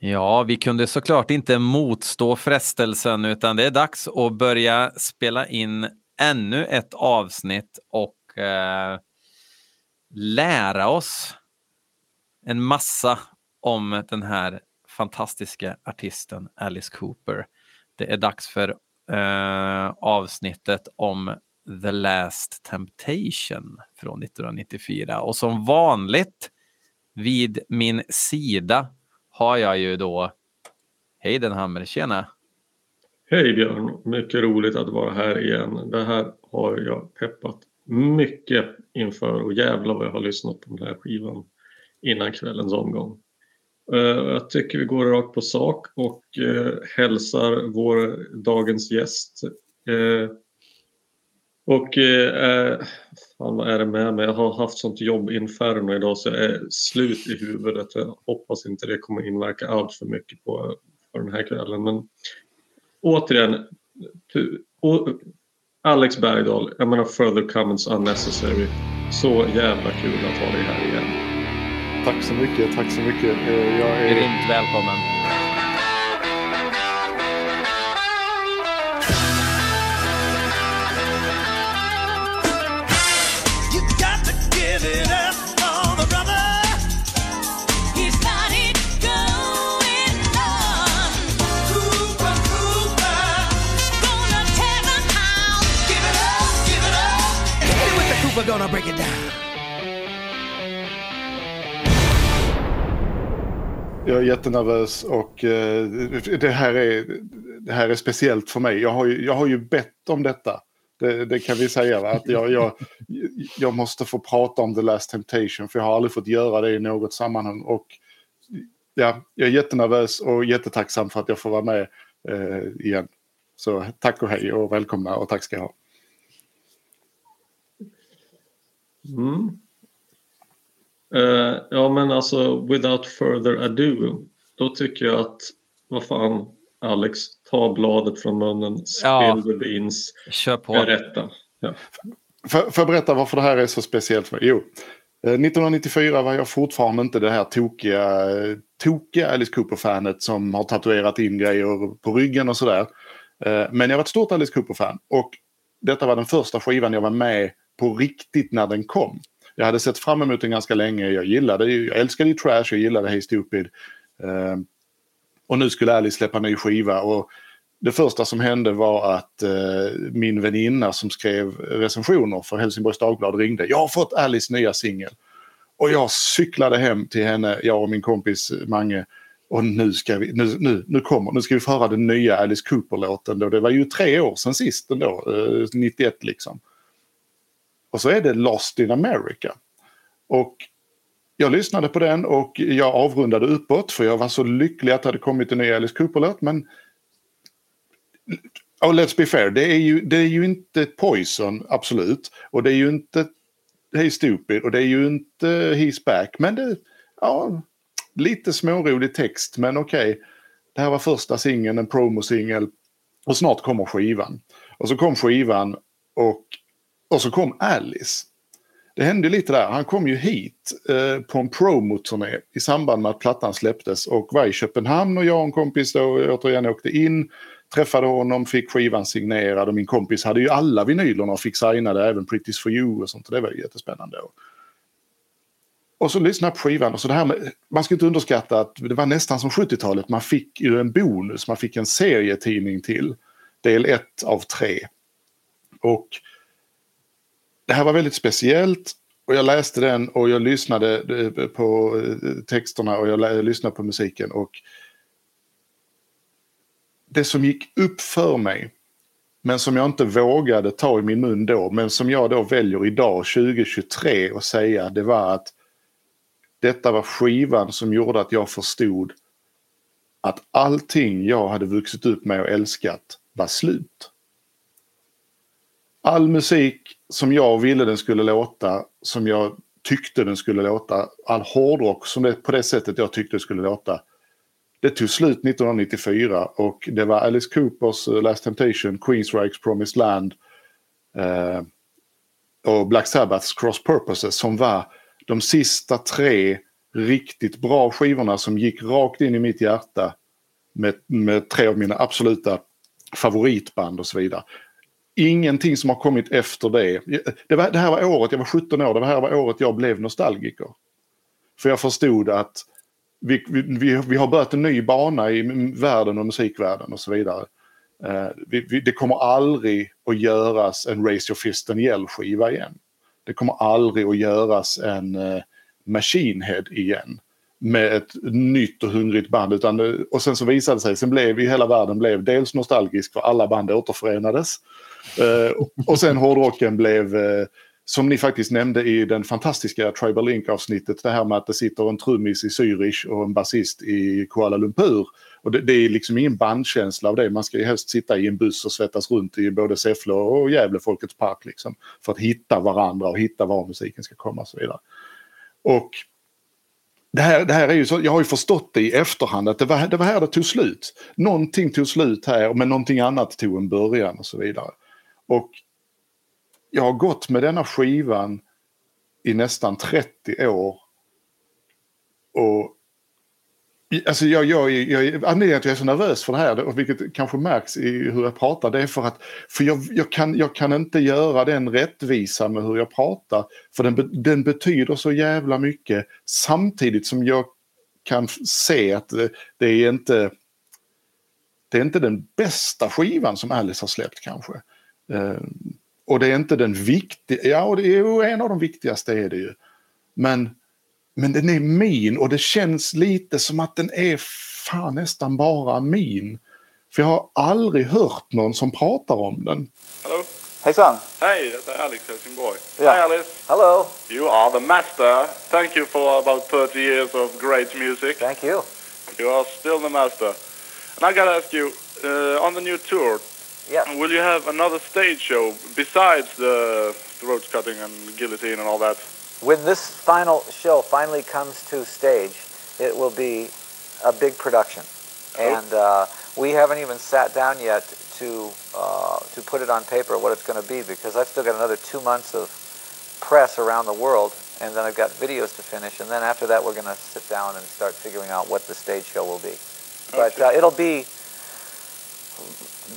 Ja, vi kunde såklart inte motstå frestelsen utan det är dags att börja spela in ännu ett avsnitt och eh, lära oss en massa om den här fantastiska artisten Alice Cooper. Det är dags för eh, avsnittet om The Last Temptation från 1994 och som vanligt vid min sida har jag ju då Heidenhammer, tjena! Hej Björn! Mycket roligt att vara här igen. Det här har jag peppat mycket inför och jävlar vad jag har lyssnat på den här skivan innan kvällens omgång. Eh, jag tycker vi går rakt på sak och eh, hälsar vår dagens gäst. Eh, Eh, och fan vad är det med mig? Jag har haft sånt jobbinferno idag så jag är slut i huvudet. Jag hoppas inte det kommer inverka allt för mycket på, på den här kvällen. Men återigen, Alex Bergdahl, jag menar further comments unnecessary. Så jävla kul att ha dig här igen. Tack så mycket, tack så mycket. Eh, jag är... Grymt välkommen. Gonna break it down. Jag är jättenervös och eh, det, här är, det här är speciellt för mig. Jag har ju, jag har ju bett om detta. Det, det kan vi säga. Va? Att jag, jag, jag måste få prata om The Last Temptation för jag har aldrig fått göra det i något sammanhang. Och, ja, jag är jättenervös och jättetacksam för att jag får vara med eh, igen. Så tack och hej och välkomna och tack ska jag ha. Mm. Uh, ja men alltså without further ado. Då tycker jag att, vad fan Alex, ta bladet från munnen, spill ja. the beans, Kör på. berätta. Ja. Får jag berätta varför det här är så speciellt för mig? Jo, 1994 eh, var jag fortfarande inte det här tokiga, tokiga Alice Cooper-fanet som har tatuerat in grejer på ryggen och sådär. Eh, men jag var ett stort Alice Cooper-fan och detta var den första skivan jag var med på riktigt när den kom. Jag hade sett fram emot den ganska länge. Jag gillade jag älskade ju Trash, jag gillade Hey Stupid. Uh, och nu skulle Alice släppa ny skiva och det första som hände var att uh, min väninna som skrev recensioner för Helsingborgs Dagblad ringde. Jag har fått Alice nya singel. Och jag cyklade hem till henne, jag och min kompis Mange. Och nu ska vi, nu, nu, nu kommer, nu ska vi få höra den nya Alice Cooper-låten. Det var ju tre år sedan sist ändå, eh, uh, 91 liksom. Och så är det Lost in America. Och jag lyssnade på den och jag avrundade uppåt för jag var så lycklig att det hade kommit en ny Alice Cooper-låt. Men oh, let's be fair, det är, ju, det är ju inte Poison, absolut. Och det är ju inte Hey Stupid och det är ju inte He's Back. Men det, ja, lite smårolig text men okej. Okay. Det här var första singeln, en promosingel. Och snart kommer skivan. Och så kom skivan och och så kom Alice. Det hände lite där. Han kom ju hit eh, på en promoturné i samband med att plattan släpptes och var i Köpenhamn och jag och en kompis då återigen åkte in. Träffade honom, fick skivan signerad och min kompis hade ju alla vinylerna och fick signade, även Pretty's for you och sånt. Det var ju jättespännande. Och så lyssnade på skivan och så det här med, man ska inte underskatta att det var nästan som 70-talet. Man fick ju en bonus, man fick en serietidning till. Del 1 av 3. Och det här var väldigt speciellt och jag läste den och jag lyssnade eh, på eh, texterna och jag lyssnade på musiken. och Det som gick upp för mig, men som jag inte vågade ta i min mun då, men som jag då väljer idag 2023 och säga, det var att detta var skivan som gjorde att jag förstod att allting jag hade vuxit upp med och älskat var slut. All musik som jag ville den skulle låta, som jag tyckte den skulle låta, all hårdrock som det, på det sättet jag tyckte det skulle låta. Det tog slut 1994 och det var Alice Coopers eh, Last Temptation, Queensryches Promised Land eh, och Black Sabbaths Cross Purposes som var de sista tre riktigt bra skivorna som gick rakt in i mitt hjärta med, med tre av mina absoluta favoritband och så vidare. Ingenting som har kommit efter det. Det, var, det här var året, jag var 17 år, det här var året jag blev nostalgiker. För jag förstod att vi, vi, vi har börjat en ny bana i världen och musikvärlden och så vidare. Uh, vi, vi, det kommer aldrig att göras en Raise Your Fist and Yell-skiva igen. Det kommer aldrig att göras en uh, Machine Head igen med ett nytt och hungrigt band. Utan, eh, och sen så visade det sig, sen blev hela världen blev dels nostalgisk för alla band återförenades. Eh, och sen hårdrocken blev, eh, som ni faktiskt nämnde i den fantastiska Tribal Link-avsnittet, det här med att det sitter en trummis i Zürich och en basist i Kuala Lumpur. Och det, det, är liksom ingen bandkänsla av det. Man ska ju helst sitta i en buss och svettas runt i både Säffle och Gävle Folkets Park. Liksom, för att hitta varandra och hitta var musiken ska komma och så vidare. Och det här, det här är ju så, jag har ju förstått det i efterhand att det var, det var här det tog slut. Någonting tog slut här men någonting annat tog en början och så vidare. Och jag har gått med denna skivan i nästan 30 år. Och Alltså jag, jag, jag, anledningen till att jag är så nervös för det här, vilket kanske märks i hur jag pratar, det är för att för jag, jag, kan, jag kan inte göra den rättvisa med hur jag pratar. För den, den betyder så jävla mycket samtidigt som jag kan se att det, det, är inte det är inte den bästa skivan som Alice har släppt kanske. Uh, och det är inte den viktiga, ja det är en av de viktigaste är det ju. Men men den är min och det känns lite som att den är fan nästan bara min. För jag har aldrig hört någon som pratar om den. Hallå? Hejsan! Hej, det är Alex Helsingborg. Ja. Hi Alice. Hello! You are the master. Thank you for about 30 years of great music. Thank you. You are still the master. And I gotta ask you, uh, on the new tour, Yeah. will you have another stage show besides the throat cutting and guillotine and all that? When this final show finally comes to stage, it will be a big production. And uh, we haven't even sat down yet to uh, to put it on paper what it's going to be because I've still got another two months of press around the world, and then I've got videos to finish, and then after that we're going to sit down and start figuring out what the stage show will be. But uh, it'll be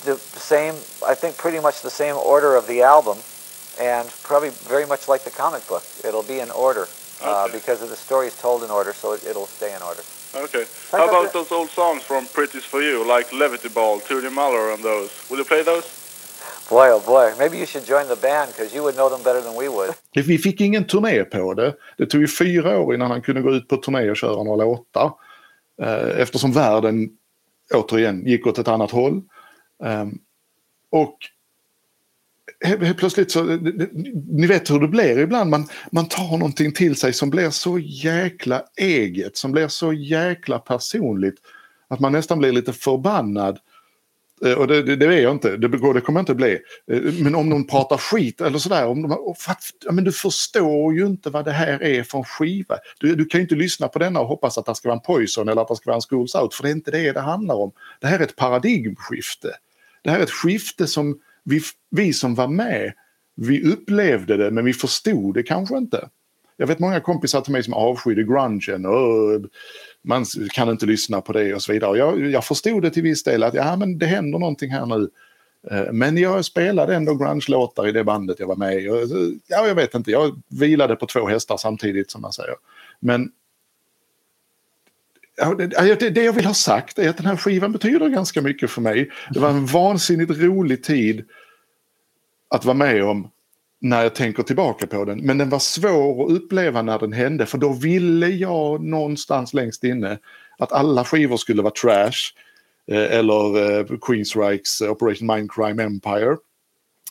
the same, I think, pretty much the same order of the album, and probably very much like the comic book. It'll be in order uh, Okay. because of the story is told in order, so it, it'll stay in order. Okay. Tack, How about those old songs from Pretty's For You, like Levity Ball, Tootie Muller and those? Will you play those? Boy, oh boy, maybe you should join the band because you would know them better than we would. If vi fick ingen turné på det. Det tog ju fyra år innan han kunde gå ut på turné och köra några låtar. Eh, Eftersom världen återigen gick åt ett annat håll. Ehm, och helt plötsligt så, ni vet hur det blir ibland, man, man tar någonting till sig som blir så jäkla eget, som blir så jäkla personligt att man nästan blir lite förbannad. Eh, och det, det, det är jag inte, det, det kommer jag inte bli. Eh, men om någon pratar skit eller sådär, om de, ja, men du förstår ju inte vad det här är för en skiva. Du, du kan ju inte lyssna på denna och hoppas att det ska vara en Poison eller att det ska vara en Schools Out, för det är inte det det handlar om. Det här är ett paradigmskifte. Det här är ett skifte som vi, vi som var med, vi upplevde det men vi förstod det kanske inte. Jag vet många kompisar till mig som avskydde grungen och man kan inte lyssna på det och så vidare. Jag, jag förstod det till viss del att ja, men det händer någonting här nu. Eh, men jag spelade ändå grunge-låtar i det bandet jag var med i. Ja, jag vet inte, jag vilade på två hästar samtidigt som man säger. Men det, ja, det, det jag vill ha sagt är att den här skivan betyder ganska mycket för mig. Det var en vansinnigt rolig tid att vara med om när jag tänker tillbaka på den. Men den var svår att uppleva när den hände för då ville jag någonstans längst inne att alla skivor skulle vara trash. Eh, eller eh, Queensryches Operation Mindcrime Empire.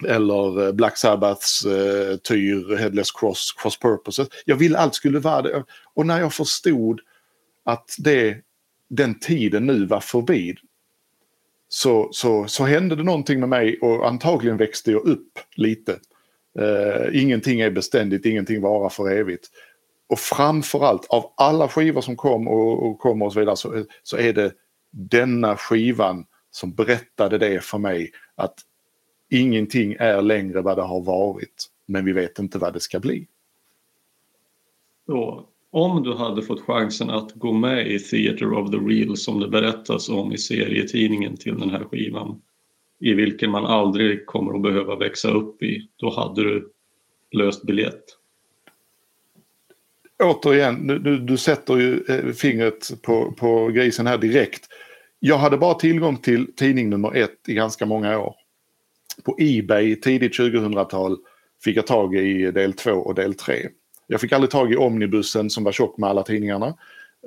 Eller eh, Black Sabbaths eh, Tyr, Headless Cross, Cross Purposes. Jag ville allt skulle vara det. Och när jag förstod att det, den tiden nu var förbi så, så, så hände det någonting med mig och antagligen växte jag upp lite. Eh, ingenting är beständigt, ingenting varar för evigt. Och framförallt av alla skivor som kom och, och kommer och så vidare så, så är det denna skivan som berättade det för mig att ingenting är längre vad det har varit men vi vet inte vad det ska bli. Och om du hade fått chansen att gå med i Theater of the Real som det berättas om i serietidningen till den här skivan i vilken man aldrig kommer att behöva växa upp i, då hade du löst biljett. Återigen, du, du sätter ju eh, fingret på, på grisen här direkt. Jag hade bara tillgång till tidning nummer ett i ganska många år. På Ebay tidigt 2000-tal fick jag tag i del två och del tre. Jag fick aldrig tag i omnibussen som var tjock med alla tidningarna.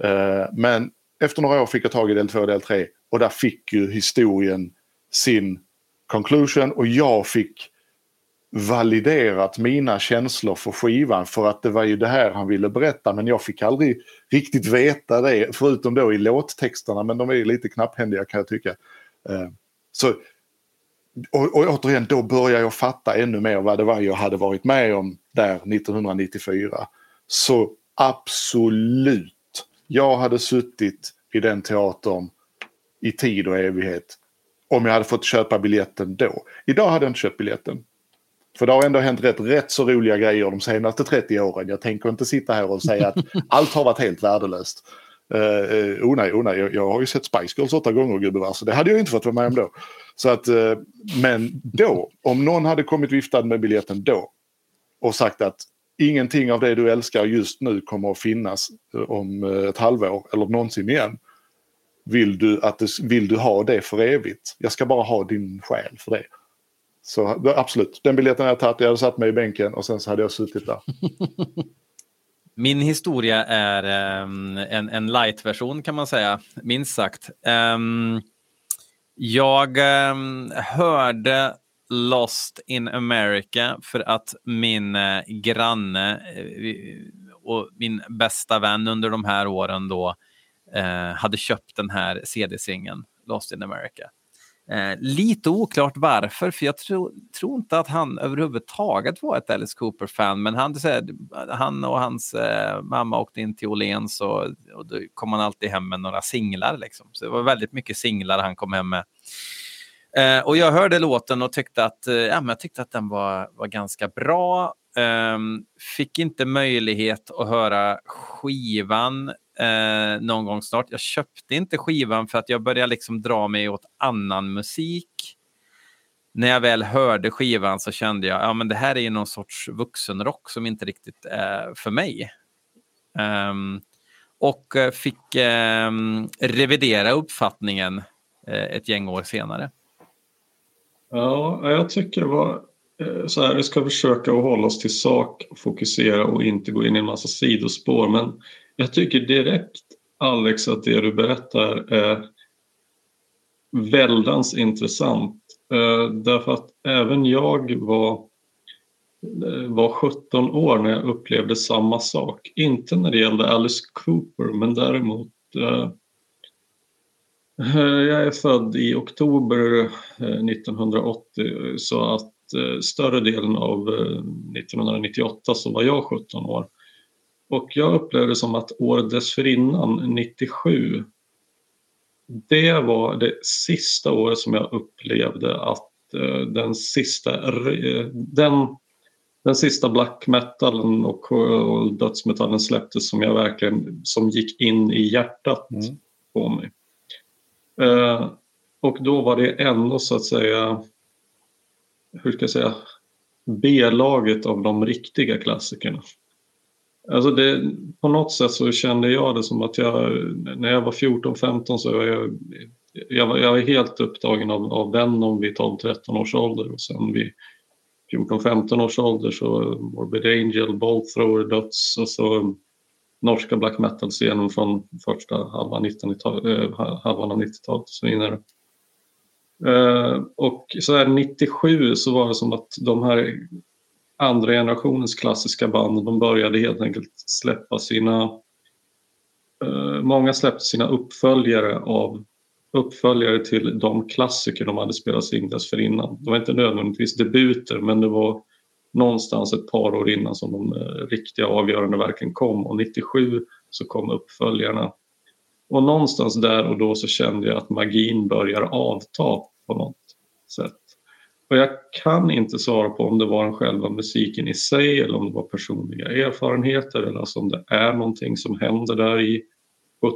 Eh, men efter några år fick jag tag i del 2 och del 3 och där fick ju historien sin conclusion och jag fick validerat mina känslor för skivan för att det var ju det här han ville berätta men jag fick aldrig riktigt veta det förutom då i låttexterna men de är lite knapphändiga kan jag tycka. Eh, så, och, och återigen då börjar jag fatta ännu mer vad det var jag hade varit med om där 1994. Så absolut, jag hade suttit i den teatern i tid och evighet om jag hade fått köpa biljetten då. Idag hade jag inte köpt biljetten. För det har ändå hänt rätt, rätt så roliga grejer de senaste 30 åren. Jag tänker inte sitta här och säga att allt har varit helt värdelöst. Eh, eh, oh nej, oh nej, jag, jag har ju sett Spice Girls åtta gånger gubevars, så det hade jag inte fått vara med om då. Så att, eh, men då, om någon hade kommit viftad med biljetten då och sagt att ingenting av det du älskar just nu kommer att finnas eh, om eh, ett halvår eller någonsin igen. Vill du, att det, vill du ha det för evigt? Jag ska bara ha din själ för det. Så absolut, den biljetten har jag tagit. Jag hade satt mig i bänken och sen så hade jag suttit där. Min historia är um, en, en light-version kan man säga, minst sagt. Um, jag um, hörde Lost in America för att min uh, granne uh, och min bästa vän under de här åren då uh, hade köpt den här CD-singeln, Lost in America. Eh, lite oklart varför, för jag tror, tror inte att han överhuvudtaget var ett Alice Cooper-fan, men han, här, han och hans eh, mamma åkte in till Åhléns och, och då kom han alltid hem med några singlar. Liksom. Så det var väldigt mycket singlar han kom hem med. Eh, och jag hörde låten och tyckte att, eh, ja, men jag tyckte att den var, var ganska bra. Um, fick inte möjlighet att höra skivan eh, någon gång snart. Jag köpte inte skivan för att jag började liksom dra mig åt annan musik. När jag väl hörde skivan så kände jag att ja, det här är någon sorts vuxenrock som inte riktigt är för mig. Um, och eh, fick um, revidera uppfattningen uh, ett gäng år senare. Ja, jag tycker det var eh, så här, vi ska försöka att hålla oss till sak, fokusera och inte gå in i en massa sidospår. Men jag tycker direkt Alex att det du berättar är väldans intressant. Eh, därför att även jag var, eh, var 17 år när jag upplevde samma sak. Inte när det gällde Alice Cooper men däremot eh, jag är född i oktober 1980 så att större delen av 1998 så var jag 17 år. Och jag upplevde som att året dessförinnan, 97, det var det sista året som jag upplevde att eh, den sista, den, den sista black metalen och, och dödsmetallen släpptes som jag verkligen som gick in i hjärtat mm. på mig. och då var det ändå så att säga hur ska jag säga, B-laget av de riktiga klassikerna. Alltså det, på något sätt så kände jag det som att jag, när jag var 14-15 så var jag, jag var, jag var helt upptagen av, av Venom vid 12-13 års ålder och sen vid 14-15 års ålder så Morbid Angel, Bolt Thrower, Döds och så norska black metal-scenen från första halvan, 19, äh, halvan av 90-talet och så vidare. Uh, och så här 97 så var det som att de här andra generationens klassiska band de började helt enkelt släppa sina Eh, många släppte sina uppföljare av uppföljare till de klassiker de hade spelat in dessförinnan. Det var inte nödvändigtvis debuter men det var någonstans ett par år innan som de eh, riktiga avgörande verken kom och 97 så kom uppföljarna. Och någonstans där och då så kände jag att magin börjar avta på något sätt. Och jag kan inte svara på om det var den själva musiken i sig eller om det var personliga erfarenheter eller alltså om det är någonting som händer där i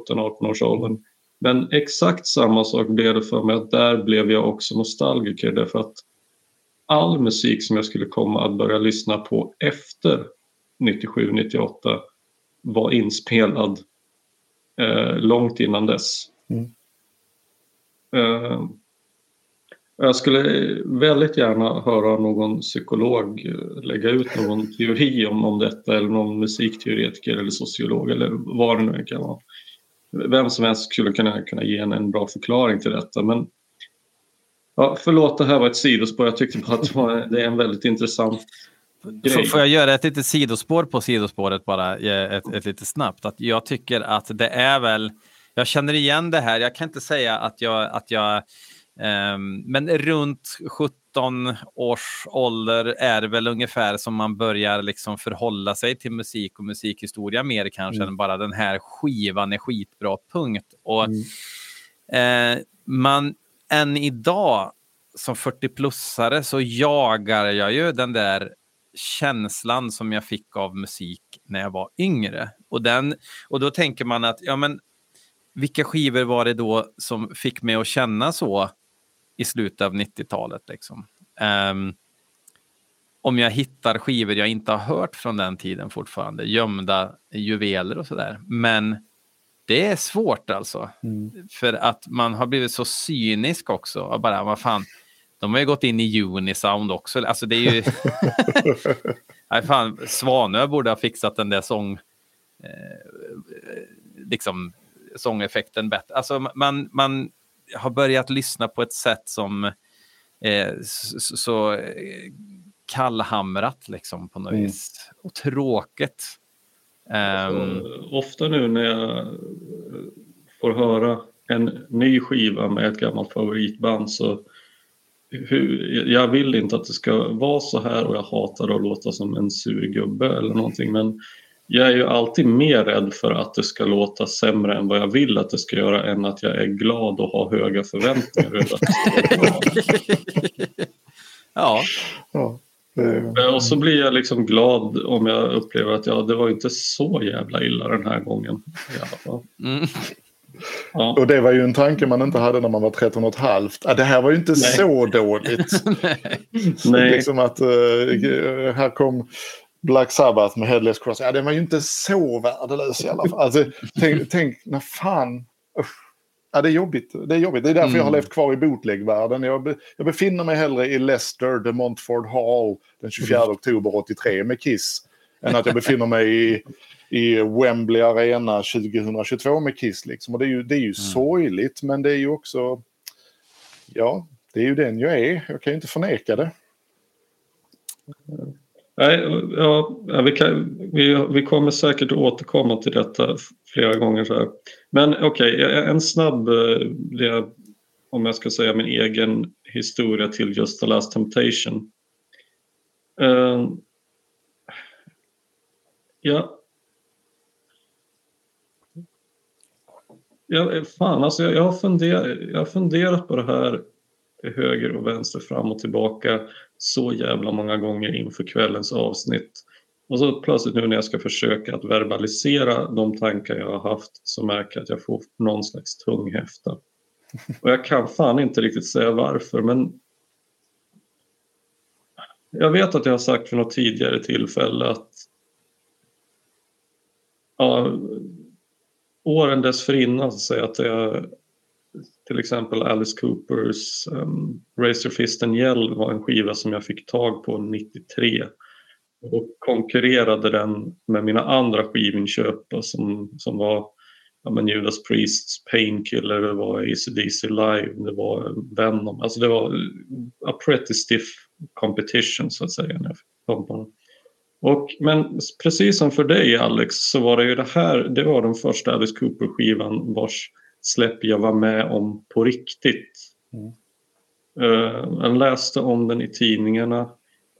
17-18 års åldern. Men exakt samma sak blev det för mig att där blev jag också nostalgiker därför att all musik som jag skulle komma att börja lyssna på efter 97-98 var inspelad eh, långt innan dess. Mm. Eh, jag skulle väldigt gärna höra någon psykolog eh, lägga ut någon teori om, om detta eller någon musikteoretiker eller sociolog eller vad det nu kan vara. Vem som helst skulle kunna, kunna ge en, en bra förklaring till detta men ja, förlåt det här var ett sidospår. Jag tyckte bara att det, var, det är en väldigt intressant grej. Får jag göra ett litet sidospår på sidospåret bara, ett, ett lite snabbt? Att jag tycker att det är väl, jag känner igen det här, jag kan inte säga att jag, att jag men runt 17 års ålder är det väl ungefär som man börjar liksom förhålla sig till musik och musikhistoria mer kanske mm. än bara den här skivan är skitbra, punkt. Och mm. eh, man, än idag som 40-plussare så jagar jag ju den där känslan som jag fick av musik när jag var yngre. Och, den, och då tänker man att, ja men vilka skivor var det då som fick mig att känna så i slutet av 90-talet. Liksom. Um, om jag hittar skivor jag inte har hört från den tiden fortfarande, gömda juveler och sådär. Men det är svårt alltså. Mm. För att man har blivit så cynisk också. Och bara, vad fan, de har ju gått in i Unisound också. Alltså det är ju... Nej, fan, Svanö borde ha fixat den där sång... Eh, liksom sångeffekten bättre. Alltså man, man har börjat lyssna på ett sätt som eh, så, så eh, kallhamrat liksom på något mm. vis. Och tråkigt. Um... Ofta nu när jag får höra en ny skiva med ett gammalt favoritband så hur, jag vill inte att det ska vara så här och jag hatar att låta som en sur gubbe eller någonting men jag är ju alltid mer rädd för att det ska låta sämre än vad jag vill att det ska göra än att jag är glad och har höga förväntningar. ja. ja. Och så blir jag liksom glad om jag upplever att ja, det var inte så jävla illa den här gången. I alla fall. Mm. Ja. Och det var ju en tanke man inte hade när man var 13 och ett halvt. Ah, det här var ju inte Nej. så dåligt. Nej. Liksom att uh, här kom Black Sabbath med Headless Cross, ja den var ju inte så värdelös i alla fall. Alltså, tänk, tänk när fan... Usch. Ja, det är jobbigt. Det är jobbigt. Det är därför mm. jag har mm. levt kvar i bootlegvärlden. Jag, be, jag befinner mig hellre i Leicester, The Montford Hall den 24 mm. oktober 83 med Kiss än att jag befinner mig i, i Wembley Arena 2022 med Kiss. Liksom. Och det är ju, det är ju mm. sorgligt, men det är ju också... Ja, det är ju den jag är. Jag kan ju inte förneka det. Nej, ja, vi, kan, vi, vi kommer säkert att återkomma till detta flera gånger. Så här. Men okej, okay, en snabb, eh, det, om jag ska säga min egen historia till Just the Last Temptation. Uh, ja. Ja, fan, alltså jag, jag, har funderat, jag har funderat på det här till höger och vänster, fram och tillbaka så jävla många gånger inför kvällens avsnitt. Och så plötsligt nu när jag ska försöka att verbalisera de tankar jag har haft så märker jag att jag får någon slags tunghäfta. Och jag kan fan inte riktigt säga varför men jag vet att jag har sagt för något tidigare tillfälle att ja, åren dessförinnan så säger jag att jag till exempel Alice Coopers um, Razor Fist and Yell var en skiva som jag fick tag på 93 och konkurrerade den med mina andra skivinköp som, som var ja, men Judas Priests Painkiller, det var ACDC Live, det var Venom. Alltså det var a pretty stiff competition så att säga när jag fick tag på den. Och, men precis som för dig Alex så var det ju det här, det var den första Alice Cooper-skivan vars släpp jag var med om på riktigt. Mm. Uh, jag läste om den i tidningarna,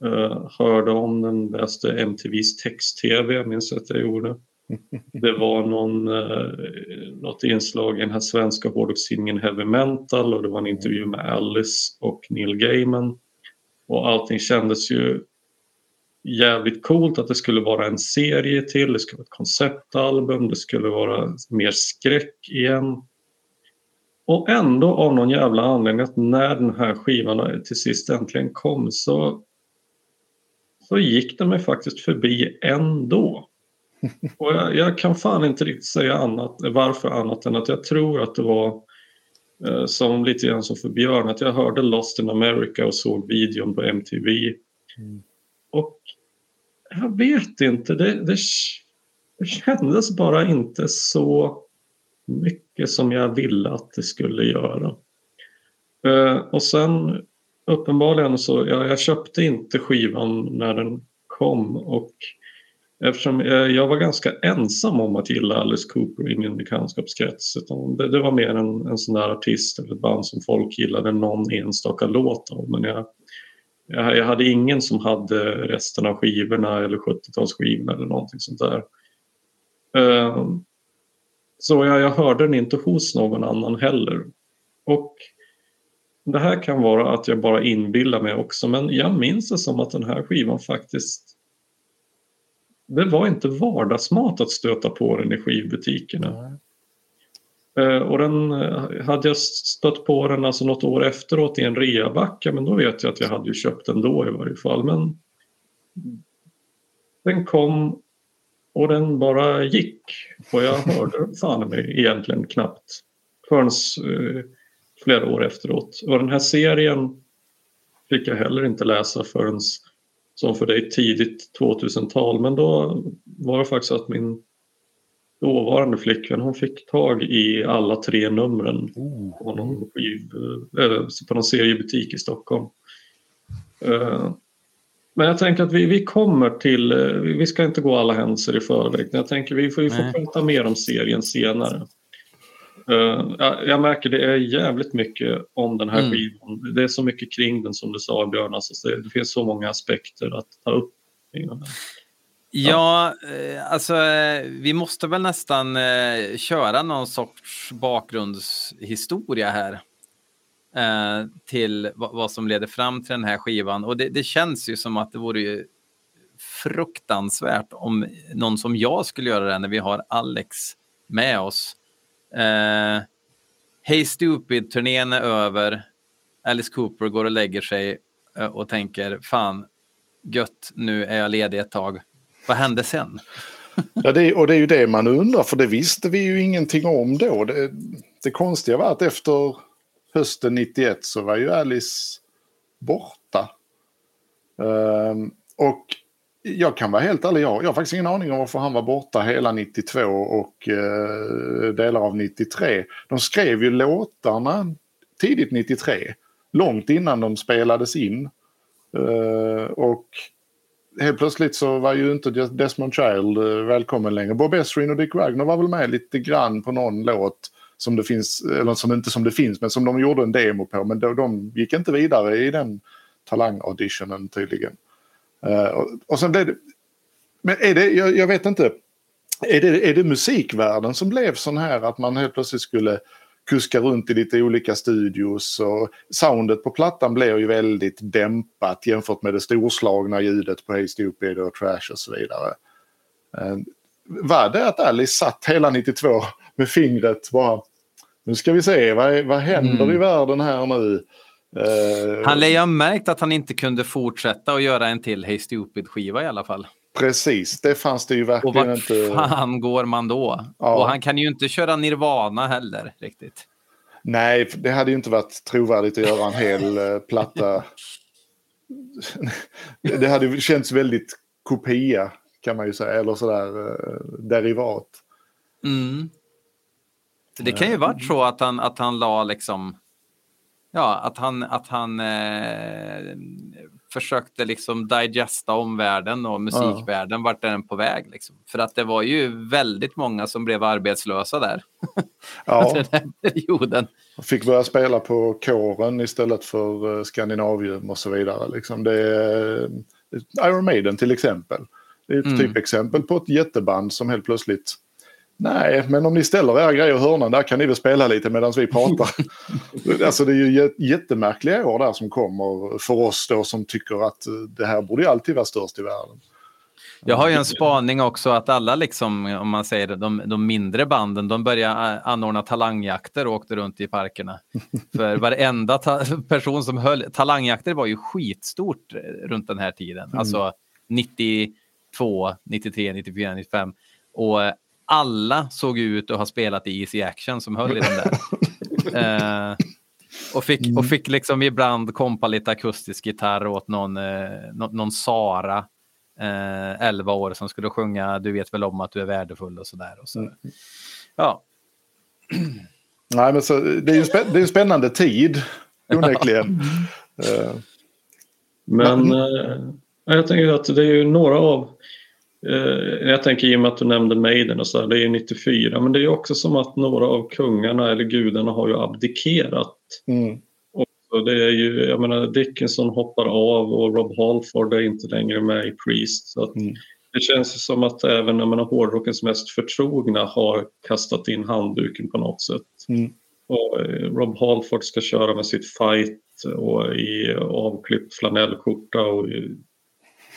uh, hörde om den, läste MTVs text-tv, jag minns att jag gjorde. Det var någon, uh, något inslag i den här svenska hårdrockstidningen Heavy Mental och det var en intervju med Alice och Neil Gaiman. Och allting kändes ju jävligt coolt att det skulle vara en serie till, det skulle vara ett konceptalbum, det skulle vara mer skräck igen. Och ändå av någon jävla anledning att när den här skivan till sist äntligen kom så, så gick den mig faktiskt förbi ändå. Och jag, jag kan fan inte riktigt säga annat, varför annat än att jag tror att det var eh, som lite grann som för Björn, att jag hörde Lost in America och såg videon på MTV. Mm. Och jag vet inte, det, det, det kändes bara inte så mycket som jag ville att det skulle göra. Eh, och sen uppenbarligen så, ja, jag köpte inte skivan när den kom och eftersom jag, jag var ganska ensam om att gilla Alice Cooper i min bekantskapskrets. Utan det, det var mer en, en sån där artist eller ett band som folk gillade någon enstaka låt av. Men jag, jag, jag hade ingen som hade resten av skivorna eller 70-talsskivorna eller någonting sånt där. Eh, så jag, jag hörde den inte hos någon annan heller. Och det här kan vara att jag bara inbillar mig också men jag minns det som att den här skivan faktiskt det var inte vardagsmat att stöta på den i skivbutikerna. Mm. Och den, eh, hade jag stött på den alltså något år efteråt i en reabacka men då vet jag att jag hade ju köpt den då i varje fall. Men den kom och den bara gick. Och jag hörde fan mig egentligen knappt förrän eh, flera år efteråt. Och den här serien fick jag heller inte läsa förrän som för dig tidigt 2000-tal. Men då var det faktiskt att min dåvarande flickvän hon fick tag i alla tre numren på, någon skiv, äh, på någon seriebutik i Stockholm. Uh, men jag tänker att vi, vi kommer till, eh, vi ska inte gå alla händelser i förväg. Jag tänker vi får, vi får prata mer om serien senare. Uh, jag, jag, märker det är jävligt mycket om den här mm. skivan. Det är så mycket kring den som du sa Björn. Alltså, det, det finns så många aspekter att ta upp. Ja, ja eh, alltså vi måste väl nästan eh, köra någon sorts bakgrundshistoria här eh, till vad som leder fram till den här skivan. Och det, det, känns ju som att det vore ju fruktansvärt om någon som jag skulle göra det när vi har Alex med oss. Eh, hey Stupid-turnén är över. Alice Cooper går och lägger sig eh, och tänker fan gött, nu är jag ledig ett tag. Vad hände sen? ja, det, och det är ju det man undrar, för det visste vi ju ingenting om då. Det, det konstiga var att efter hösten 91 så var ju Alice borta. Um, och jag kan vara helt ärlig, jag, jag har faktiskt ingen aning om varför han var borta hela 92 och uh, delar av 93. De skrev ju låtarna tidigt 93, långt innan de spelades in. Uh, och helt plötsligt så var ju inte Desmond Child uh, välkommen längre. Bob Esrin och Dick Wagner var väl med lite grann på någon låt som det finns, eller som inte som det finns, men som de gjorde en demo på. Men de, de gick inte vidare i den talangauditionen tydligen. Uh, och, och sen blev det, men är det, jag, jag, vet inte, är det, är det musikvärlden som blev sån här att man helt plötsligt skulle kuska runt i lite olika studios och soundet på plattan blev ju väldigt dämpat jämfört med det storslagna ljudet på Hey Stupid och Trash och så vidare. Uh, var det att Alice satt hela 92 med fingret bara. Nu ska vi se, vad, vad händer mm. i världen här nu? Uh, han lär ju ha märkt att han inte kunde fortsätta och göra en till Hey Stupid-skiva i alla fall. Precis, det fanns det ju verkligen och vart inte. fan går man då? Ja. Och han kan ju inte köra Nirvana heller riktigt. Nej, det hade ju inte varit trovärdigt att göra en hel uh, platta. det hade känts väldigt kopia kan man ju säga, eller sådär uh, derivat. Mm. Det kan ju varit så att han, att han la liksom, ja, att han, att han eh, försökte liksom digesta omvärlden och musikvärlden, ja. vart är den på väg liksom. För att det var ju väldigt många som blev arbetslösa där. Ja. den här perioden. Fick börja spela på kåren istället för eh, Skandinavium och så vidare. Liksom det eh, Iron Maiden till exempel. Det är ett mm. typexempel på ett jätteband som helt plötsligt Nej, men om ni ställer era grejer i hörnan där kan ni väl spela lite medan vi pratar. alltså det är ju jättemärkliga år där som kommer för oss då som tycker att det här borde alltid vara störst i världen. Jag har ju en spaning också att alla, liksom, om man säger det, de, de mindre banden, de började anordna talangjakter och åkte runt i parkerna. För varenda ta person som höll... Talangjakter var ju skitstort runt den här tiden. Mm. Alltså 92, 93, 94, 95. Och alla såg ut att ha spelat i Easy Action som höll i den där. eh, och fick, och mm. fick liksom ibland kompa lite akustisk gitarr åt någon, eh, någon, någon Sara eh, 11 år som skulle sjunga Du vet väl om att du är värdefull och sådär. Och så. Mm. Ja. Nej, men så, det är ju spä det är en spännande tid, onekligen. uh, men uh, jag tänker att det är ju några av uh, jag tänker i och med att du nämnde Maiden och så här, det är ju 94 men det är ju också som att några av kungarna eller gudarna har ju abdikerat. Mm. Och det är ju, jag menar Dickinson hoppar av och Rob Halford är inte längre med i Priest. Så mm. Det känns som att även jag menar, hårdrockens mest förtrogna har kastat in handduken på något sätt. Mm. Och eh, Rob Halford ska köra med sitt fight och i avklippt flanellskjorta och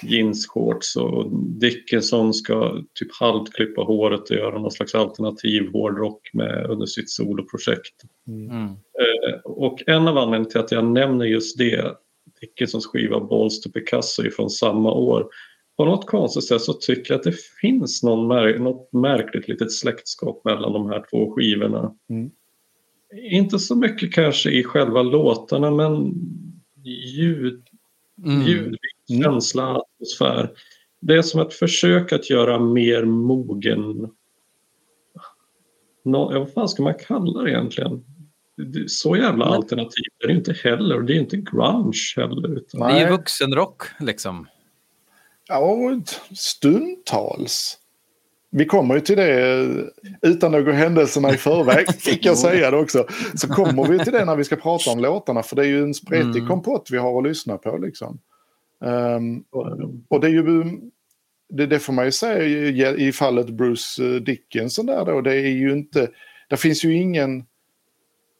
jeansshorts och Dickinson ska typ halvt klippa håret och göra någon slags alternativ hårdrock med, under sitt soloprojekt. Mm. Eh, och en av anledningarna till att jag nämner just det, Dickinsons skiva Balls to Picasso från samma år, på något konstigt sätt så tycker jag att det finns någon mär något märkligt litet släktskap mellan de här två skivorna. Mm. Inte så mycket kanske i själva låtarna men ljud, mm. ljud mm. känsla, atmosfär. Det är som ett försök att göra mer mogen... Nå, vad fan ska man kalla det egentligen? Så jävla Men... alternativ är det inte heller. Det är inte grunge heller. Utan... Det är vuxenrock liksom. Ja, stundtals. Vi kommer ju till det utan att gå händelserna i förväg, fick jag säga det också. Så kommer vi till det när vi ska prata om låtarna, för det är ju en spretig mm. kompott vi har att lyssna på. Liksom. Um, och det är ju, det, det får man ju säga i, i fallet Bruce eh, Dickinson där då, det är ju inte, det finns ju ingen,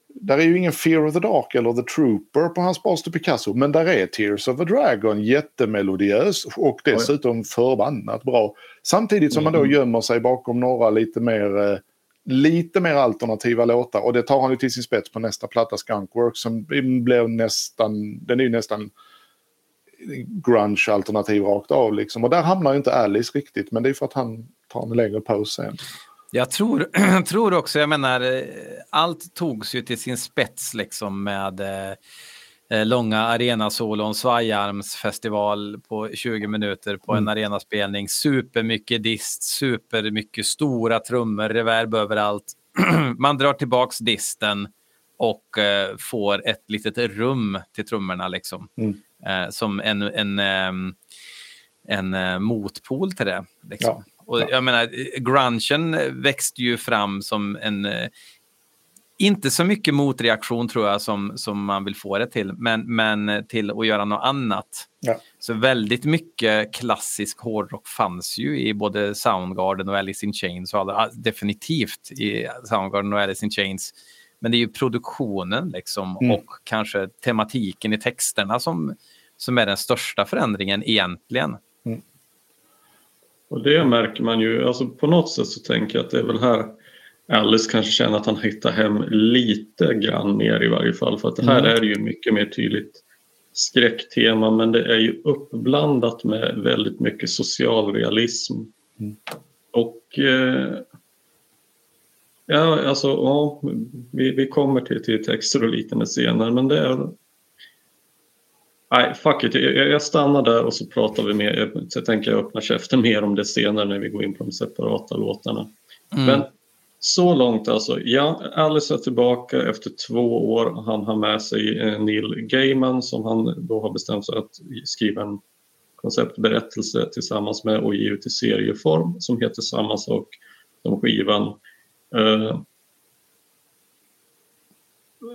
där är ju ingen Fear of the Dark eller The Trooper på hans bas till Picasso, men där är Tears of a Dragon jättemelodiös och dessutom förbannat bra. Samtidigt som man då mm. gömmer sig bakom några lite mer, eh, lite mer alternativa låtar och det tar han ju till sin spets på nästa platta Skunkworks som blev nästan, den är ju nästan grunge-alternativ rakt av. Liksom. Och där hamnar inte Alice riktigt, men det är för att han tar en längre paus sen. Jag tror, tror också, jag menar, eh, allt togs ju till sin spets liksom med eh, eh långa arenasolon, svajarmsfestival på 20 minuter på mm. en arenaspelning, supermycket dist, supermycket stora trummor, reverb överallt. Man drar tillbaks disten och eh, får ett litet rum till trummorna liksom. Mm eh, som en, en, ehm, en, en eh, motpol till det. Liksom. Ja, och jag menar, grungen växte ju fram som en eh, inte så mycket motreaktion tror jag som, som man vill få det till, men, men till att göra något annat. Ja. Så väldigt mycket klassisk hårdrock fanns ju i både Soundgarden och Alice in Chains. Och alla, definitivt i Soundgarden och Alice in Chains. Men det är ju produktionen liksom mm. och kanske tematiken i texterna som, som är den största förändringen egentligen. Mm. Och det märker man ju, alltså på något sätt så tänker jag att det är väl här Alice kanske känner att han hittar hem lite grann mer i varje fall. För att här mm. är det ju mycket mer tydligt skräcktema men det är ju uppblandat med väldigt mycket socialrealism. Mm. Och eh, Ja, alltså ja, vi, vi kommer till, till texter och liknande senare men det är... Nej, fuck it. Jag, jag stannar där och så pratar vi mer. Jag tänker jag öppna käften mer om det senare när vi går in på de separata låtarna. Mm. Men så långt alltså. Ja, Alice är tillbaka efter två år. Han har med sig eh, Neil Gaiman som han då har bestämt sig att skriva en konceptberättelse tillsammans med och ge ut i serieform som heter samma sak som skivan. Uh,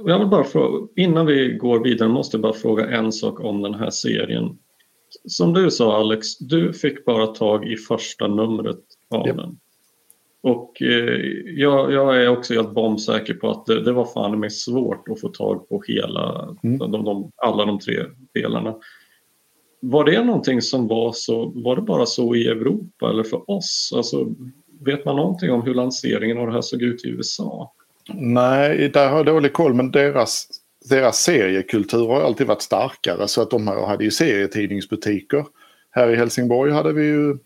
jag vill bara fråga, innan vi går vidare måste jag bara fråga en sak om den här serien. Som du sa Alex, du fick bara tag i första numret av yep. den. Och eh, jag, jag, är också helt bombsäker på att det, det var fan mig svårt att få tag på hela, mm. de, de, alla de tre delarna. Var det någonting som var så, var det bara så i Europa eller för oss? Alltså, vet man någonting om hur lanseringen av det här såg ut i USA? Nej, där har jag dålig koll men deras, deras seriekultur har alltid varit starkare så att de hade ju serietidningsbutiker. Här i Helsingborg hade vi ju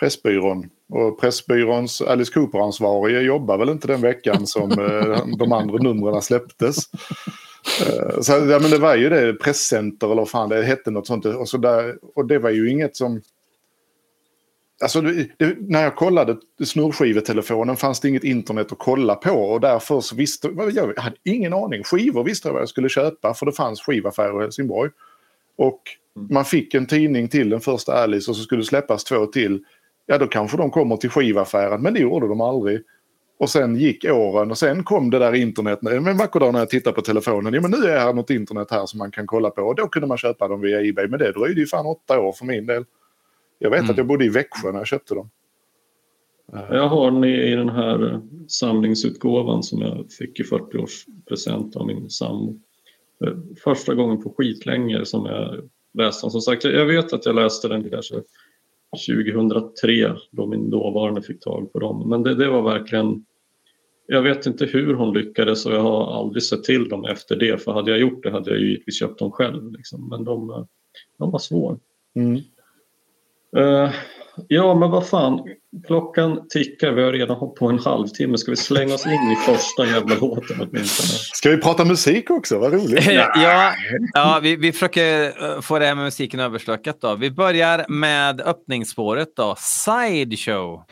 Pressbyrån och Pressbyråns Alice Cooper-ansvarige jobbar väl inte den veckan som eh, de andra numren släpptes. Eh, så ja, men det var ju det, presscenter eller vad fan det hette något sånt. Och, så där, och det var ju inget som... Alltså det, när jag kollade snurrskivetelefonen fanns det inget internet att kolla på och därför så visste jag, hade ingen aning. Skivor visste jag vad jag skulle köpa för det fanns skivaffärer i Helsingborg. Och mm. man fick en tidning till den första Alice och så skulle det släppas två till. Ja då kanske de kommer till skivaffären men det gjorde de aldrig. Och sen gick åren och sen kom det där internet. En vacker dag när jag tittade på telefonen, ja men nu är här något internet här som man kan kolla på. Och då kunde man köpa dem via Ebay. Men det dröjde ju fan åtta år för min del. Jag vet mm. att jag bodde i Växjö när jag köpte dem. Jag har den i den här samlingsutgåvan som jag fick i 40-årspresent av min sambo. Första gången på skitlänge som jag läste den. Som sagt, jag vet att jag läste den kanske 2003 då min dåvarande fick tag på dem. Men det, det var verkligen jag vet inte hur hon lyckades och jag har aldrig sett till dem efter det. För hade jag gjort det hade jag givetvis köpt dem själv. Liksom. Men de, de var svåra. Mm. Uh, ja, men vad fan. Klockan tickar. Vi har redan hållit på en halvtimme. Ska vi slänga oss in i första jävla låten åtminstone? Ska vi prata musik också? Vad roligt. ja, ja vi, vi försöker eh, få det här med musiken överstökat. Då. Vi börjar med öppningsspåret. då. Sideshow.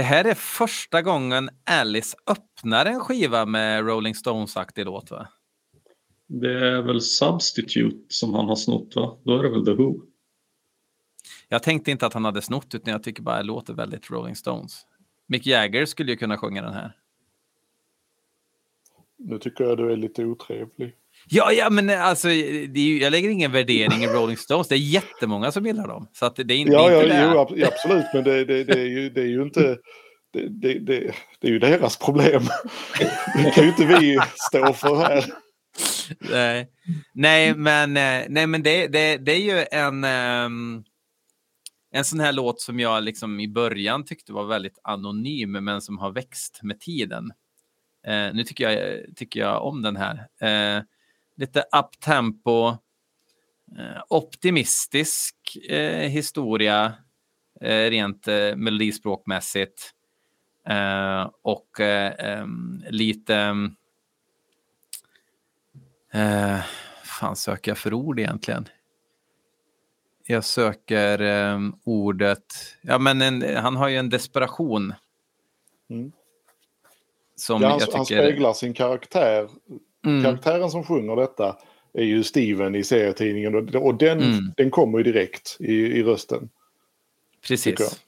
Det här är första gången Alice öppnar en skiva med Rolling Stones-aktig låt va? Det är väl Substitute som han har snott va? Då är det väl The Who? Jag tänkte inte att han hade snott utan jag tycker bara det låter väldigt Rolling Stones. Mick Jagger skulle ju kunna sjunga den här. Nu tycker jag du är lite otrevlig. Ja, ja, men alltså, ju, jag lägger ingen värdering i Rolling Stones. Det är jättemånga som gillar dem. Så att det är inte, ja, ja, det. Jo, absolut, men det, det, det, är ju, det är ju inte... Det, det, det, det är ju deras problem. Det kan ju inte vi stå för här. Nej, nej men, eh, nej, men det, det, det är ju en, um, en sån här låt som jag liksom i början tyckte var väldigt anonym men som har växt med tiden. Nu tycker jag, tycker jag om den här. Lite uptempo, eh, optimistisk eh, historia eh, rent eh, melodispråkmässigt. Eh, och eh, lite... Eh, fan söker jag för ord egentligen? Jag söker ordet... Ja, men en, han har ju en desperation. Mm. Som ja, han, tycker... han speglar sin karaktär Mm. Karaktären som sjunger detta är ju Steven i serietidningen och den, mm. den kommer ju direkt i, i rösten. Precis.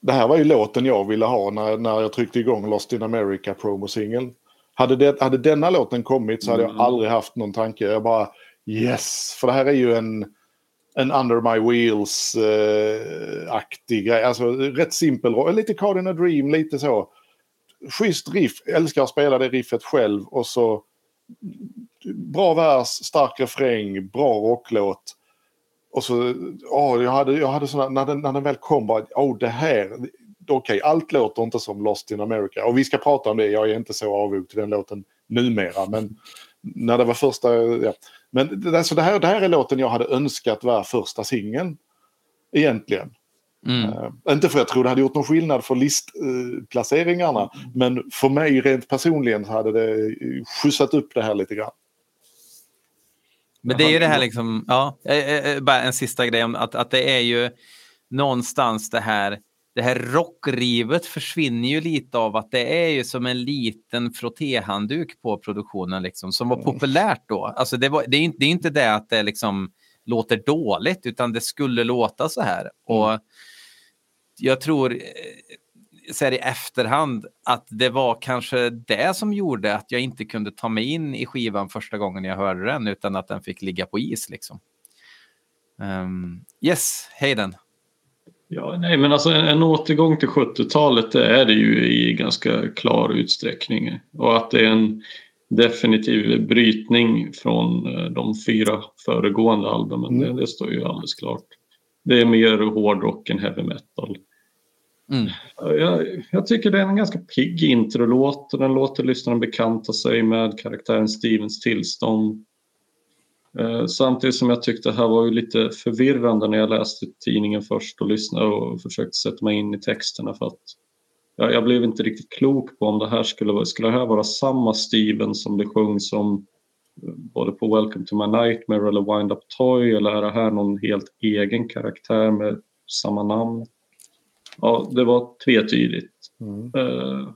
Det här var ju låten jag ville ha när, när jag tryckte igång Lost in America promosingeln. Hade, det, hade denna låten kommit så hade jag Mm. aldrig haft någon tanke. Jag bara yes, för det här är ju en, en under my wheels-aktig grej. Alltså rätt simpel, lite Card in a Dream, lite så. Schysst riff, älskar att spela det riffet själv och så bra vers, stark refräng, bra rocklåt. Och så, åh, jag hade, jag hade såna, när den, när den väl kom bara, åh det här, okej, allt låter inte som Lost in America. Och vi ska prata om det, jag är inte så avog till den låten numera, men när det var första, ja. Men alltså det, här, det här är låten jag hade önskat var första singeln. Egentligen. Mm. Eh, inte för att jag tror det hade gjort någon skillnad för listplaceringarna, men för mig rent personligen så hade det eh, skjutsat upp det här lite grann. Men det är ju det här liksom, ja, eh, bara en sista grej om att, att det är ju någonstans det här, det här rockrivet försvinner ju lite av att det är ju som en liten frottéhandduk på produktionen liksom, som var populärt då. Alltså det, var, det, är inte, det är inte det att det liksom låter dåligt, utan det skulle låta så här. Och jag tror, eh, så här i efterhand, att det var kanske det som gjorde att jag inte kunde ta mig in i skivan första gången jag hörde den, utan att den fick ligga på is liksom. Um, yes, Hayden. Ja, nej, men alltså en, en återgång till 70-talet det är det ju i ganska klar utsträckning. Och att det är en definitiv brytning från eh, de fyra föregående albumen, Mm. det, det står ju alldeles klart. Det är mer hårdrock än heavy metal. Mm. Jag, jag tycker det är en ganska pigg introlåt och den låter lyssnaren bekanta sig med karaktären Stevens tillstånd. Eh, samtidigt som jag tyckte det här var ju lite förvirrande när jag läste tidningen först och lyssnade och försökte sätta mig in i texterna för att jag, jag blev inte riktigt klok på om det här skulle, vara- skulle det här vara samma Steven som det sjungs som eh, både på Welcome to my nightmare eller Wind Up Toy eller är det här någon helt egen karaktär med samma namn? Ja, det var tvetydigt. Mm. Eh,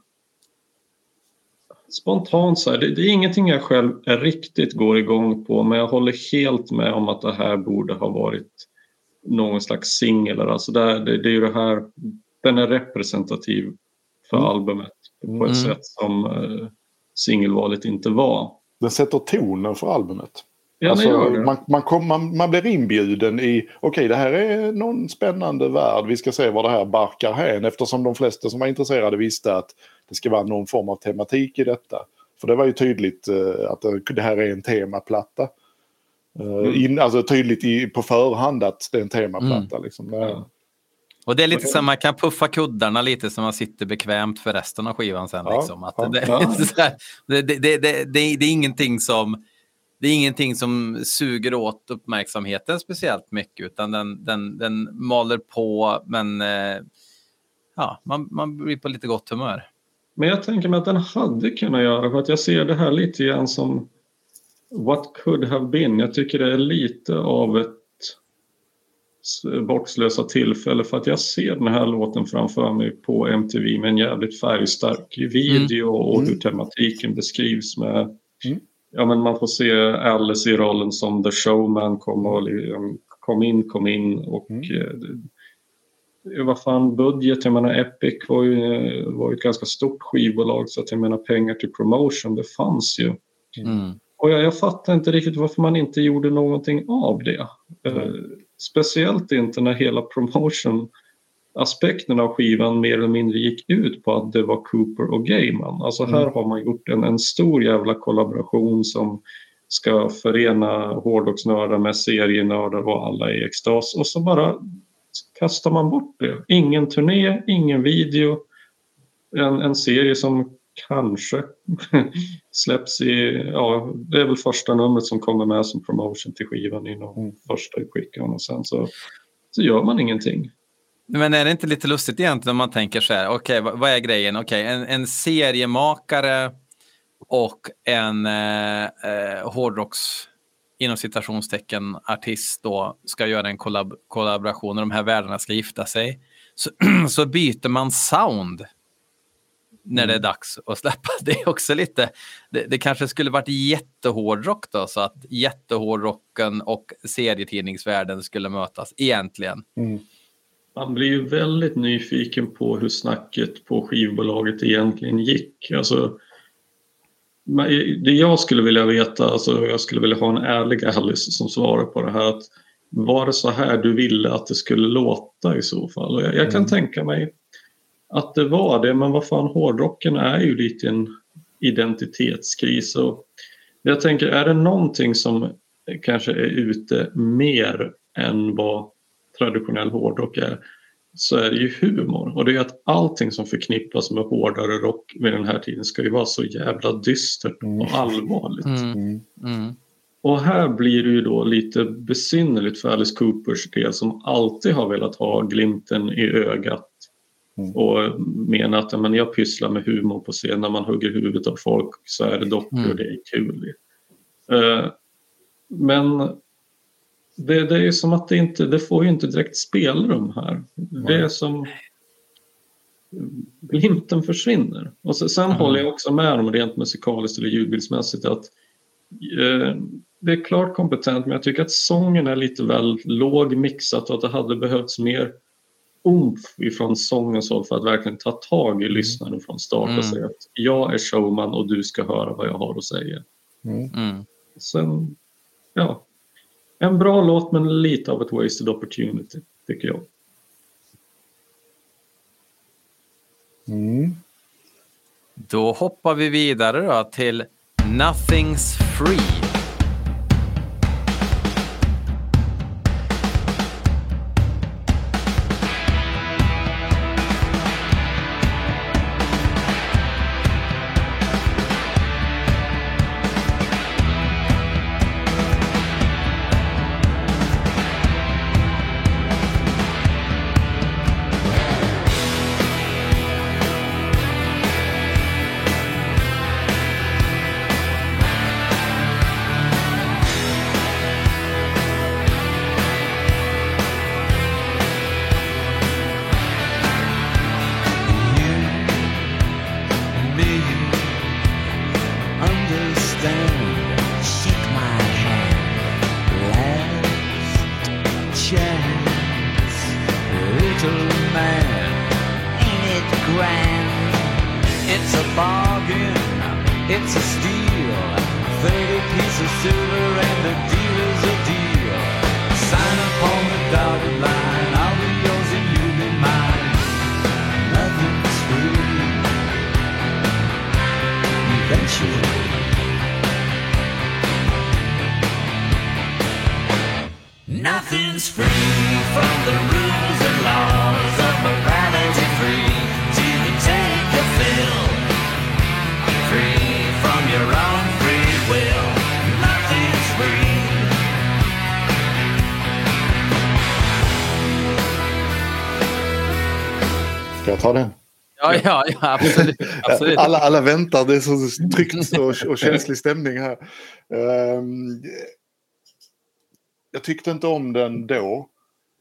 spontant så här, det, det är ingenting jag själv riktigt går igång på men jag håller helt med om att det här borde ha varit någon slags singel. Alltså det, är- det, det är ju det här, den är representativ för Mm. albumet på ett Mm. sätt som eh, singelvalet inte var. Den sätter tonen för albumet. Ja, alltså. Man, man, kom, man, man blir inbjuden i, okej det här är någon spännande värld, vi ska se vad det här barkar hän. Eftersom de flesta som var intresserade visste att det ska vara någon form av tematik i detta. För det var ju tydligt eh, att det, det här är en temaplatta. Eh, Mm. in, alltså tydligt i, på förhand att det är en temaplatta. Liksom. Eh, Ja. Och det är lite så man kan puffa kuddarna lite så man sitter bekvämt för resten av skivan sen. Ja, liksom. att ja, det, ja. är- ingenting som det är ingenting som suger åt uppmärksamheten speciellt mycket utan den, den, den maler på men eh, ja, man, man blir på lite gott humör. Men jag tänker mig att den hade kunnat göra för att jag ser det här lite grann som What could have been. Jag tycker det är lite av ett bortslösa tillfälle för att jag ser den här låten framför mig på MTV med en jävligt färgstark video och Mm. hur tematiken beskrivs med Mm. Ja men man får se Alice i rollen som the showman kom och liksom, kom in, kom in och Mm. eh, vad fan budget, jag menar Epic var ju, var ju ett ganska stort skivbolag så att jag menar pengar till promotion det fanns ju. Mm. Och jag, jag fattar inte riktigt varför man inte gjorde någonting av det. Eh, speciellt inte när hela promotion aspekten av skivan mer eller mindre gick ut på att det var Cooper och Gaiman. Alltså här Mm. har man gjort en, en stor jävla kollaboration som ska förena hårdrocksnördar med serienördar och alla i extas och så bara kastar man bort det. Ingen turné, ingen video. En, en serie som kanske släpps i, ja det är väl första numret som kommer med som promotion till skivan i någon Mm. första utskicken och sen så, så gör man ingenting. Men är det inte lite lustigt egentligen om man tänker så här, okej vad, vad är grejen? Okej, en, en seriemakare och en eh, eh, hårdrocks inom citationstecken artist då ska göra en kollab kollaboration och de här världarna ska gifta sig. Så, så byter man sound när det är dags att släppa. Det är också lite, det, det kanske skulle varit jättehårdrock då så att jättehårdrocken och serietidningsvärlden skulle mötas egentligen. mm. Man blir ju väldigt nyfiken på hur snacket på skivbolaget egentligen gick. Alltså, det jag skulle vilja veta, alltså jag skulle vilja ha en ärlig Alice som svarar på det här. Att var det så här du ville att det skulle låta i så fall? Och jag, jag kan Mm. tänka mig att det var det, men vad fan hårdrocken är ju lite en identitetskris. Och jag tänker, är det någonting som kanske är ute mer än vad traditionell hårdrock är så är det ju humor. Och det är att allting som förknippas med hårdare rock vid den här tiden ska ju vara så jävla dystert Mm. och allvarligt. Mm. Mm. Mm. Och här blir det ju då lite besynnerligt för Alice Coopers del som alltid har velat ha glimten i ögat Mm. och menar att men jag pysslar med humor på scen när man hugger huvudet av folk så är det dockor Mm. och det är kul. Eh, men det, det är som att det inte, det får ju inte direkt spelrum här. Det är som glimten försvinner. Och så, sen Mm. håller jag också med om rent musikaliskt eller ljudbildsmässigt att eh, det är klart kompetent men jag tycker att sången är lite väl låg mixat och att det hade behövts mer umf ifrån sångens håll för att verkligen ta tag i lyssnaren från start Mm. och säga att jag är showman och du ska höra vad jag har att säga. Mm. Mm. Sen, ja, en bra låt men lite av ett wasted opportunity tycker jag. Mm. Då hoppar vi vidare då till Nothing's Free. Ja, absolut. absolut. Alla, alla väntar, det är så tryckt och, och känslig stämning här. Ehm, jag tyckte inte om den då.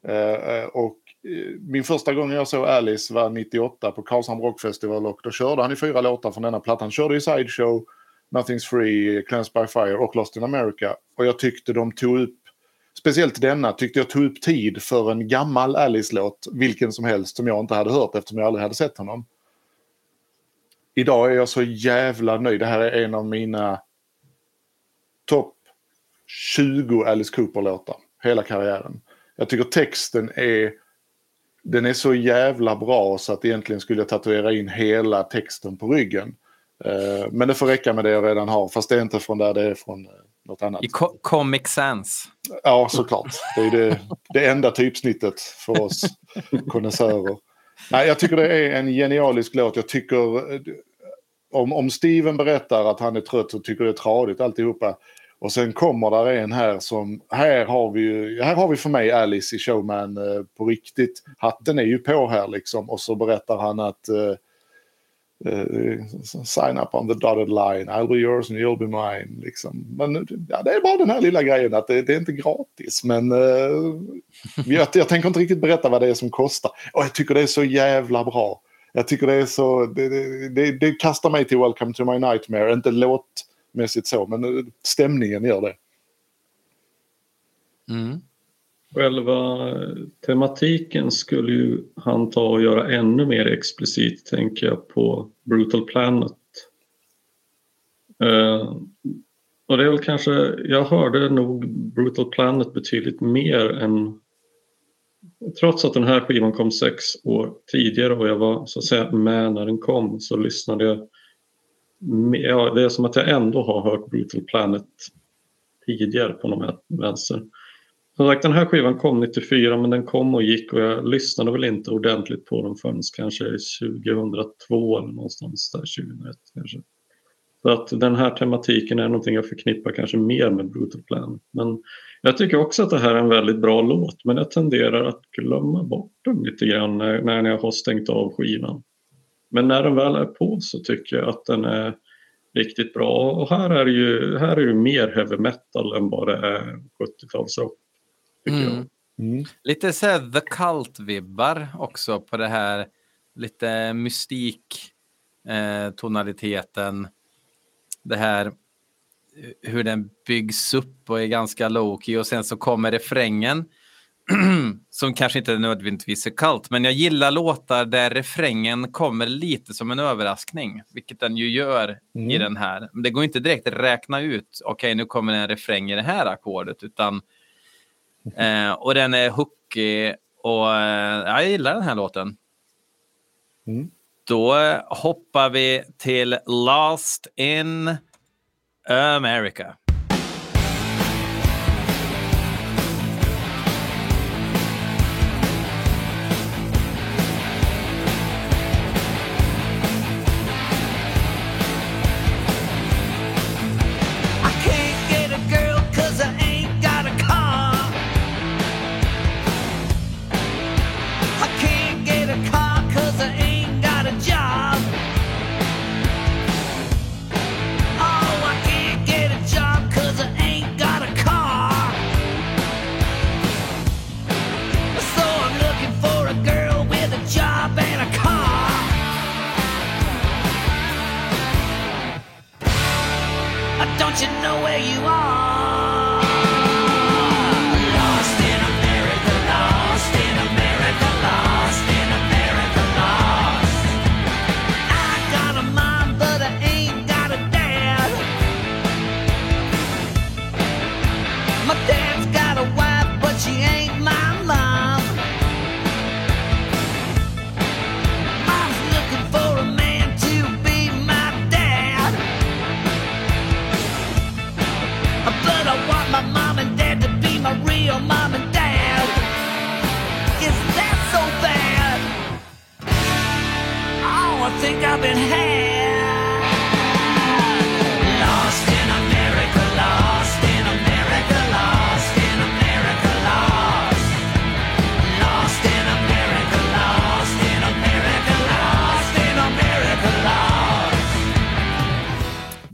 Eh, och eh, min första gång jag såg Alice var 98 på Karlshamn Rock Festival och då körde han i fyra låtar från denna plattan. Han körde i Sideshow, Nothing's Free, Cleansed by Fire och Lost in America. Och jag tyckte de tog upp, speciellt denna, tyckte jag tog upp tid för en gammal Alice-låt, vilken som helst, som jag inte hade hört eftersom jag aldrig hade sett honom. Idag är jag så jävla nöjd. Det här är en av mina topp 20 Alice Cooper-låtar. Hela karriären. Jag tycker texten är den är så jävla bra så att egentligen skulle jag tatuera in hela texten på ryggen. Eh, Men det får räcka med det jag redan har. Fast det är inte från där, det är från eh, något annat. I Co- Comic Sans. Ja, såklart. Det är det, det enda typsnittet för oss konnässörer. Nej, jag tycker det är en genialisk låt. Jag tycker... Om, om Steven berättar att han är trött och tycker det är tradigt alltihopa. Och sen kommer där en här som... Här har vi, här har vi för mig Alice i Showman eh, på riktigt. Hatten är ju på här liksom. Och så berättar han att... eh, eh, sign up on the dotted line, I'll be yours and you'll be mine. Liksom. Men ja, det är bara den här lilla grejen att det, det är inte gratis. Men eh, jag, jag tänker inte riktigt berätta vad det är som kostar. Och jag tycker det är så jävla bra. Jag tycker det är så, det, det, det, det kastar mig till Welcome to my nightmare. Inte låtmässigt så, men stämningen gör det. Mm. Själva tematiken skulle ju han ta och göra ännu mer explicit tänker jag på Brutal Planet. Eh, och det är väl kanske, jag hörde nog Brutal Planet betydligt mer än Trots att den här skivan kom sex år tidigare och jag var så att säga med när den kom så lyssnade jag Ja, det är som att jag ändå har hört Brutal Planet tidigare på någon vänster. Som sagt, den här skivan kom 94 men den kom och gick och jag lyssnade väl inte ordentligt på den förrän kanske 2002 eller någonstans där 2001 kanske. Så att den här tematiken är någonting jag förknippar kanske mer med Brutal Planet. Men jag tycker också att det här är en väldigt bra låt men jag tenderar att glömma bort den lite grann när, när jag har stängt av skivan. Men när den väl är på så tycker jag att den är riktigt bra. Och här är ju, här är det mer heavy metal än är 70-talsrock. Mm. Mm. Lite så här The Cult-vibbar också på det här lite mystik eh, tonaliteten. Det här hur den byggs upp och är ganska low-key och sen så kommer refrängen som kanske inte nödvändigtvis är kallt, men jag gillar låtar där refrängen kommer lite som en överraskning, vilket den ju gör mm. i den här. Men det går inte direkt att räkna ut, okej okay, nu kommer en refräng i det här ackordet, utan eh, och den är hookig och eh, jag gillar den här låten. Mm. Då hoppar vi till Last in America.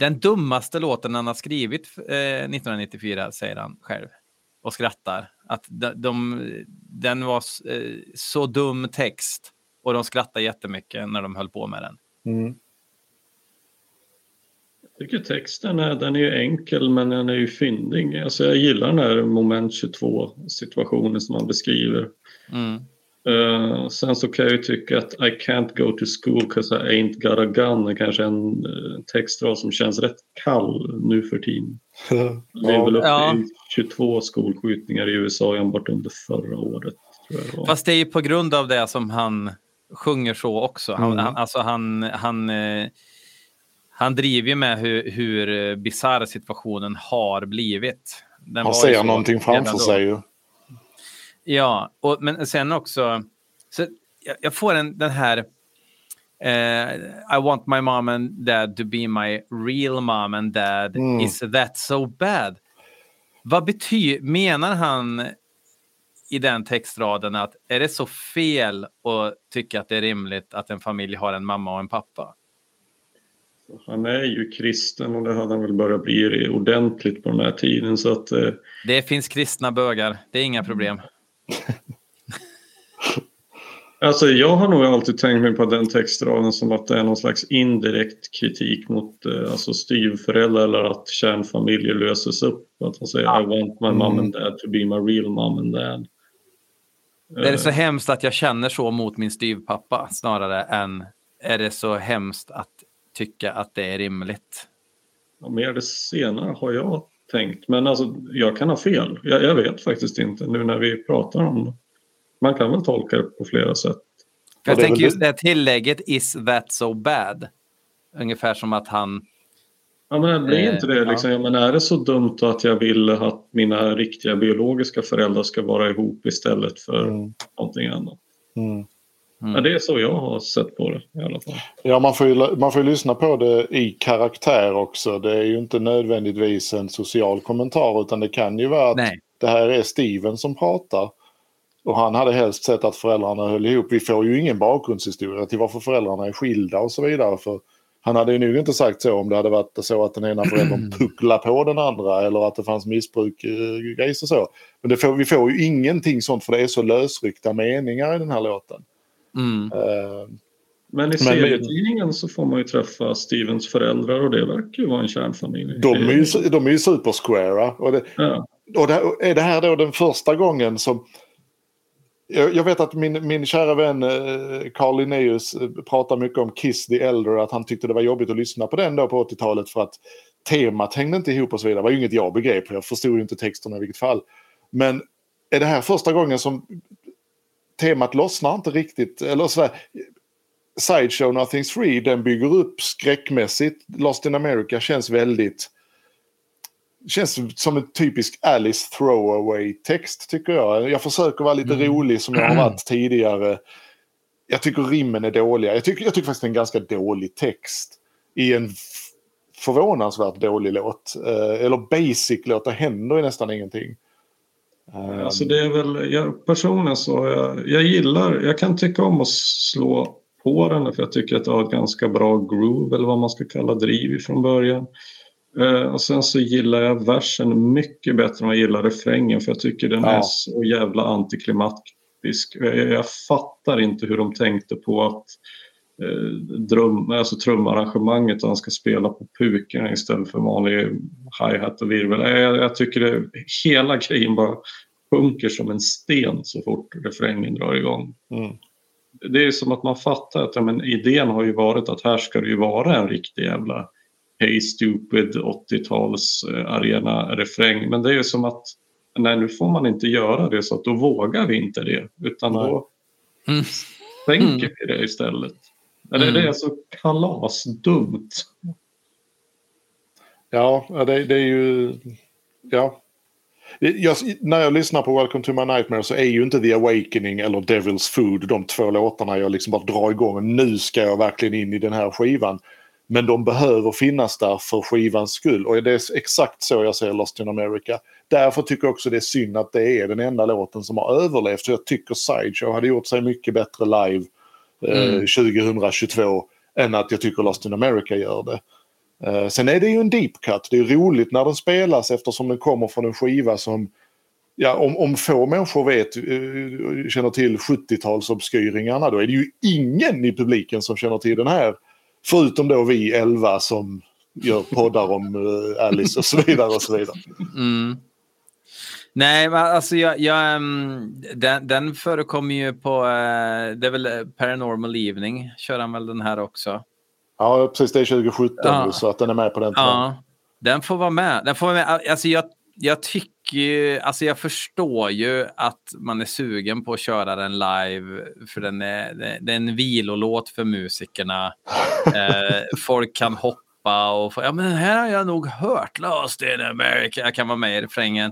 Den dummaste låten han har skrivit eh, 1994, säger han själv. Och skrattar. Att de, de den var eh, så dum text. Och de skrattade jättemycket när de höll på med den. Mm. Jag tycker texten är, den är enkel men den är ju fyndig. Alltså jag gillar den här moment 22 situationen som han beskriver. Mm. Uh, sen så kan jag ju tycka att I can't go to school cause I ain't got a gun är kanske en uh, textrad som känns rätt kall nu för tiden. Vi är väl uppe ja. i 22 skolskjutningar i USA enbart under förra året. Det Fast det är ju på grund av det som han sjunger så också. Han, mm. han, alltså han, han, uh, han driver ju med hur, hur bisarr situationen har blivit. Den han ser någonting framför sig ju. Ja, och, men sen också, så jag, jag får en, den här uh, I want my mom and dad to be my real mom and dad. Mm. Is that so bad? Vad betyder, menar han i den textraden att är det så fel att tycka att det är rimligt att en familj har en mamma och en pappa? Han är ju kristen och det hade han väl börjat bli ordentligt på den här tiden. Så att, eh... Det finns kristna bögar, det är inga problem. Alltså jag har nog alltid tänkt mig på den textraden som att det är någon slags indirekt kritik mot eh, alltså styvföräldrar eller att kärnfamiljer löses upp. Att han säger ja. I want my mom and dad to be my real mom and dad. Det är så hemskt att jag känner så mot min styvpappa snarare än är det så hemskt att tycka att det är rimligt. Ja, mer det senare har jag tänkt. Men alltså, jag kan ha fel. Jag, jag vet faktiskt inte nu när vi pratar om det. Man kan väl tolka det på flera sätt. Jag det tänker just det- det här tillägget is that so bad. Ungefär som att han... Ja, men blir Eh, inte det liksom, ja. men är det så dumt att jag vill att mina riktiga biologiska föräldrar ska vara ihop istället för Mm. någonting annat? Mm. Ja, det är så jag har sett på det i alla fall. Ja, man får, ju, man får ju lyssna på det i karaktär också. Det är ju inte nödvändigtvis en social kommentar utan det kan ju vara att Nej. det här är Steven som pratar. Och han hade helst sett att föräldrarna höll ihop. Vi får ju ingen bakgrundshistoria till varför föräldrarna är skilda och så vidare. För han hade ju nog inte sagt så om det hade varit så att den ena föräldern pucklar på den andra eller att det fanns missbruk, eh, och så. Men det får, vi får ju ingenting sånt för det är så lösryckta meningar i den här låten. Mm. Eh, Men i Men- serietidningen så får man ju träffa Stevens föräldrar och det verkar ju vara en kärnfamilj. de, är ju, de är ju supersquara. Och det, Ja. och det, är det här då den första gången som... Jag, jag vet att min, min kära vän eh, Carl Linnaeus eh, pratar mycket om Kiss the Elder, att han tyckte det var jobbigt att lyssna på den då på 80-talet för att temat hängde inte ihop och så vidare. Det var ju inget jag begrep, jag förstod ju inte texterna i vilket fall. Men är det här första gången som temat lossnar inte riktigt? Eller så här, Sideshow Nothing's Free, den bygger upp skräckmässigt. Lost in America känns väldigt känns som en typisk Alice throwaway-text tycker jag. Jag försöker vara lite rolig som jag har varit tidigare. Jag tycker rimmen är dåliga. Jag tycker, jag tycker faktiskt det är en ganska dålig text i en förvånansvärt dålig låt. Eh, eller basic låt, det händer ju nästan ingenting. Eh, Alltså det är väl, jag, personligen så, jag, jag gillar, jag kan tycka om att slå på den för jag tycker att det har ett ganska bra groove eller vad man ska kalla driv från början. Eh, och sen så gillar jag versen mycket bättre än jag gillar refrängen för jag tycker den Ja. är så jävla antiklimatisk. Jag, jag fattar inte hur de tänkte på att eh, drum, alltså trumarrangemanget han ska spela på pukorna istället för vanlig hi-hat och virvel. Jag, jag tycker det, hela grejen bara sjunker som en sten så fort refrängen drar igång. Mm. Det är som att man fattar att ja, men idén har ju varit att här ska det ju vara en riktig jävla Hey Stupid 80-tals eh, arena refräng. Men det är ju som att nej nu får man inte göra det så att då vågar vi inte det. Utan då Mm. sänker vi det istället. Mm. det är så kalasdumt. Ja, det, det är ju... Ja. Jag, när jag lyssnar på Welcome to my nightmare så är ju inte The Awakening eller Devil's Food de två låtarna jag liksom bara drar igång. Nu ska jag verkligen in i den här skivan. Men de behöver finnas där för skivans skull. Och det är exakt så jag ser Lost in America. Därför tycker jag också det är synd att det är den enda låten som har överlevt. För jag tycker Sideshow hade gjort sig mycket bättre live Mm. 2022 än att jag tycker Lost in America gör det. Eh, sen är det ju en deep cut. Det är roligt när den spelas eftersom den kommer från en skiva som Ja, om, om få människor vet, eh, känner till 70-talsobskyringarna då är det ju ingen i publiken som känner till den här. Förutom då vi elva som gör poddar om eh, Alice och så vidare och så vidare. Mm. Nej, men alltså jag, jag, ehm, den, den förekommer ju på, eh, det är väl eh, Paranormal Evening, kör han väl den här också? Ja, precis. Det är 2017 Ja. så att den är med på den. Ja, den får vara med. Den får vara med. Alltså jag, jag tycker ju, alltså jag förstår ju att man är sugen på att köra den live, för den är, det är en vilolåt för musikerna. Eh, folk kan hoppa och få, ja men den här har jag nog hört, Lost in America, jag kan vara med i refrängen.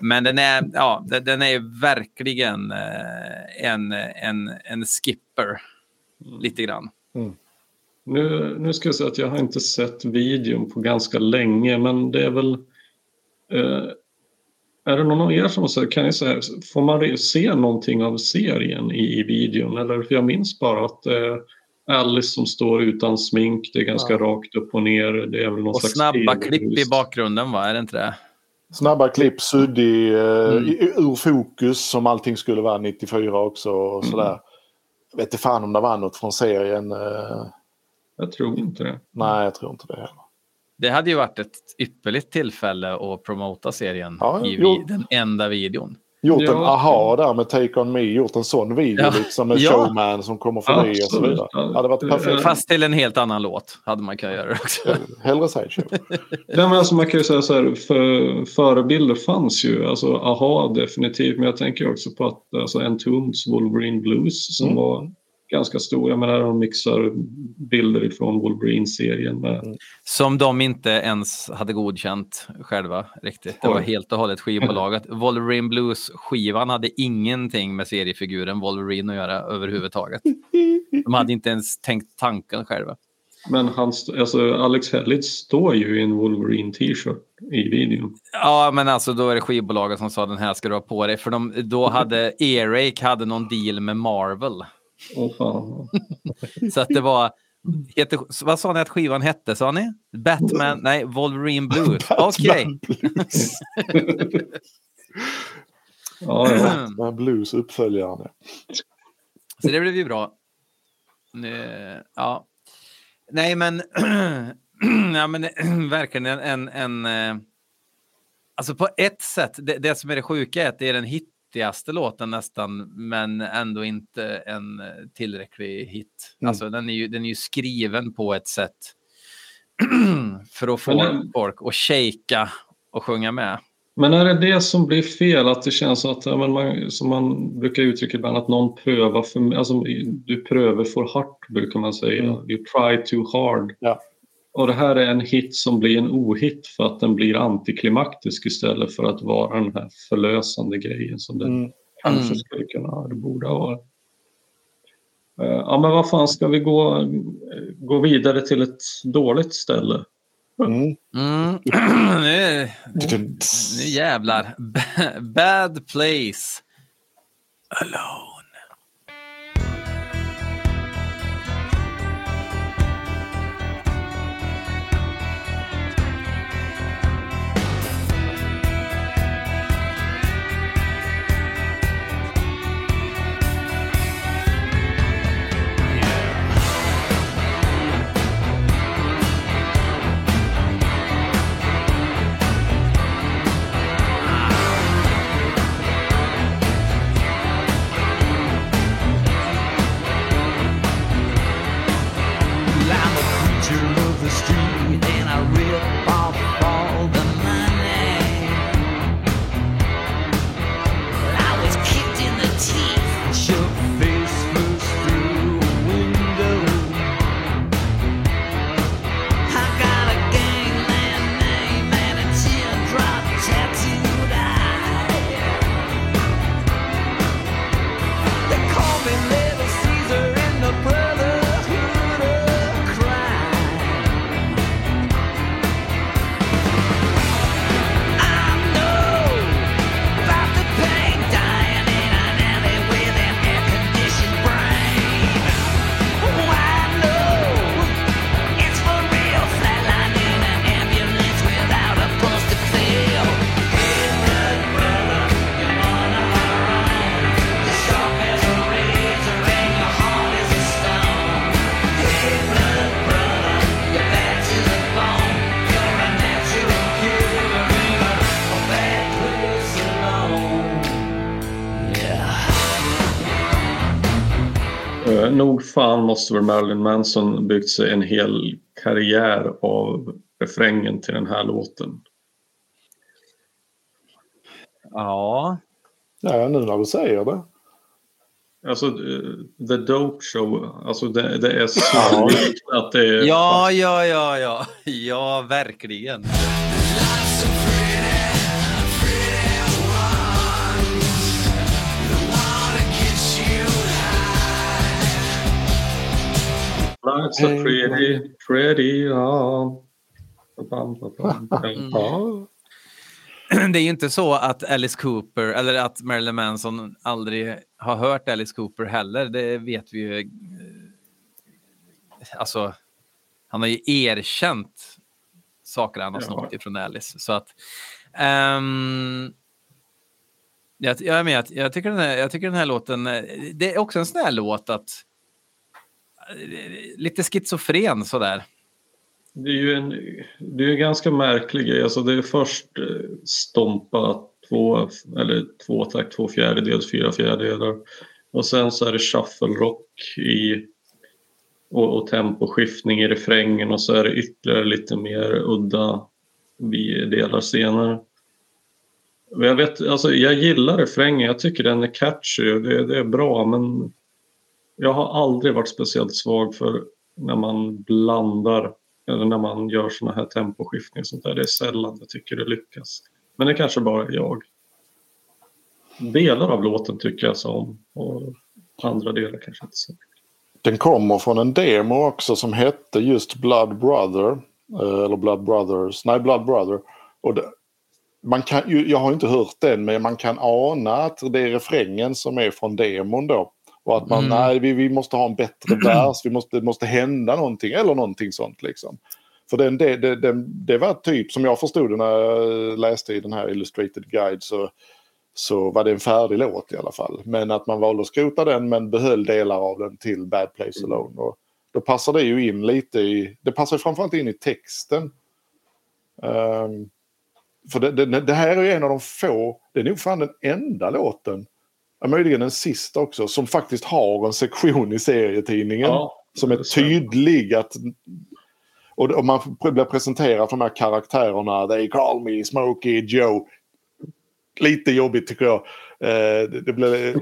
Men den är, ja, den, är verkligen eh, en, en, en skipper, lite grann. Nu, nu ska jag säga att jag har inte sett videon på ganska länge men det är väl... Eh, är det någon av er som säger, kan jag säga, får man se någonting av serien i, i videon? Eller för jag minns bara att eh, Alice som står utan smink, det är ganska rakt upp och ner. Det är väl någon Och slags snabba klipp i bakgrunden, va? Är det inte det? Snabba klipp, suddig, eh, Mm. i- ur fokus som allting skulle vara 94 också. Och Mm. sådär. Jag vet inte fan om det var något från serien. Eh, Jag tror inte det. nej, jag tror inte det heller. Det hade ju varit ett ypperligt tillfälle att promota serien Ja, i jo. den enda videon. Gjort Ja. en aha där med Take On Me, gjort en sån video Ja. liksom med Ja. showman som kommer förbi och så vidare. Ja. Det hade varit perfekt. Fast till en helt annan låt hade man kunnat göra det också. Hellre sideshow. Ja, men alltså man kan ju säga så här, för, förebilder fanns ju. Alltså, aha, definitivt. Men jag tänker också på att alltså, Entombs Wolverine Blues som Mm. var ganska stor. Jag menar, de mixar bilder ifrån Wolverine-serien med Som de inte ens hade godkänt själva riktigt. Det var helt och hållet skivbolaget. Wolverine Blues-skivan hade ingenting med seriefiguren Wolverine att göra överhuvudtaget. De hade inte ens tänkt tanken själva. Men han, alltså Alex Hellids står ju i en Wolverine t-shirt i videon. Ja, men alltså då är det skivbolaget som sa den här ska du ha på dig. För de, då hade Earache hade någon deal med Marvel. Åh fan. Så att det var... Heter, vad sa ni att skivan hette? Sa ni? Batman? Nej, Wolverine Blues. Okej. Ja. Med blues uppföljaren. ja. Så det blev ju bra. Nu, ja. Nej, men, ja, men verkligen en... en, en eh, alltså på ett sätt, det, det som är det sjuka är att det är den hittigaste låten nästan, men ändå inte en eh, tillräcklig hit. Mm. Alltså den är, ju, den är ju skriven på ett sätt för att få Men folk att shaka och sjunga med. Men är det det som blir fel? Att det känns att, ja, man, som man brukar uttrycka ibland, att någon prövar för alltså, Du prövar för hårt, brukar man säga. Mm. You try too hard. Ja. Och det här är en hit som blir en ohit för att den blir antiklimaktisk istället för att vara den här förlösande grejen som den Mm. kanske Mm. skulle kunna, det borde ha varit. Eh, Ja men vad fan, ska vi gå, gå vidare till ett dåligt ställe? Mm. Mm. nu, nu jävlar. Bad place. Alone. Nog fan måste väl Marilyn Manson byggt sig en hel karriär av refrängen till den här låten. Ja. Ja, nu när du säger det. Alltså, eh, The Dope Show, alltså det, det är så likt att det är... Ja, ja, ja, ja. Ja, verkligen. Life's so pretty, pretty, ja. Det är ju inte så att Alice Cooper eller att Marilyn Manson aldrig har hört Alice Cooper heller. Det vet vi ju. eh, Alltså, han har ju erkänt saker han har Ja. snott ifrån Alice. Så att... ehm, jag, jag, jag, jag, tycker den här, jag tycker den här låten... eh, Det är också en sån här låt att... Lite schizofren sådär. Det är ju en, det är en ganska märklig grej. Alltså det är först eh, stompa två, eller två takt, två fjärdedels, fyra fjärdedelar. Och sen så är det shuffle rock i och, och temposkiftning i refrängen och så är det ytterligare lite mer udda delar senare. Jag, vet, alltså, jag gillar refrängen, jag tycker den är catchy och det, det är bra men jag har aldrig varit speciellt svag för när man blandar eller när man gör sådana här temposkiftningar. Sånt där. Det är sällan jag tycker det lyckas. Men det kanske bara är jag. Delar av låten tycker jag så om och andra delar kanske inte så. Den kommer från en demo också som hette just Blood Brother. Eh, eller Blood Brothers. Nej, Blood Brother. Och det, man kan, jag har inte hört den men man kan ana att det är refrängen som är från demon då. Och att man, Mm. nej vi, vi måste ha en bättre vers, vi måste, det måste hända någonting eller någonting sånt liksom. För den, det, det, den, det var typ som jag förstod det när jag läste i den här Illustrated Guide så, så var det en färdig låt i alla fall. Men att man valde att skrota den men behöll delar av den till Bad Place Alone. Och då passar det ju in lite i, det passar framförallt in i texten. Ehm, för det, det, det här är ju en av de få, det är nog fan den enda låten, ja, möjligen den sista också, som faktiskt har en sektion i serietidningen Ja, som är tydlig. Att, och, och man blir presenterad för de här karaktärerna. They call me Smokey Joe. Lite jobbigt tycker jag. Eh, det, det blir,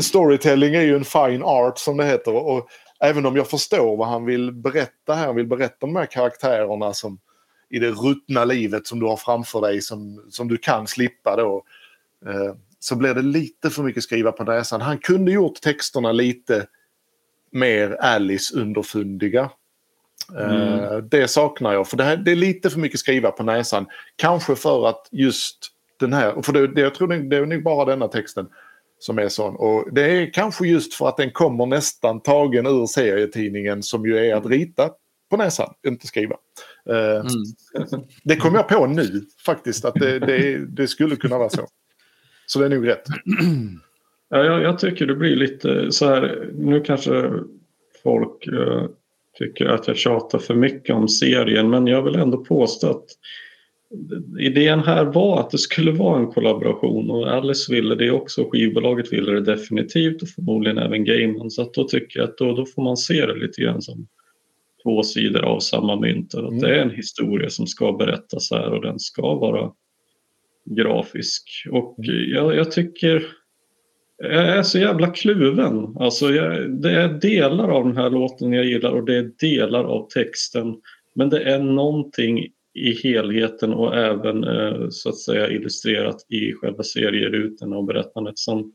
storytelling är ju en fine art som det heter. Och även om jag förstår vad han vill berätta här. Han vill berätta om de här karaktärerna som i det ruttna livet som du har framför dig som, som du kan slippa då. Eh, så blir det lite för mycket skriva på näsan. Han kunde gjort texterna lite mer Alice underfundiga. Eh, det saknar jag, för det, här, det är lite för mycket skriva på näsan. Kanske för att just den här, för det, det, jag tror det, det är nog bara denna texten som är sån. Och det är kanske just för att den kommer nästan tagen ur serietidningen som ju är att rita på näsan, inte skriva. Eh, Mm. Det kom jag på nu faktiskt, att det, det, det skulle kunna vara så. Så det är nog rätt. Ja, jag, jag tycker det blir lite så här, nu kanske folk eh, tycker att jag tjatar för mycket om serien men jag vill ändå påstå att idén här var att det skulle vara en kollaboration och Alice ville det också, skivbolaget ville det definitivt och förmodligen även Gaiman så att då tycker jag att då, då får man se det lite grann som två sidor av samma mynt. Att det är en historia som ska berättas här och den ska vara grafisk. Och jag, jag tycker jag är så jävla kluven. Alltså jag, det är delar av den här låten jag gillar och det är delar av texten. Men det är någonting i helheten och även eh, så att säga illustrerat i själva serierutorna och berättandet som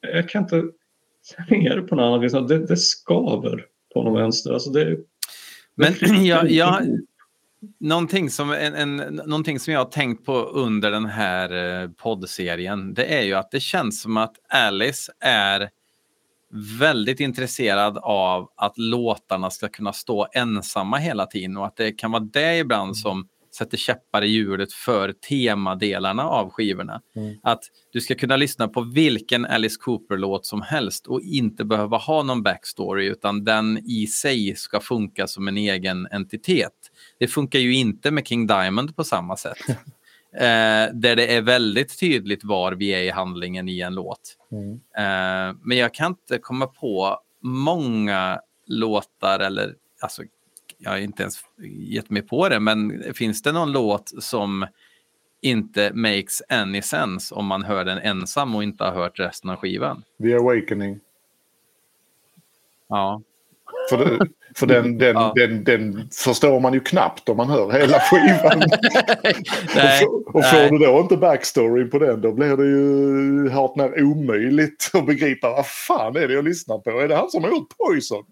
jag kan inte säga det på något annat vis. Det, det skaver på någon vänster. Alltså det, Men det flyter jag, jag någonting, som, en, en, någonting som jag har tänkt på under den här eh, poddserien, det är ju att det känns som att Alice är väldigt intresserad av att låtarna ska kunna stå ensamma hela tiden och att det kan vara det ibland som sätter käppar i hjulet för temadelarna av skivorna. Att du ska kunna lyssna på vilken Alice Cooper-låt som helst och inte behöva ha någon backstory utan den i sig ska funka som en egen entitet. Det funkar ju inte med King Diamond på samma sätt. Eh, där det är väldigt tydligt var vi är i handlingen i en låt. Eh, men jag kan inte komma på många låtar eller alltså, jag har inte ens gett mig på det, men finns det någon låt som inte makes any sense om man hör den ensam och inte har hört resten av skivan? The Awakening. Ja, För, det, för den, den, Ja. den, den förstår man ju knappt om man hör hela skivan. Nej, och får, och får du då inte backstory på den då blir det ju hart när omöjligt att begripa vad fan är det jag lyssnar på. Är det han som har gjort Poison?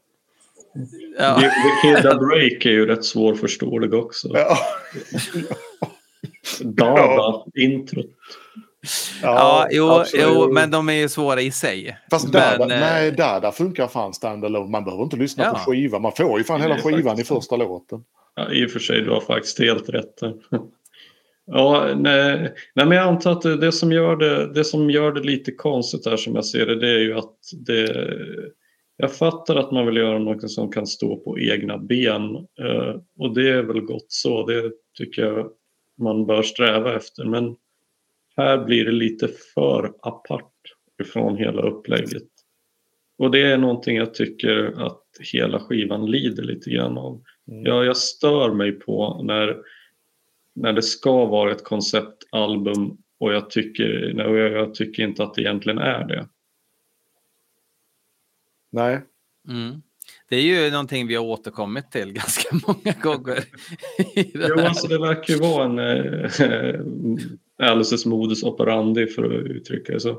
Ja. The, the Kid A Break är ju rätt svårförståelig också. Ja. Dada, introt. Ja, jo, absolut. jo, men de är ju svåra i sig. Fast men, Dada, eh, nej, Dada funkar fan standalone. Man behöver inte lyssna Ja. på skivan. Man får ju fan hela skivan faktiskt i första låten. Ja, I och för sig, du har faktiskt helt rätt. Ja, nej, nej, men jag antar att det, det, som gör det, det som gör det lite konstigt här som jag ser det, det är ju att det... Jag fattar att man vill göra något som kan stå på egna ben eh, och det är väl gott så, det tycker jag man bör sträva efter. Men här blir det lite för apart ifrån hela upplägget. Och det är någonting jag tycker att hela skivan lider lite grann av. Mm. Jag, jag stör mig på när, när det ska vara ett konceptalbum och jag tycker, jag tycker inte att det egentligen är det. Nej, Mm. Det är ju någonting vi har återkommit till ganska många gånger. Jo, alltså det verkar ju vara en äh, Alices modus operandi för att uttrycka det så.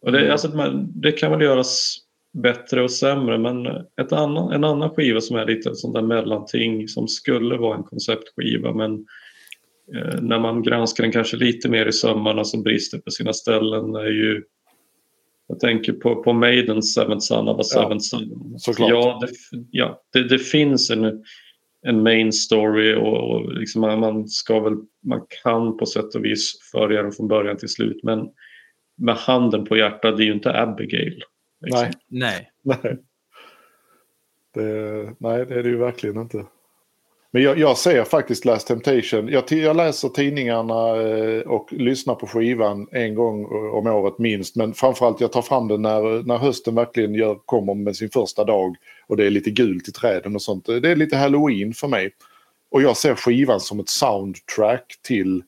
Och det, alltså, man, det kan väl göras bättre och sämre men ett annan, en annan skiva som är lite sånt där mellanting som skulle vara en konceptskiva men eh, när man granskar den kanske lite mer i sömmarna som brister på sina ställen är ju jag tänker på, på Maidens Seventh Son of a Seventh Son. såklart. Ja, det, ja det, det finns en, en main story och, och liksom man, man ska väl, man kan på sätt och vis följa den från början till slut men med handen på hjärtat, det är ju inte Abigail. liksom. nej, Nej. nej. Det, nej, det är det ju verkligen inte. Men jag, jag ser faktiskt Last Temptation. Jag, jag läser tidningarna eh, och lyssnar på skivan en gång eh, om året minst. Men framförallt jag tar fram den när, när hösten verkligen gör, kommer med sin första dag. Och det är lite gult i träden och sånt. Det är lite halloween för mig. Och jag ser skivan som ett soundtrack till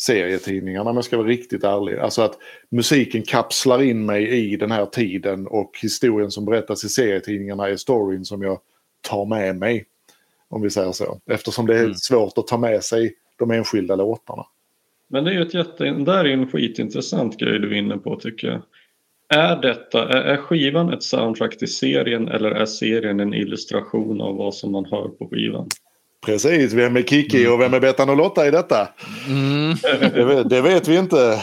serietidningarna om jag ska vara riktigt ärlig. Alltså att musiken kapslar in mig i den här tiden och historien som berättas i serietidningarna är storyn som jag tar med mig. Om vi säger så. Eftersom det är Mm. svårt att ta med sig de enskilda låtarna. Men det är ju ett jätte, där är en skitintressant grej du är inne på tycker jag. Är, detta, är, skivan ett soundtrack till serien eller är serien en illustration av vad som man hör på skivan? Precis, vem är Kiki och vem är Bettan och Lotta i detta? Mm. Det vet, det vet vi inte.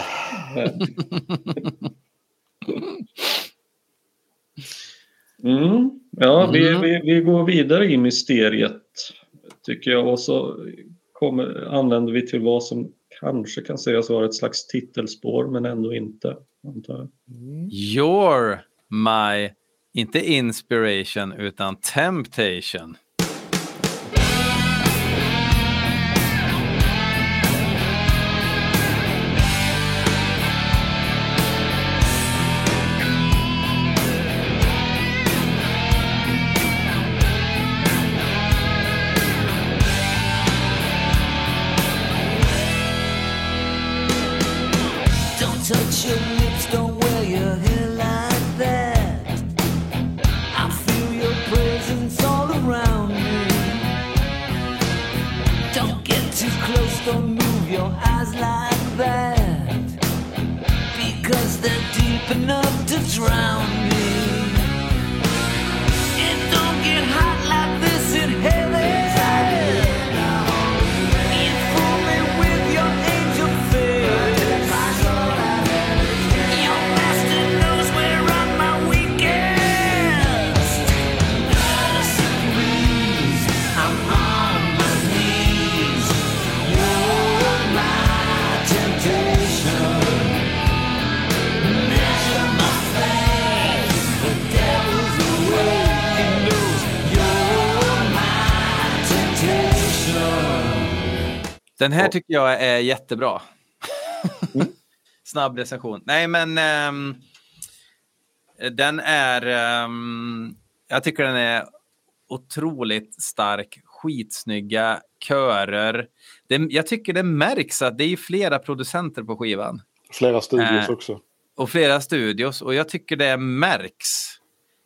Mm. Ja, vi, Mm. vi, vi går vidare i mysteriet tycker jag och så kommer, anländer vi till vad som kanske kan sägas vara ett slags titelspår men ändå inte. Antar jag. You're my, inte inspiration, utan temptation. Don't move your eyes like that. Because they're deep enough to drown me. It don't get hot like this Den här tycker jag är jättebra. Snabb recension. Nej, men ehm, den är... ehm, jag tycker den är otroligt stark. Skitsnygga körer. Det, jag tycker det märks att det är flera producenter på skivan. Flera studios Äh. också. Och flera studios. Och jag tycker det märks.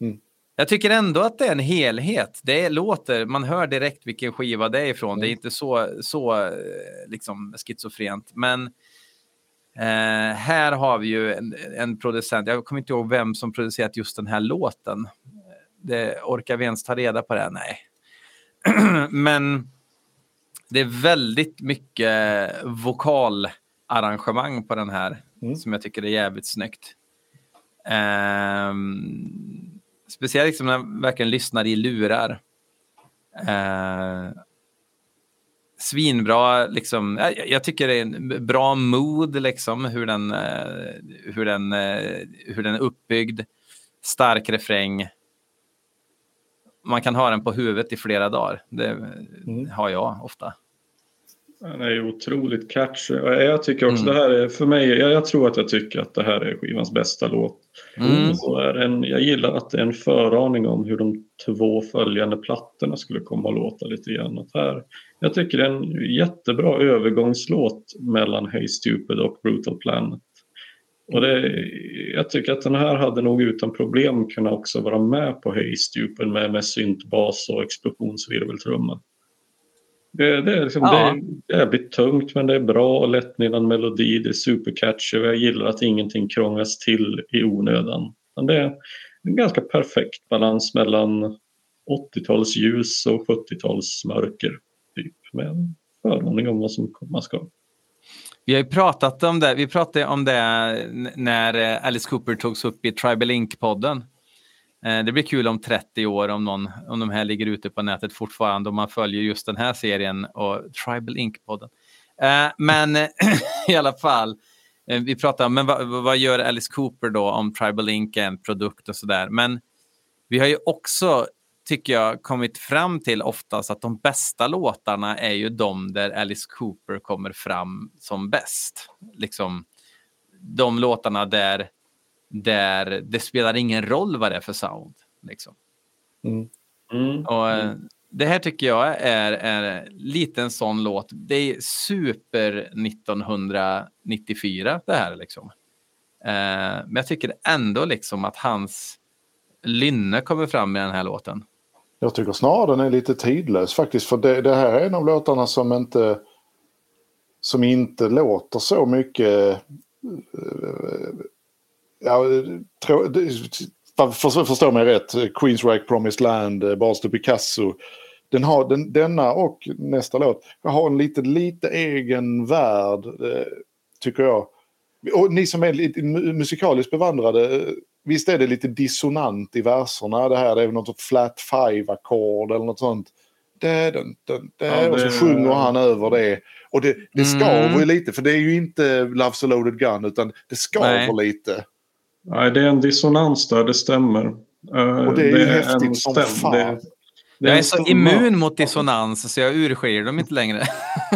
Mm. Jag tycker ändå att det är en helhet. Det låter, man hör direkt vilken skiva det är ifrån. Det är inte så, så eh, liksom schizofrent. Men eh, här har vi ju en, en producent. Jag kommer inte ihåg vem som producerat just den här låten. Det, orkar vi ens ta reda på det? Nej. Men det är väldigt mycket vokalarrangemang på den här Mm. som jag tycker är jävligt snyggt. Ehm, speciellt liksom när man verkligen lyssnar i lurar. Uh, svinbra, liksom. Jag, jag tycker det är en bra mood, liksom, hur den, eh, hur, den, eh, hur den är uppbyggd. Stark refräng. Man kan ha den på huvudet i flera dagar. Det har jag ofta. Den är ju otroligt catchy. Jag tycker också Mm. det här är, för mig, jag, jag tror att jag tycker att det här är skivans bästa låt. Mm. Så är en, jag gillar att det är en föraning om hur de två följande plattorna skulle komma att låta lite grann. Att här, jag tycker det är en jättebra övergångslåt mellan Hey Stupid och Brutal Planet. Och det, jag tycker att den här hade nog utan problem kunnat också vara med på Hey Stupid med, med syntbas och explosionsvirveltrumma. Det, det, är liksom, Ja. det är jävligt tungt men det är bra och lättnivande melodi. Det är supercatchy och jag gillar att ingenting krånglas till i onödan. Men det är en ganska perfekt balans mellan 80-tals ljus och 70-tals mörker. Typ, med en föraning om vad som komma ska. Vi har ju pratat om det, vi pratade om det när Alice Cooper togs upp i Tribal Inc-podden. Eh, det blir kul om 30 år om, någon, om de här ligger ute på nätet fortfarande och man följer just den här serien och Tribal Inc-podden. Eh, men i alla fall, eh, vi pratar om men vad, vad gör Alice Cooper då om Tribal Inc är en produkt och sådär. Men vi har ju också, tycker jag, kommit fram till oftast att de bästa låtarna är ju de där Alice Cooper kommer fram som bäst. Liksom de låtarna där, där det spelar ingen roll vad det är för sound. Liksom. Mm. Och, eh, Det här tycker jag är, är lite en sån låt. Det är super 1994 det här liksom. Eh, men jag tycker ändå liksom att hans lynne kommer fram i den här låten. Jag tycker snarare den är lite tidlös faktiskt. För det, det här är en av låtarna som inte, som inte låter så mycket... Ja, tro, det- för, förstå mig rätt. Queensryche, Promised Land, eh, Bars to Picasso. Den har, den, denna och nästa låt har en lite, lite egen värld, eh, tycker jag. Och ni som är lite mu- musikaliskt bevandrade, eh, visst är det lite dissonant i verserna det här, det är väl något flat five-ackord eller något sånt. Det, den, den, det, Ja, och så det- sjunger han över det. Och det, det skaver Mm. ju lite, för det är ju inte Love's a loaded gun, utan det skaver Nej. lite. Nej, det är en dissonans där, det stämmer. Eh, Och det är ju en häftigt som stäm- fan. det- det Jag en är så immun mot dissonans så jag urskiljer dem inte längre.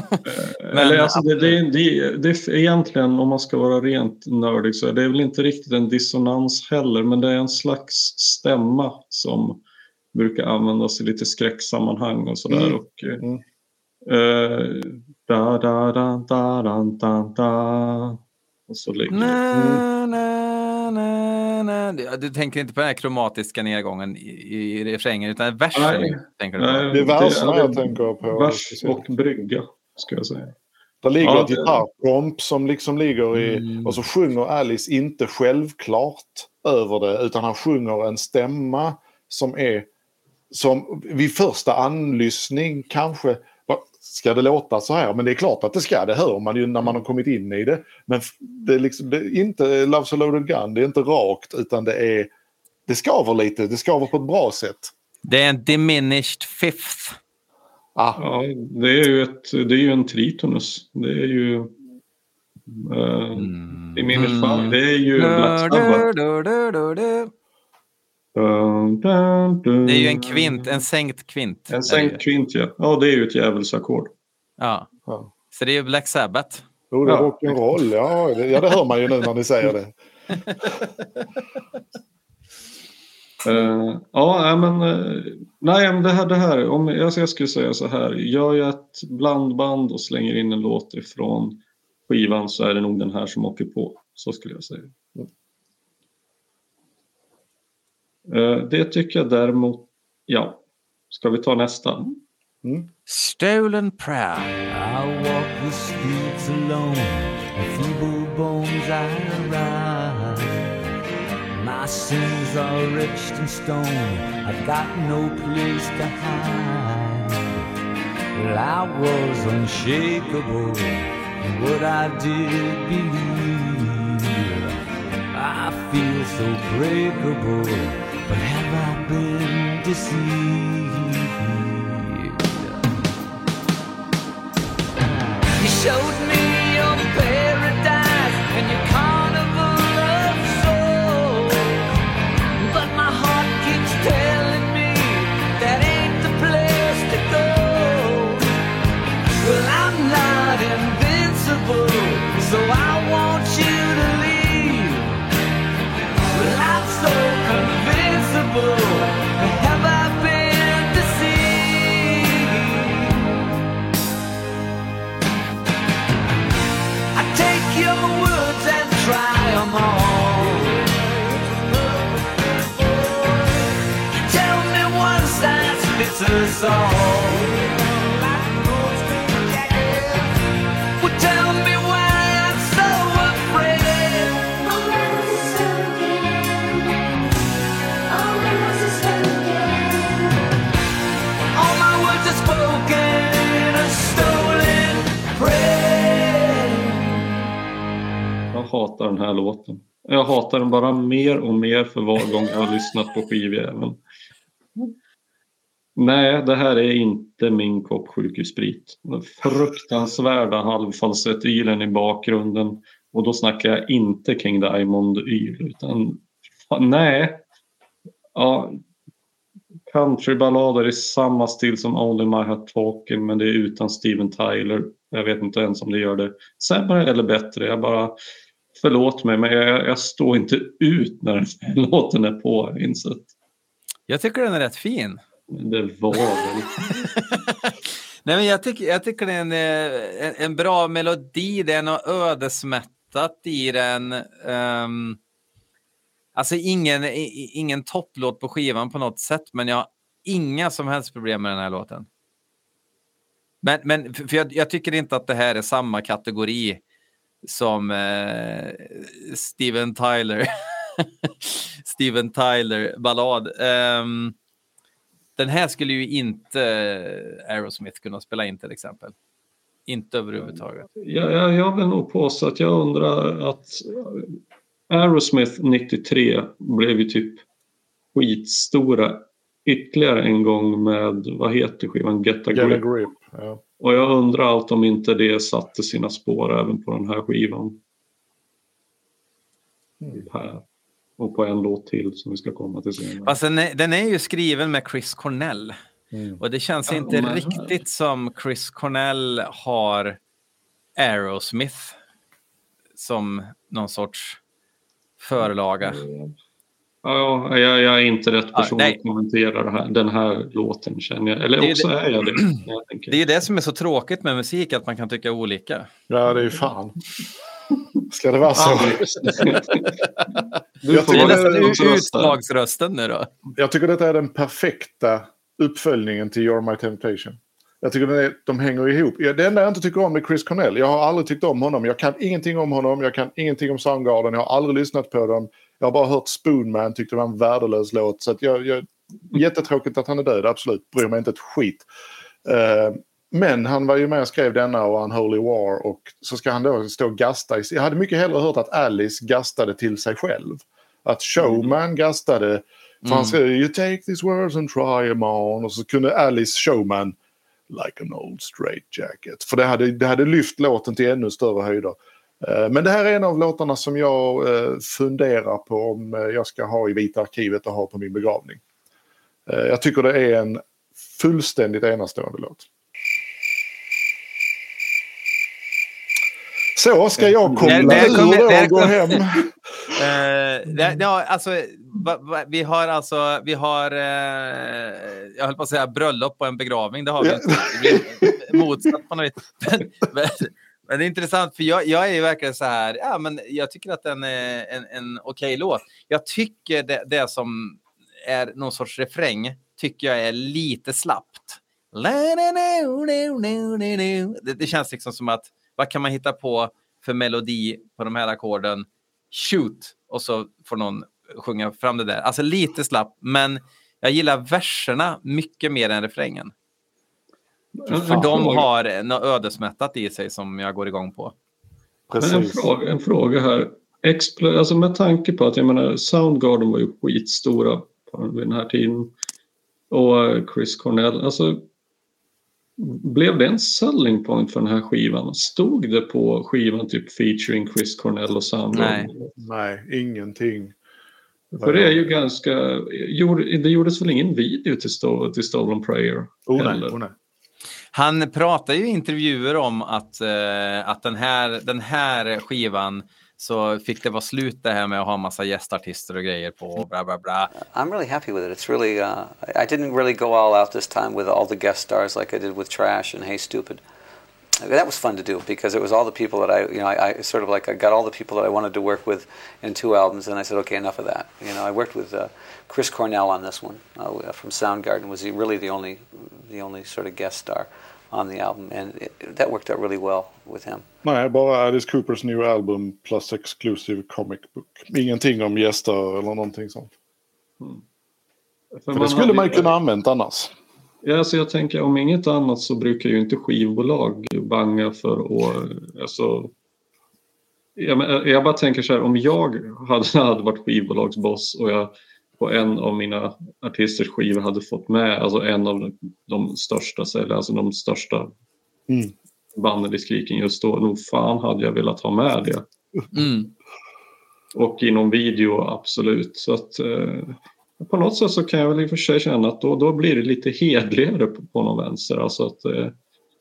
Men- Eller alltså det, det, det, det är egentligen, om man ska vara rent nördig, så är det väl inte riktigt en dissonans heller, men det är en slags stämma som brukar användas i lite skräcksammanhang och sådär. Mm. Och, eh, Mm. eh, da, da, da, da, da, da, da. Och så ligger Na, na, na, na. Du- Du tänker inte på den här kromatiska nedgången i, i refrängen utan versen Nej. tänker du på? Nej, Det är verserna jag tänker på. Vers och brygga, ska jag säga. Där ligger Ja, ett gitarrkomp som liksom ligger i... Mm. Och så sjunger Alice inte självklart över det utan han sjunger en stämma som är... Som vid första anlyssning kanske... "Va, Ska det låta så här? Men det är klart att det ska. Det hör man ju när man har kommit in i det. Men det är, liksom, det är inte Love's a loaded gun. Det är inte rakt utan det är... Det skaver lite. Det skaver på ett bra sätt. Det är en diminished fifth. Ah, Ja, det är ju, ett, det är ju en tritonus. Det är ju... Uh, Mm. I min fall, det är ju Black Sabbath. Du, du, du, du. Dun, dun, dun. Det är ju en kvint, en sänkt kvint. En sänkt kvint, ja. Ja, det är ju ett djävulsackord. Ja. ja. Så det är ju Black Sabbath. Jo, det är Ja. rock'n'roll. Ja, det, ja, det hör man ju nu när ni säger det. Uh, ja, nej, men, eh, nej, men det här, det här om jag, jag skulle säga så här. Gör jag ett blandband och slänger in en låt ifrån skivan så är det nog den här som åker på. Så skulle jag säga. Eh, det tycker jag däremot, ja. Ska vi ta nästa? Mm. Stolen proud. I walk the streets alone, with feeble bones I ride. My sins are etched in stone, I've got no place to hide. Well, I was unshakable in what I did believe. I feel so breakable, but have I been deceived? You showed me your paradise hatar den här låten. Jag hatar den bara mer och mer för var gång jag har lyssnat på skivjäveln. Nej, det här är inte min kopp sjukhussprit. Den fruktansvärda halvfalsettylen i bakgrunden. Och då snackar jag inte King Diamond-yl utan nej. Ja, countryballader i samma stil som Only My Heart Talking men det är utan Steven Tyler. Jag vet inte ens om det gör det sämre eller bättre. Jag bara Förlåt mig men jag, jag står inte ut när den låten är på. Insett. Jag tycker den är rätt fin. Det var väl... Nej, men jag, tycker, jag tycker det är en, en, en bra melodi. Det är något ödesmättat i den. Um, alltså ingen, i- ingen topplåt på skivan på något sätt, men jag har inga som helst problem med den här låten. Men, men för jag, jag tycker inte att det här är samma kategori som eh, Steven Tyler. Steven Tyler ballad. Ehm, den här skulle ju inte Aerosmith kunna spela in till exempel. Inte överhuvudtaget. Jag, jag, jag vill nog påstå att jag undrar att Aerosmith 93 blev ju typ skitstora ytterligare en gång med, vad heter skivan, Get a Get a Grip. grip. Ja. Och jag undrar allt om inte det satte sina spår även på den här skivan. Här. Och på en låt till som vi ska komma till senare. Fast den är, den är ju skriven med Chris Cornell. Mm. Och det känns Ja, inte riktigt som Chris Cornell har Aerosmith som någon sorts förlaga. Ja, jag, jag är inte rätt Ja, person nej. att kommentera det här, den här låten känner jag. Eller också det- är jag det. Jag. Det är det som är så tråkigt med musik, att man kan tycka olika. ja, det är ju fan. Ska det vara så? Du Jag får Det är tycker utslagsrösten nu då. Jag tycker detta är den perfekta uppföljningen till You're My Temptation. Jag tycker är, de hänger ihop. Det enda jag inte tycker om är Chris Cornell. Jag har aldrig tyckt om honom. Jag kan ingenting om honom. Jag kan ingenting om Soundgarden. Jag har aldrig lyssnat på dem. Jag har bara hört Spoonman. Tyckte det var en värdelös låt. Så att jag, jag, jättetråkigt att han är död, absolut. Bryr mig inte ett skit. Eh, men han var ju med och skrev denna och Unholy War. Och så ska han då stå och gasta. Jag hade mycket hellre hört att Alice gastade till sig själv. Att Showman gastade. För han skrev You take these words and try them on. Och så kunde Alice Showman Like an old straight jacket. För det hade, det hade lyft låten till ännu större höjder. Eh, Men det här är en av låtarna som jag eh, funderar på om eh, jag ska ha i Vita arkivet och ha på min begravning. Jag tycker det är en fullständigt enastående låt. Så ska jag komma Där- där kommer- där och gå hem. Eh, ja, alltså, va, va, vi har alltså, vi har, eh, jag höll på att säga bröllop och en begravning, det har vi inte. Det motsatt på något vis. Men, det är intressant, för jag, jag är ju verkligen så här, ja men jag tycker att den är en, en okej låt. Jag tycker det, det som är någon sorts refräng, tycker jag är lite slappt. Det, det känns liksom som att, vad kan man hitta på för melodi på de här ackorden? Shoot! Och så får någon sjunga fram det där. Alltså lite slapp, men jag gillar verserna mycket mer än refrängen. För de har något ödesmättat i sig som jag går igång på. Men en, Precis. fråga, en fråga här. Expl- alltså med tanke på att jag menar Soundgarden var ju skitstora på vid den här tiden. Och Chris Cornell. Alltså, blev det en selling point för den här skivan? Stod det på skivan typ featuring Chris Cornell och Soundgarden? Nej. Nej, ingenting. För det är ju ganska... gjorde- Det gjordes väl ingen video till, Sto- till Stolen Prayer? Oh, nej, oh, nej. Han pratar ju i intervjuer om att, eh, att den, här, den här skivan så fick det vara slut det här med att ha massa gästartister och grejer på och bla bla bla. I'm really happy with it. It's really, uh, I didn't really go all out this time with all the guest stars like I did with Trash and Hey Stupid. That was fun to do because it was all the people that I, you know, I, I sort of like I got all the people that I wanted to work with in two albums, and I said, okay, enough of that. You know, I worked with uh, Chris Cornell on this one uh, from Soundgarden. Was he really the only the only sort of guest star on the album, and it, that worked out really well with him. Nej, bara Alice Coopers new album plus exclusive comic book. Ingenting om gäster eller någonting sånt. För det skulle man ju kunna använt annars. Ja, alltså jag tänker om inget annat så brukar ju inte skivbolag banga för att... Alltså, jag, men- jag bara tänker så här, om jag hade, hade varit skivbolagsboss och jag på en av mina artisters skivor hade fått med alltså en av de, de största säljare, alltså de största Mm. banden i Skriken just då, nog fan hade jag velat ha med det. Mm. Och i någon video, absolut. Så att eh, på något sätt så kan jag väl i och för sig känna att då, då blir det lite hedligare på, på någon vänster. Alltså att eh,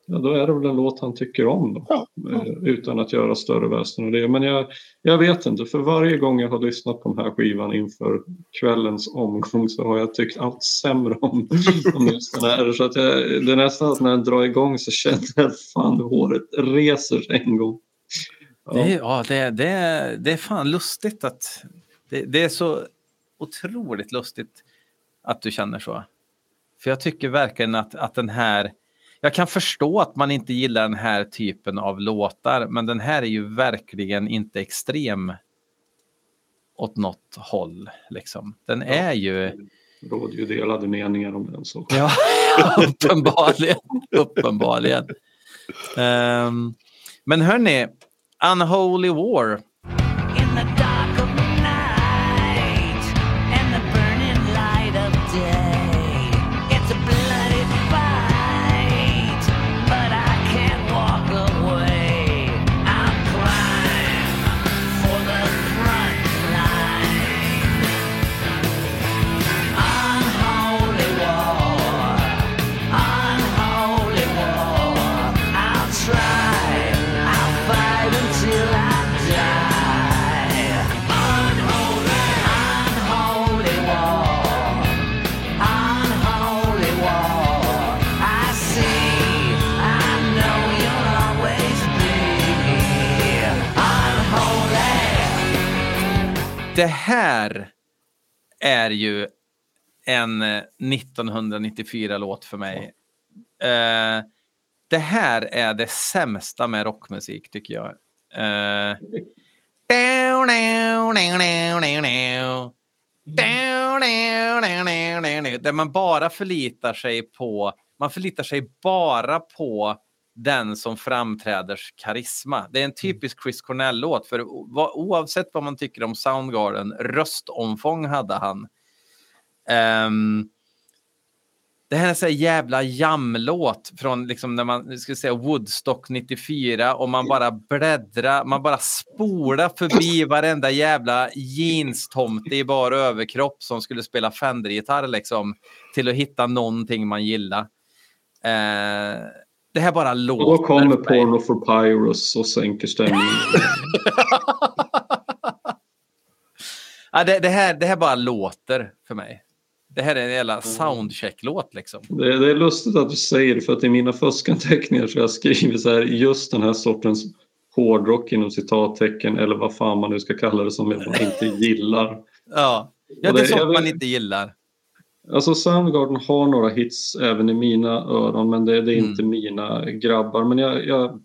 ja, då är det väl en låt han tycker om då. Ja. Eh, utan att göra större väsen av det. Men jag, jag vet inte, för varje gång jag har lyssnat på den här skivan inför kvällens omgång så har jag tyckt allt sämre om, om just den här. Så att jag, det är nästan att när den drar igång så känner jag att fan håret reser sig en gång. Ja. Det, är- ja, det, det, är- det är fan lustigt att... Det, det är så otroligt lustigt att du känner så. För jag tycker verkligen att, att den här... Jag kan förstå att man inte gillar den här typen av låtar, men den här är ju verkligen inte extrem åt något håll. Liksom. Den är ju... råder ju delade meningar om den saken. Ja, uppenbarligen. uppenbarligen. Ehm, men hörni, Unholy War. Det här är ju en eh, 1994-låt för mig. Uh, det här är det sämsta med rockmusik tycker jag. Uh, där man bara förlitar sig på, man förlitar sig bara på den som framträders karisma. Det är en typisk Chris Cornell-låt, för oavsett vad man tycker om Soundgarden, röstomfång hade han. Ehm, det här är sån här jävla jamlåt från liksom när man ska säga Woodstock 94 och man bara bläddrar, man bara spolar förbi varenda jävla jeans-tomte i bara överkropp som skulle spela Fender-gitarr liksom till att hitta någonting man gillar. Eh, det här bara låter. Och då kommer. Porno for Pyrus och sänker stämningen. Ja, det, det, här, det här bara låter för mig. Det här är en jävla soundcheck-låt liksom. Det, det är lustigt att du säger det för att i mina fuskanteckningar så har jag skrivit så här just den här sortens hårdrock inom citattecken eller vad fan man nu ska kalla det som jag inte gillar. Ja, ja det är sånt man inte gillar. Alltså Soundgarden har några hits även i mina öron men det, det är Mm. inte mina grabbar. Men jag, jag,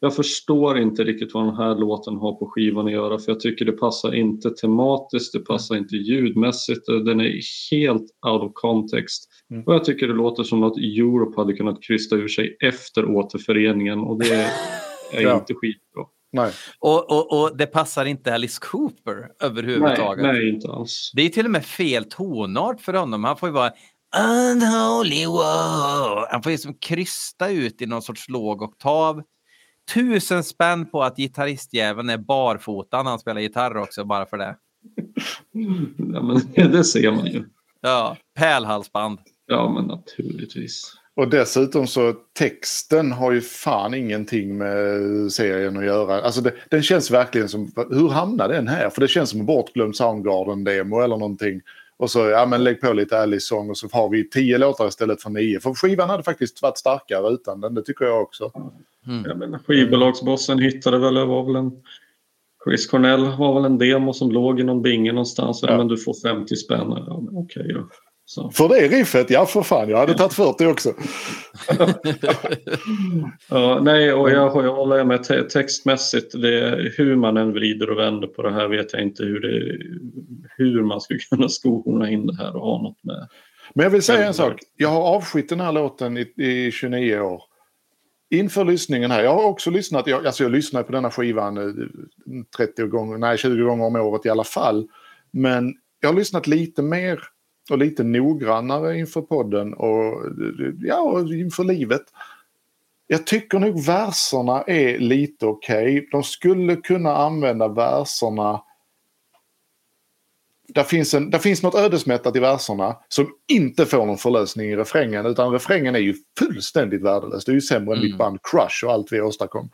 jag förstår inte riktigt vad den här låten har på skivan att göra för jag tycker det passar inte tematiskt, det passar inte ljudmässigt, den är helt out of context. Mm. Och jag tycker det låter som att Europe hade kunnat krysta ur sig efter återföreningen och det är inte skitbra. Nej. Och, och, och det passar inte Alice Cooper Nej, överhuvudtaget. nej, inte alls. Det är till och med fel tonart för honom. Han får ju vara unholy war. Han får ju som krysta ut i någon sorts låg oktav. Tusen spänn på att gitarristjäveln är barfota när han spelar gitarr också, bara för det. Ja, men det ser man ju. Ja, pärlhalsband. Ja, men naturligtvis. Och dessutom så texten har ju fan ingenting med serien att göra. Alltså det, den känns verkligen som, hur hamnade den här? För det känns som en bortglömd Soundgarden-demo eller någonting. Och så, ja men lägg på lite Alice-sång och så har vi tio låtar istället för nio. För skivan hade faktiskt varit starkare utan den, det tycker jag också. Ja, men skivbolagsbossen hittade väl, det var väl en... Chris Cornell var väl en demo som låg i någon binge någonstans. Ja. Ja. Men du får 50 spänn. Ja, okej då. Så. För det riffet, ja för fan, jag hade tagit 40 också. Ja, nej, och jag, jag håller med te textmässigt. Det, hur man än vrider och vänder på det här vet jag inte hur, det, hur man skulle kunna skona in det här och ha något med. Men jag vill säga en sak. Jag har avskytt den här låten i, i 29 år. Inför lyssningen här, jag har också lyssnat, jag, alltså jag lyssnar på denna skivan eh, 30 gånger, nej 20 gånger om året i alla fall. Men jag har lyssnat lite mer och lite noggrannare inför podden och ja, och inför livet. Jag tycker nog verserna är lite okej. De skulle kunna använda verserna där finns, en, där finns något ödesmättat i verserna som inte får någon förlösning i refrängen utan refrängen är ju fullständigt värdelös. Det är ju sämre än mitt band Crush och allt vi åstadkom.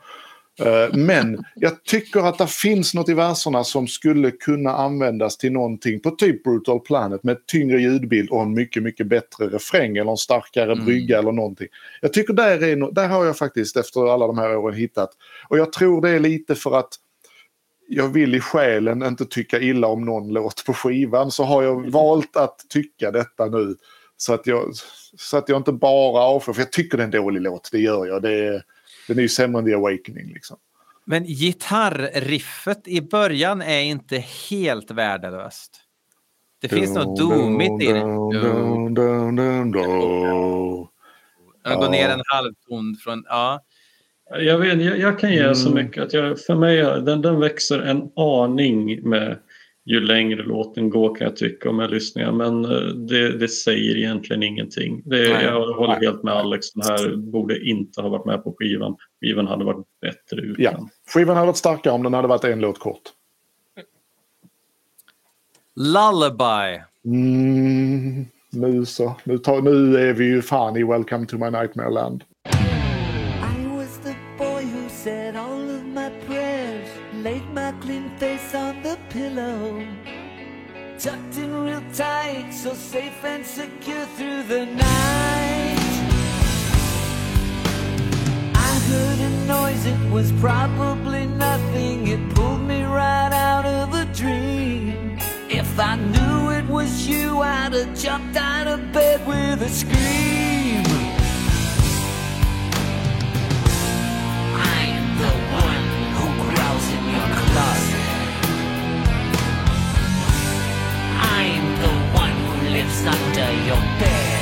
Eh, Men jag tycker att det finns något i verserna som skulle kunna användas till någonting på typ Brutal Planet med tyngre ljudbild och en mycket, mycket bättre refräng eller en starkare brygga eller någonting. Jag tycker där, är där har jag faktiskt efter alla de här åren hittat. Och jag tror det är lite för att jag vill i själen inte tycka illa om någon låt på skivan så har jag valt att tycka detta nu. Så att jag, så att jag inte bara avskyr, för jag tycker det är en dålig låt, det gör jag. Det är, den är ju sämre än The Awakening liksom. Men gitarrriffet i början är inte helt värdelöst. Det finns något doomigt i det. Jag går ner en halvton från... Ja. Jag, vet, jag, jag kan ge så Mm. mycket att jag, för mig den, den växer en aning med ju längre låten går kan jag tycka om jag lyssnar. Men eh, det, det säger egentligen ingenting. Det, Nej. jag håller helt med Alex. Den här borde inte ha varit med på skivan. Skivan hade varit bättre utan. Ja, skivan hade varit starkare om den hade varit en låt kort. Lullaby. Mm, nu så. Nu, tar, nu är vi ju fan i Welcome to my nightmare land. So safe and secure through the night. I heard a noise, it was probably nothing, it pulled me right out of a dream. If I knew it was you, I'd have jumped out of bed with a scream. I am the one who growls in your closet. Lives under your bed.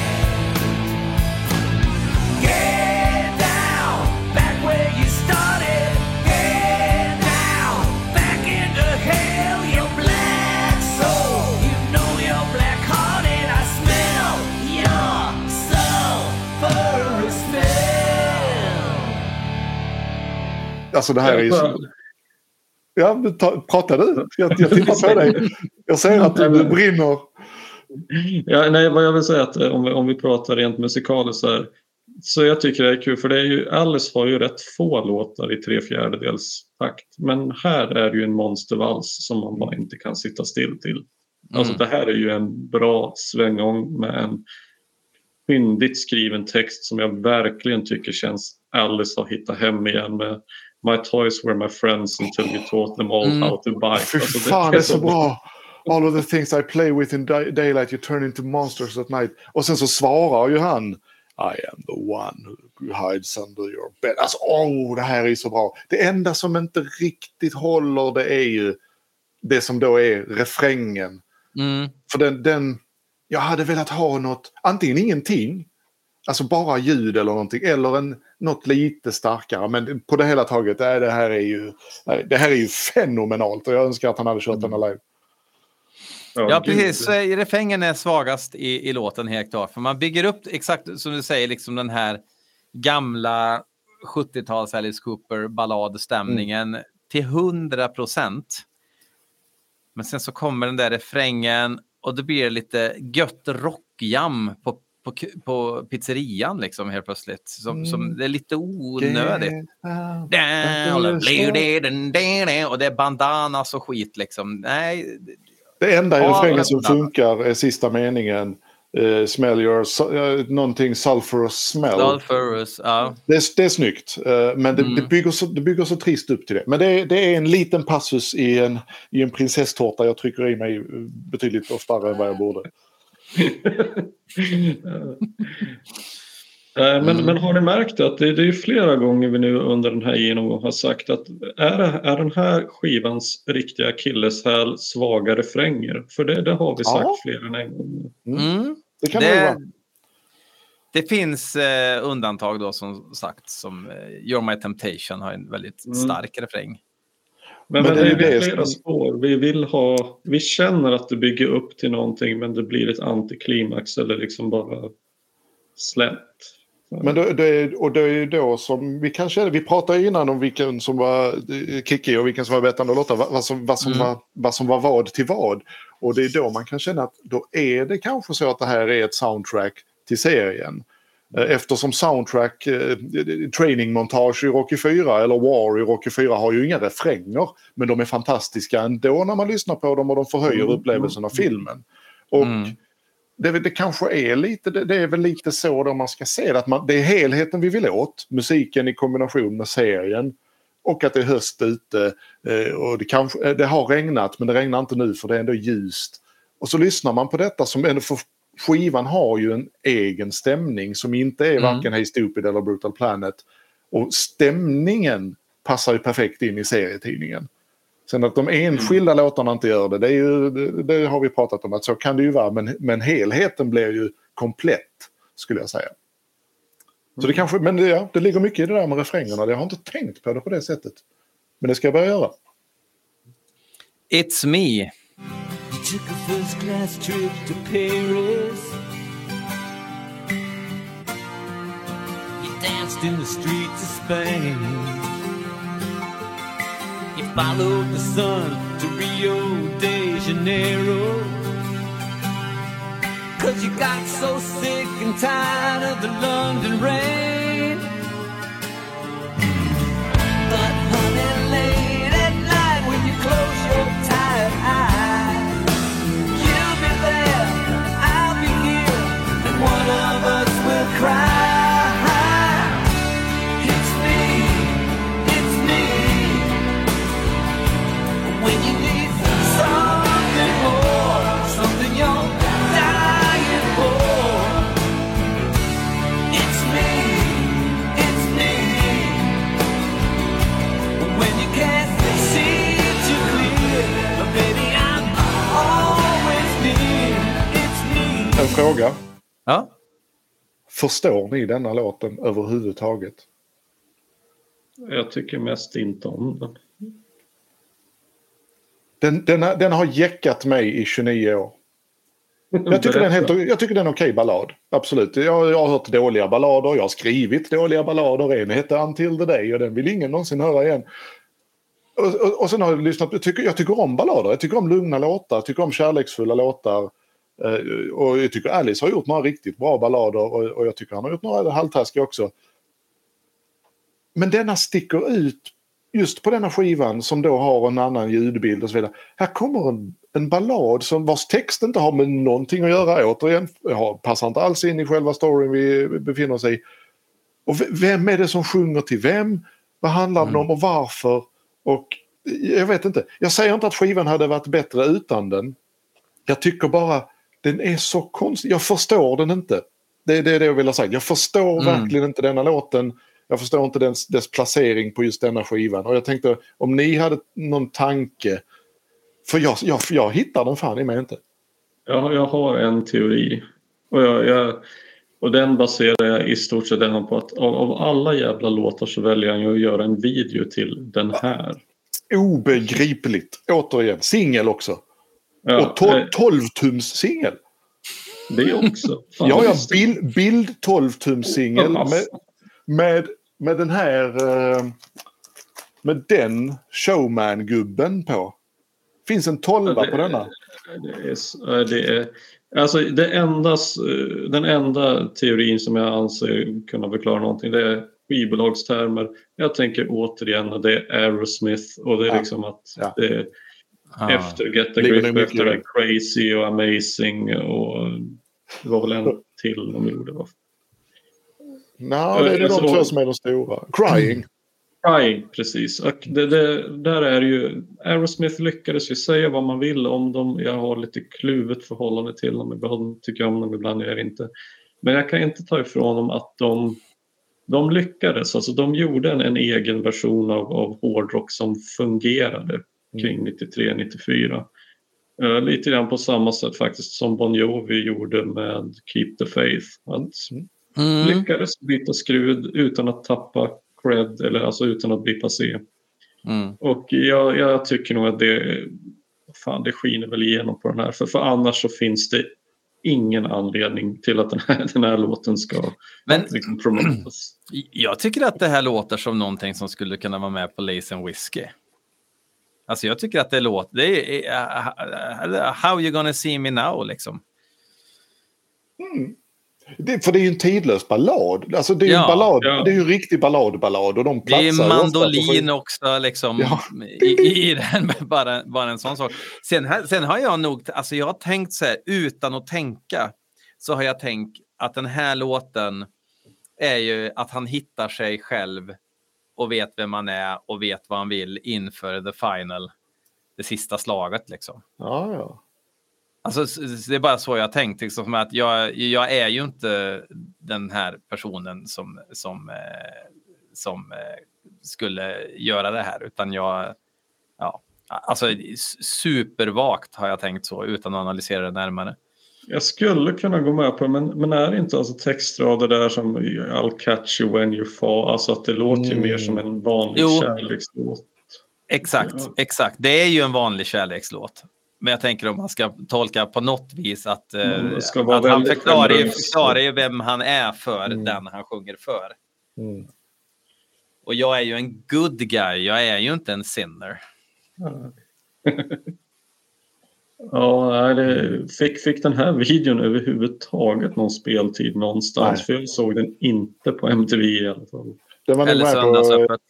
Get down, back where you started. Get down, back into hell, you black soul. You know you're black-hearted. I smell your sulfurous smell. Alltså det här är ju. Ja, ta, prata du. Jag, jag tittar på dig. Jag ser att du brinner. Ja, nej, vad jag vill säga är att eh, om vi, om vi pratar rent musikaliskt så här. Så jag tycker det är kul för det är ju, Alice har ju rätt få låtar i tre fjärdedels takt. Men här är det ju en monstervals som man bara inte kan sitta still till. Alltså Mm. det här är ju en bra svängång med en fyndigt skriven text som jag verkligen tycker känns Alice har hittat hem igen med My toys were my friends until you taught them all Mm. how to bite. Fy Alltså, fan, det är så bra. All of the things I play with in day- daylight you turn into monsters at night. Och sen så svarar ju han I am the one who hides under your bed. Alltså, åh, det här är så bra. Det enda som inte riktigt håller det är ju det som då är refrängen. Mm. För den, den, jag hade velat ha något, antingen ingenting, alltså bara ljud eller någonting, eller en, något lite starkare. Men på det hela taget, äh, det här är ju, det här är ju fenomenalt och jag önskar att han hade kört den live. Ja, gud. precis. Refrängen är svagast i, i låten helt klart. För man bygger upp, exakt som du säger, liksom den här gamla 70-tals Alice Cooper balladstämningen till 100 procent. Men sen så kommer den där refrängen och det blir lite gött rockjam på, på, på pizzerian liksom helt plötsligt. Som, som, det är lite onödigt. Och det är bandanas och skit liksom. Nej, Det enda i Ja, refrängen som funkar är sista meningen. eh, smell your, eh, någonting sulfurous smell. Sulfurous, ja. Det är, det är snyggt, eh, men det, Mm. det, bygger så, det bygger så trist upp till det. Men det är, det är en liten passus i en, i en prinsesstårta jag trycker i mig betydligt oftare än vad jag borde. Eh, Men, men har ni märkt att det, det är ju flera gånger vi nu under den här genomgången har sagt att är, det, är den här skivans riktiga akilleshäl svaga refränger? För det, det har vi sagt Ja. fler än en gång. Mm. Det kan det, Det, vara. det finns eh, undantag då som sagt som eh, You're My Temptation har en väldigt Mm. stark refräng. Men, Men men, det är det ju är det flera som- spår. Vi vill ha, vi känner att det bygger upp till någonting men det blir ett antiklimax eller liksom bara slänt. Men det, det, och det är då som vi kan känna, vi pratade innan om vilken som var eh, kickig och vilken som var bettande låtar, vad, vad, som, vad, som Mm. var, vad som var vad till vad. Och det är då man kan känna att då är det kanske så att det här är ett soundtrack till serien. Eh, Eftersom soundtrack, eh, trainingmontage i Rocky 4 eller War i Rocky 4 har ju inga refränger. Men de är fantastiska ändå när man lyssnar på dem och de förhöjer Mm. upplevelsen av filmen. Och Mm. Det, det kanske är lite, det, det är väl lite så då man ska se det. Att man, det är helheten vi vill åt. Musiken i kombination med serien. Och att det är höst ute. Eh, och det, kanske, eh, det har regnat men det regnar inte nu för det är ändå ljust. Och så lyssnar man på detta som ändå för skivan har ju en egen stämning som inte är Mm. varken Hey Stupid eller Brutal Planet. Och stämningen passar ju perfekt in i serietidningen. Sen att de enskilda låtarna inte gör det, det, är ju, det, det har vi pratat om att så kan det ju vara. Men, men helheten blir ju komplett, skulle jag säga. Så det kanske, men det, ja, det ligger mycket i det där med refrängerna. Jag har inte tänkt på det på det sättet. Men det ska jag börja göra. It's me. You took a first class trip to Paris. You danced in the streets of Spain. You followed the sun to Rio de Janeiro. Cause you got so sick and tired of the London rain. Fråga. Ja. Förstår ni denna låten överhuvudtaget? Jag tycker mest inte om den. Den, den, har- den har jäckat mig i 29 år. Jag tycker, den är helt, jag tycker den är en okej ballad. Absolut. Jag, jag har hört dåliga ballader. Jag har skrivit dåliga ballader. En hette Until the Day och den vill ingen någonsin höra igen. Och, och, och sen har jag lyssnat. Jag tycker, jag tycker om ballader. Jag tycker om lugna låtar. Jag tycker om kärleksfulla låtar. Eh, och jag tycker Alice har gjort några riktigt bra ballader. Och, jag tycker han har gjort några halvtaskiga också. Men denna sticker ut just på denna skivan som då har en annan ljudbild och så vidare. Här kommer en, en ballad som vars text inte har med någonting att göra. Återigen, har, passar inte alls in i själva storyn vi befinner oss i. Och vem är det som sjunger till vem? Vad handlar den om och varför? Och jag vet inte. Jag säger inte att skivan hade varit bättre utan den. Jag tycker bara den är så konstig. Jag förstår den inte. Det är det, är det jag vill ha sagt. Jag förstår Mm. verkligen inte denna låten. Jag förstår inte dess, dess placering på just denna skivan. Och jag tänkte om ni hade någon tanke. För jag, jag, jag hittar den fan i mig inte. Jag, jag har en teori. Och, jag, jag, och den baserar jag i stort sett den på att av, av alla jävla låtar så väljer ju att göra en video till den här. Obegripligt. Återigen, singel också. Ja, och to- eh, 12-tums singel. det också. Fan, Ja, ja, bild, bild 12-tums singel Ja, med, med, med den här... eh, Med den showman-gubben på. Finns en tolva det- på denna. Det är, det är, alltså det endas, eh, den enda teorin som jag anser kunna förklara någonting det är skivbolagstermer. Jag tänker återigen det är Aerosmith och det är Ja. liksom att Ja. det Ja. efter Get a det Grip, mycket efter det det? Crazy och Amazing och det var väl en till de gjorde. va? Nej, det är de alltså- två som är de stora. Crying. Sky, precis. Och det, det, där är det ju, Aerosmith lyckades ju säga vad man vill om dem. Jag har lite kluvet förhållande till dem. Ibland tycker jag om dem, ibland gör jag inte. Men jag kan inte ta ifrån dem att de, de lyckades. Alltså de gjorde en, en egen version av, av hårdrock som fungerade kring 93-94. Uh, lite grann på samma sätt faktiskt som Bon Jovi gjorde med Keep the Faith. Att Mm. lyckades byta skrud utan att tappa cred eller alltså utan att bli passé. Mm. Och jag, jag tycker nog att det, fan, det skiner väl igenom på den här. För, för annars så finns det ingen anledning till att den här, den här låten ska Men- liksom promotas. Jag tycker att det här låter som någonting som skulle kunna vara med på Lace and Whiskey. Alltså jag tycker att det låter... Det är, uh, how you gonna see me now liksom. Det, för det är ju en tidlös ballad. Alltså det är ju Ja, en ballad. ja. Det är ju en riktig balladballad och de Det är ju mandolin också liksom Ja. i, i den. Bara, bara en sån sak. Sen, sen har jag nog, alltså jag har tänkt så här utan att tänka så har jag tänkt att den här låten är ju att han hittar sig själv och vet vem han är och vet vad han vill inför the final, det sista slaget liksom. Ja, ja. Alltså, det är bara så jag tänkt. Liksom, som att jag, jag är ju inte den här personen som, som, eh, som eh, skulle göra det här, utan jag... Ja, alltså s- supervagt har jag tänkt så, utan att analysera det närmare. Jag skulle kunna gå med på det, men, men är det inte alltså textrader där som I'll catch you when you fall, alltså att det låter ju Mm. mer som en vanlig Jo. kärlekslåt. Exakt, Ja. exakt. Det är ju en vanlig kärlekslåt. Men jag tänker om man ska tolka på något vis att, eh, Mm, att han förklarar ju, förklarar ju vem han är för Mm. den han sjunger för. Mm. Och jag är ju en good guy, jag är ju inte en sinner. Ja, det, fick, fick den här videon överhuvudtaget någon speltid någonstans? Nej. För jag såg den inte på MTV i alla fall. Den var Eller söndagsöppet.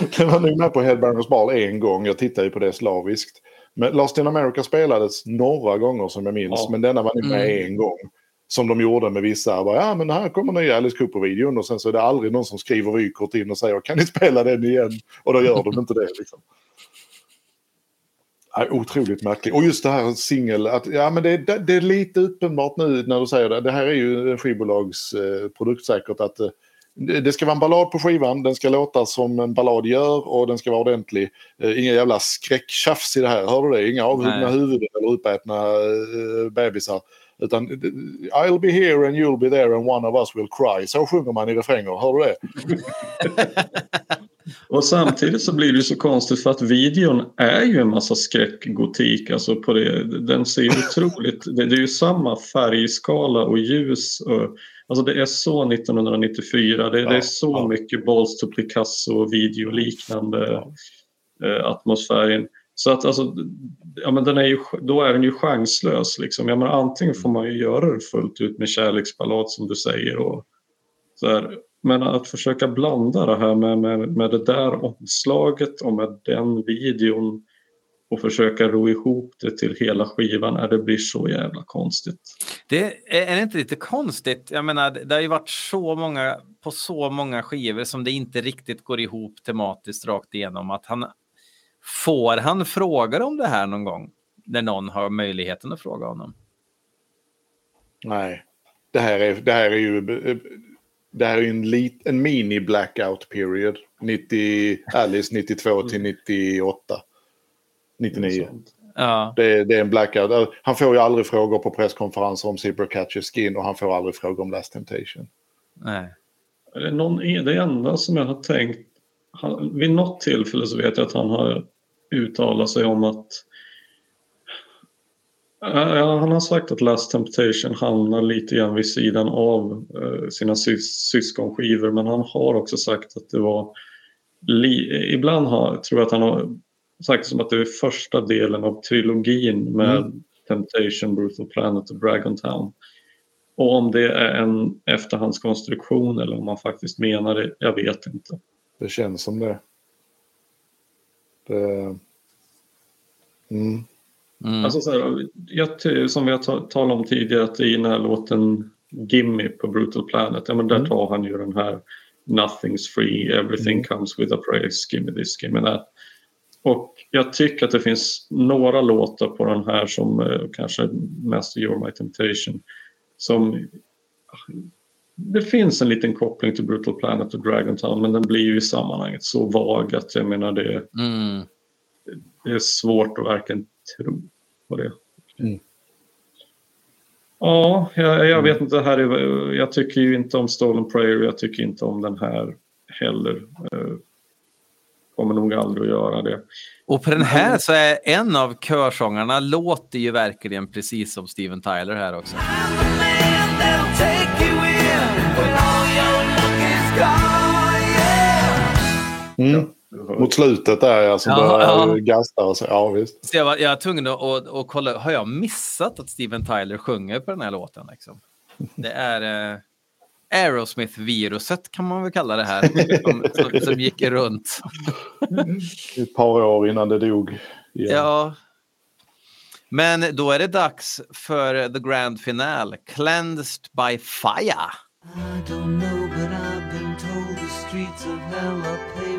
den var nog med på Headbangers Ball en gång. Jag tittade ju på det slaviskt. Men Lost in America spelades några gånger som jag minns. Ja. Men denna var nog med Mm. en gång. Som de gjorde med vissa. Bara, ja men här kommer nya Alice Cooper-videon. Och sen så är det aldrig någon som skriver vykort in och säger kan ni spela den igen? Och då gör de inte det. Liksom. Ja, otroligt märkligt. Och just det här singel, ja, men det, det, är lite uppenbart nu när du säger det. Det här är ju skivbolags eh, produkt säkert att eh, det ska vara en ballad på skivan, den ska låta som en ballad gör och den ska vara ordentlig. Eh, inga jävla skräcktjafs i det här, hör du det? Inga avhuggna huvuden eller uppätna eh, bebisar. Utan I'll be here and you'll be there and one of us will cry. Så sjunger man i refränger, hör du det? Och samtidigt så blir det så konstigt för att videon är ju en massa skräckgotik. Alltså på det, den ser ju otroligt... Det, det är ju samma färgskala och ljus. Och, alltså det är så 1994. Det, det är Ja, så ja. mycket Balls to Picasso videoliknande eh, atmosfären. Så att alltså, ja, men den är ju, då är den ju chanslös. Liksom. Ja, men antingen får man ju göra det fullt ut med kärleksballad som du säger. Och, så här. Men att försöka blanda det här med, med, med det där omslaget och med den videon och försöka ro ihop det till hela skivan, är det blir så jävla konstigt. Det är, är det inte lite konstigt? Jag menar, det har ju varit så många på så många skivor som det inte riktigt går ihop tematiskt rakt igenom. Att han får han frågor om det här någon gång när någon har möjligheten att fråga honom. Nej. Det här är, det här är ju det här är en, lit, en mini blackout period. 90, Alice 92 till 98. 99. Ja, Det, det är en blackout. Han får ju aldrig frågor på presskonferenser om Zebra Catcher Skin och han får aldrig frågor om Last Temptation. nej. Är det, någon, det enda som jag har tänkt, han, vid något tillfälle så vet jag att han har uttalat sig om att Ja, han har sagt att Last Temptation hamnar lite grann vid sidan av eh, sina sys syskonskivor men han har också sagt att det var ibland har, tror jag att han har sagt som att det är första delen av trilogin med Mm. Temptation, Brutal Planet och Dragon Town. Och om det är en efterhandskonstruktion eller om han faktiskt menar det, jag vet inte. Det känns som det. Det mm. Mm. Alltså så här, jag, som vi har ta- talat om tidigare att i den här låten Gimme på Brutal Planet, ja men där Mm. tar han ju den här Nothing's free, everything comes with a price, gimme this, gimme that. Och jag tycker att det finns några låtar på den här som eh, kanske mest You're My Temptation som det finns en liten koppling till Brutal Planet och Dragon Town men den blir ju i sammanhanget så vag att jag menar det, Mm. det är svårt att verkligen tro på det. Mm. Ja, jag, jag vet inte. Det här är, jag tycker ju inte om Stolen Prayer jag tycker inte om den här heller. Eh, Kommer nog aldrig att göra det. Och på den här så är en av körsångarna låter ju verkligen precis som Steven Tyler här också. Yeah. Mm. Mot slutet där ja, som Ja, börjar ja. gasta och så. Ja visst. Så jag, var, jag var tvungen att, att, att kolla, har jag missat att Steven Tyler sjunger på den här låten? Liksom? Det är eh, Aerosmith-viruset kan man väl kalla det här, som, som, som gick runt. Ett par år innan det dog. igen. Ja. Men då är det dags för the grand finale, Cleansed by Fire. I don't know, but I've been told the streets of hell are paved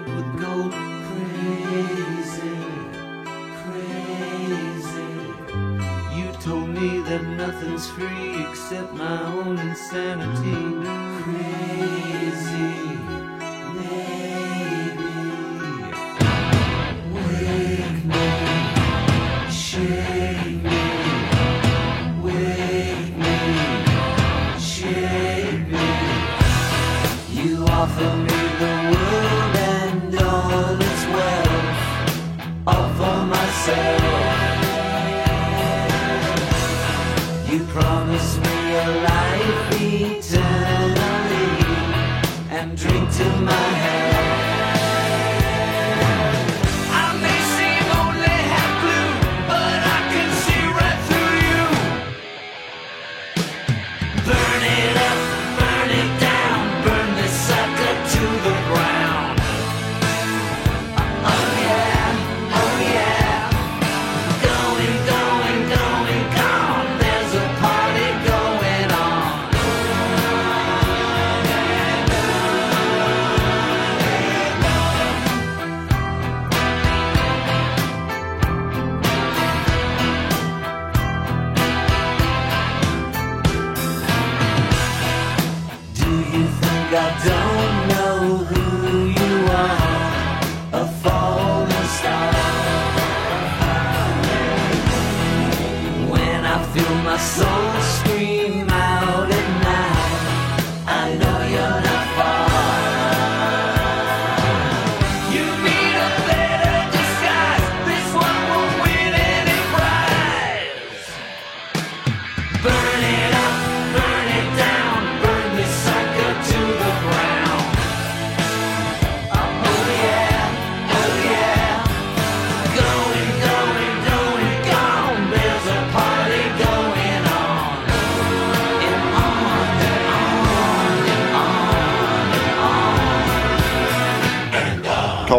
me that nothing's free except my own insanity. And drink to my head.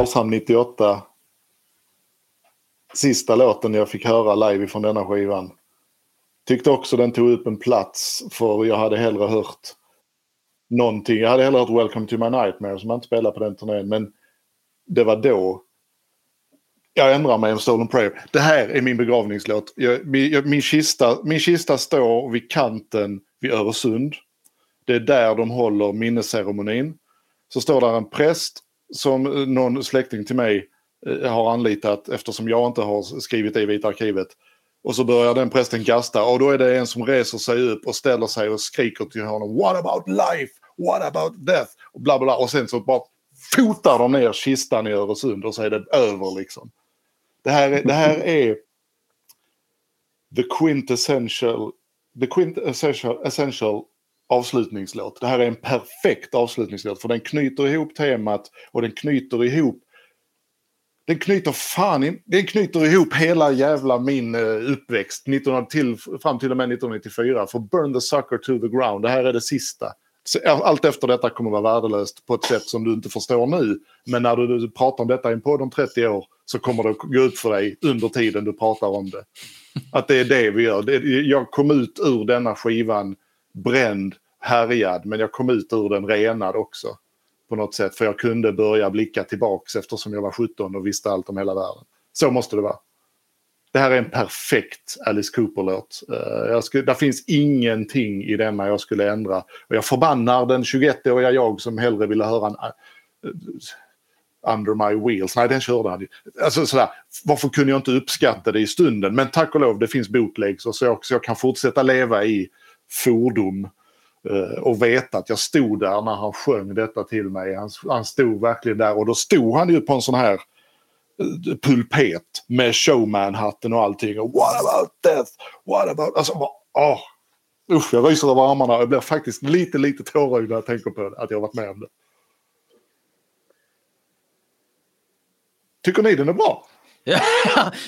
Karlshamn 98. Sista låten jag fick höra live från denna skivan. Tyckte också den tog upp en plats för jag hade hellre hört någonting. Jag hade hellre hört Welcome to my nightmare som man inte spelade på den turnén. Men det var då jag ändrar mig om Stolen Prayer. Det här är min begravningslåt. Jag, min, jag- min, kista, min kista står vid kanten vid Öresund. Det är där de håller minnesceremonin. Så står där en präst som eh, någon släkting till mig eh, har anlitat eftersom jag inte har skrivit i Vita arkivet. Och så börjar den prästen gasta och då är det en som reser sig upp och ställer sig och skriker till honom What about life? What about death? Och bla bla. Och sen så bara fotar de ner kistan i Öresund och så är det över liksom. Det här, är- det här är the quintessential, the quintessential essential avslutningslåt. Det här är en perfekt avslutningslåt för den knyter ihop temat och den knyter ihop den knyter fan in, den knyter ihop hela jävla min eh, uppväxt 19, till, fram till och med 1994. För Burn the Sucker to the Ground, det här är det sista. Allt efter detta kommer vara värdelöst på ett sätt som du inte förstår nu. Men när du, du pratar om detta i en podd om 30 år så kommer det att gå ut för dig under tiden du pratar om det. Att det är det vi gör. Det, jag kom ut ur denna skivan bränd, härjad, men jag kom ut ur den renad också. på något sätt. För jag kunde börja blicka tillbaks eftersom jag var 17 och visste allt om hela världen. Så måste det vara. Det här är en perfekt Alice Cooper-låt. Uh, finns ingenting i denna jag skulle ändra. Och jag förbannar den 21-åriga jag som hellre ville höra en uh, Under My Wheels. Nej, den körde han ju. Alltså sådär, varför kunde jag inte uppskatta det i stunden? Men tack och lov, det finns bootlegs och så jag, så jag kan fortsätta leva i fordom eh, och veta att jag stod där när han sjöng detta till mig. Han, han stod verkligen där och då stod han ju på en sån här eh, pulpet med showman-hatten och allting. Och what about death? What about... Alltså, oh. Ah. åh. Usch, jag ryser över armarna och jag blir faktiskt lite, lite tårögd när jag tänker på att jag har varit med om det. Tycker ni den är bra?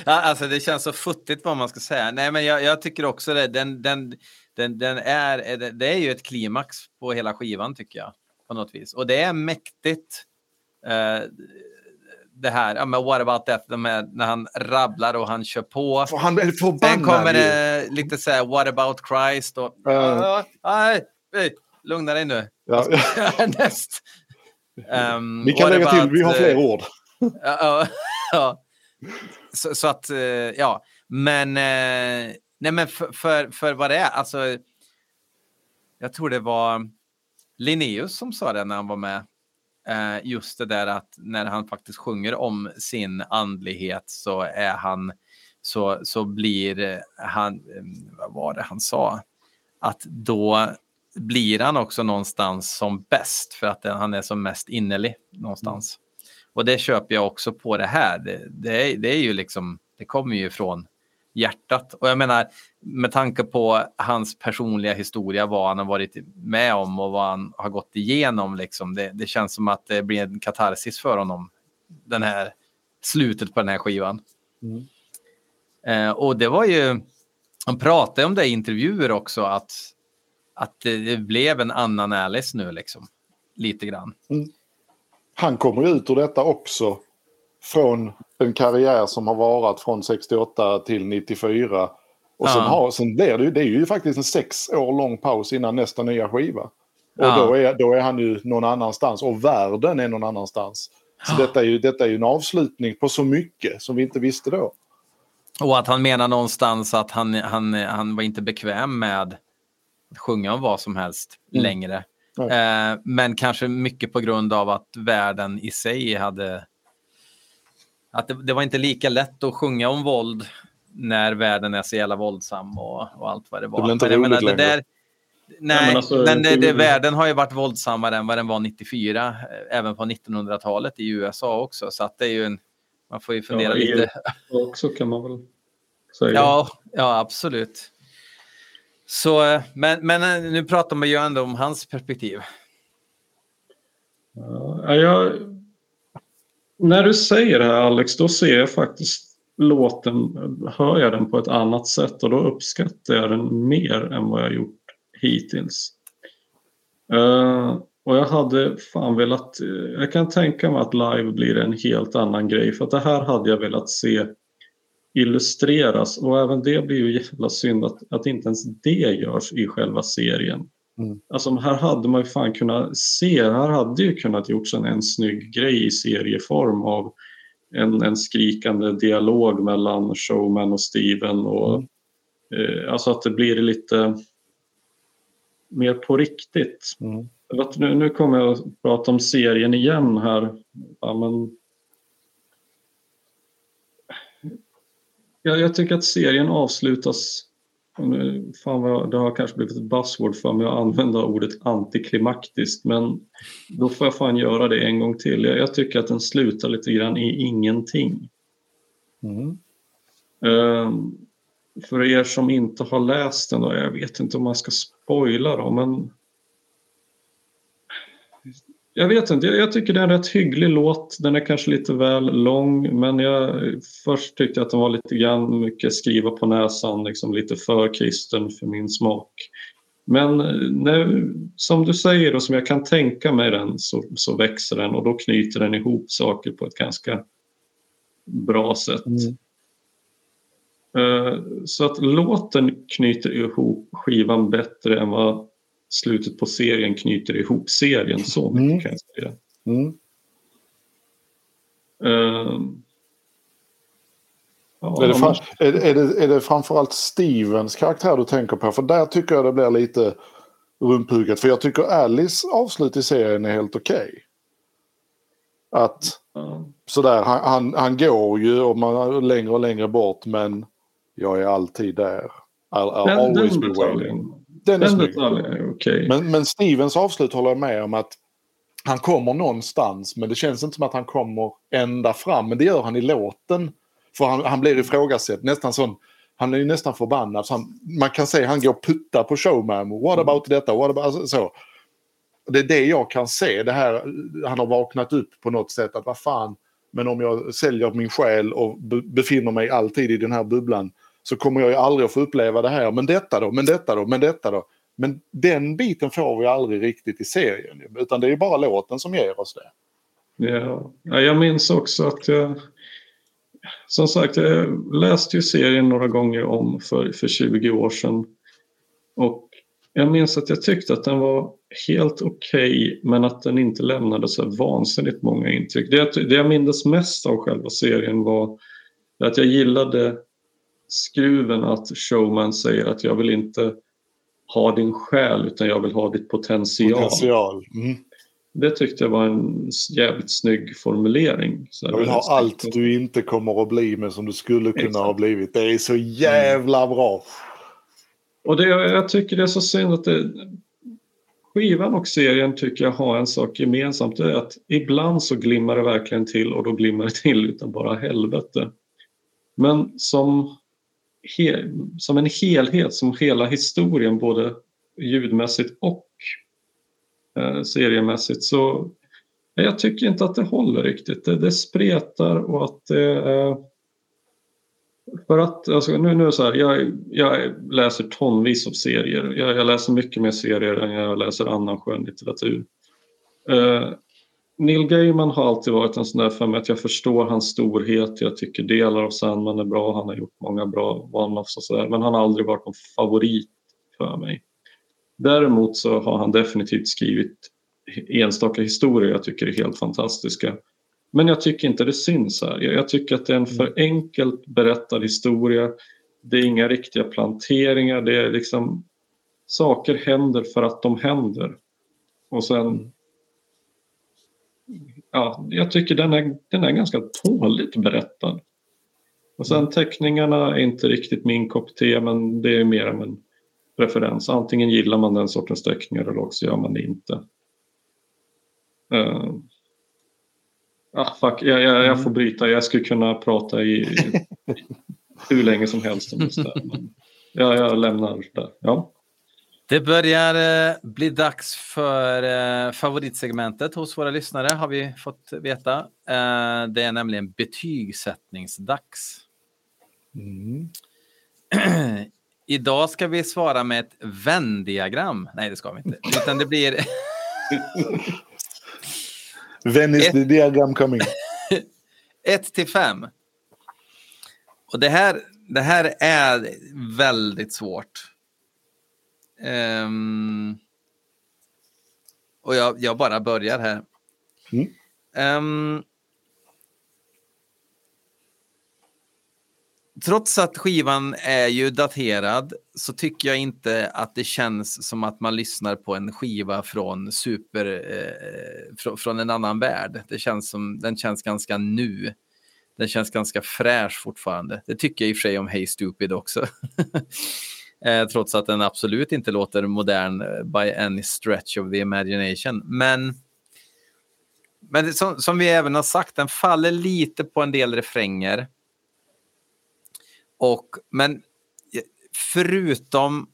Ja, alltså det känns så futtigt vad man ska säga. Nej, men jag, jag tycker också det. Den, den, den, den är, det- det är ju ett klimax på hela skivan tycker jag. På något vis. Och det är mäktigt. eh, det här, ja, men what about that, de här, när han rabblar och han kör på. För han är förbannad Sen kommer ju. det lite så här, what about Christ? Och, Ja. nej, nej, lugna dig nu. Ja. Härnäst. Um, Ni kan lägga till, about, vi har fler eh, ord. Ja, ja, ja. Så, så att, eh, ja. Men, eh, nej men för, för, för vad det är, alltså. Jag tror det var Linnaeus som sa det när han var med. Eh, just det där att när han faktiskt sjunger om sin andlighet så är han så, så blir han, vad var det han sa? Att då blir han också någonstans som bäst för att han är som mest innerlig någonstans. Och det köper jag också på det här. Det, det, är, det är ju liksom, det kommer ju från hjärtat. Och jag menar, med tanke på hans personliga historia, vad han har varit med om och vad han har gått igenom, liksom, det, det känns som att det blir en katarsis för honom, den här slutet på den här skivan. Eh, och det var ju, han pratade om det i intervjuer också, att, att det, blev en annan Alice nu, liksom. Lite grann. Han kommer ut ur detta också från en karriär som har varat från 68 till 94. Och sen, har, sen blir det, ju, det är ju faktiskt en sex år lång paus innan nästa nya skiva. Och Ja. då, är, då är han ju någon annanstans och världen är någon annanstans. Så detta är, ju, detta är ju en avslutning på så mycket som vi inte visste då. Och att han menar någonstans att han, han, han var inte bekväm med att sjunga om vad som helst Mm. längre. Eh, men kanske mycket på grund av att världen i sig hade... Att det, det var inte lika lätt att sjunga om våld när världen är så jävla våldsam och, och allt vad det var. Det blir inte men menar, det där, nej, men alltså, men det, det- världen har ju varit våldsammare än vad den var 94, eh, även på 1900-talet i USA också. Så att det är ju en... Man får ju fundera Ja, lite. Också kan man väl säga. Ja, ja absolut. Så, eh, men, men eh, nu pratar man ju ändå om hans perspektiv. Ja, jag, när du säger det här Alex, då ser jag faktiskt låten, hör jag den på ett annat sätt och då uppskattar jag den mer än vad jag gjort hittills. Uh, och jag hade fan velat, eh, jag kan tänka mig att live blir en helt annan grej för att det här hade jag velat se illustreras och även det blir ju jävla synd att, att inte ens det görs i själva serien. Alltså här hade man ju fan kunnat se, här hade ju kunnat gjorts en, en snygg grej i serieform av en, en skrikande dialog mellan showman och Steven och eh, alltså att det blir lite mer på riktigt. Mm. Nu, nu kommer jag att prata om serien igen här. Ja, men... jag, jag tycker att serien avslutas Fan vad, det har kanske blivit ett buzzword för mig att använda ordet antiklimaktiskt men då får jag fan göra det en gång till. Jag, jag tycker att den slutar lite grann i ingenting. Mm. Ehm, för er som inte har läst den, då, jag vet inte om man ska spoila då, men jag vet inte, jag, jag tycker det är en rätt hygglig låt. Den är kanske lite väl lång, men jag först tyckte jag att den var lite grann mycket skriva på näsan, liksom lite för kristen för min smak. Men eh, när, som du säger och som jag kan tänka mig den så, så växer den och då knyter den ihop saker på ett ganska bra sätt. Mm. Eh, Så att låten knyter ihop skivan bättre än vad slutet på serien knyter ihop serien. Så mycket Mm. kan jag säga. Mm. Ehm, ja, Är det, de- fram, är, är, det, är det framförallt Stevens karaktär du tänker på? För där tycker jag det blir lite rumphugget. För jag tycker Alice avslut i serien är helt okej. Att ja. sådär, han, han, han går ju och man är längre och längre bort men jag är alltid där. I'll, I'll Den, always den be waiting. Den är detaljen okej. Men, men Stevens avslut håller jag med om att han kommer någonstans men det känns inte som att han kommer ända fram. Men det gör han i låten. För han, han blir ifrågasatt, nästan sån, han är ju nästan förbannad. Så han, man kan säga han går och puttar på showman. What about detta? What about, alltså, så. Det är det jag kan se. Det här, han har vaknat upp på något sätt. att vad fan, men om jag säljer min själ och be, befinner mig alltid i den här bubblan så kommer jag ju aldrig att få uppleva det här. Men detta då, men detta då, men detta då. Men den biten får vi aldrig riktigt i serien. Utan det är ju bara låten som ger oss det. Ja. Jag minns också att jag... Som sagt, jag läste ju serien några gånger om för, för 20 år sedan. Och jag minns att jag tyckte att den var helt okej men att den inte lämnade så vansinnigt många intryck. Det, det jag mindes mest av själva serien var att jag gillade skruven att showman säger att jag vill inte ha din själ utan jag vill ha ditt potential. Potential. Mm. Det tyckte jag var en jävligt snygg formulering. Så Jag vill ha allt du inte kommer att bli men som du skulle kunna Exakt. ha blivit. Det är så jävla bra. Och det, jag tycker det är så synd att det, skivan och serien tycker jag har en sak gemensamt. Det är att ibland så glimmar det verkligen till och då glimmar det till utan bara helvete. Men som, he, som en helhet, som hela historien både ljudmässigt och eh, seriemässigt så jag tycker inte att det håller riktigt. Det, det spretar och att det eh, för att, alltså, nu, nu är det så här, jag, jag läser tonvis av serier. Jag, jag läser mycket mer serier än jag läser annan skönlitteratur. Eh, Neil Gaiman har alltid varit en sån där för mig att jag förstår hans storhet. Jag tycker delar av Sandman är bra. Han har gjort många bra one-offs och sådär. Men han har aldrig varit någon favorit för mig. Däremot så har han definitivt skrivit enstaka historier jag tycker är helt fantastiska. Men jag tycker inte det syns här. Jag, tycker att det är en för enkelt berättad historia. Det är inga riktiga planteringar. Det är liksom saker händer för att de händer. Och sen... Ja, jag tycker den är, den är ganska dåligt berättad. Och sen teckningarna är inte riktigt min kopp te men det är mer en preferens. Antingen gillar man den sortens teckningar eller också gör man det inte. Uh, Ah, fuck. Jag, jag, jag får bryta. Jag skulle kunna prata i, i hur länge som helst om det. Men ja, jag lämnar där. Ja. Det börjar eh, bli dags för eh, favoritsegmentet hos våra lyssnare har vi fått veta. Eh, det är nämligen betygssättningsdags. Mm. Idag ska vi svara med ett Venn-diagram. Nej, det ska vi inte. Utan det blir Venice Ett- the diagram coming. 1 till 5. Och det här, det här är väldigt svårt. Ehm, och jag, jag bara börjar här. Mm. Ehm, trots att skivan är ju daterad så tycker jag inte att det känns som att man lyssnar på en skiva från super eh, från, från en annan värld. Det känns som den känns ganska nu. Den känns ganska fräsch fortfarande. Det tycker jag i och för sig om Hey Stupid också. eh, trots att den absolut inte låter modern eh, by any stretch of the imagination. Men men det, som, som vi även har sagt, den faller lite på en del refränger. Och, men eh, förutom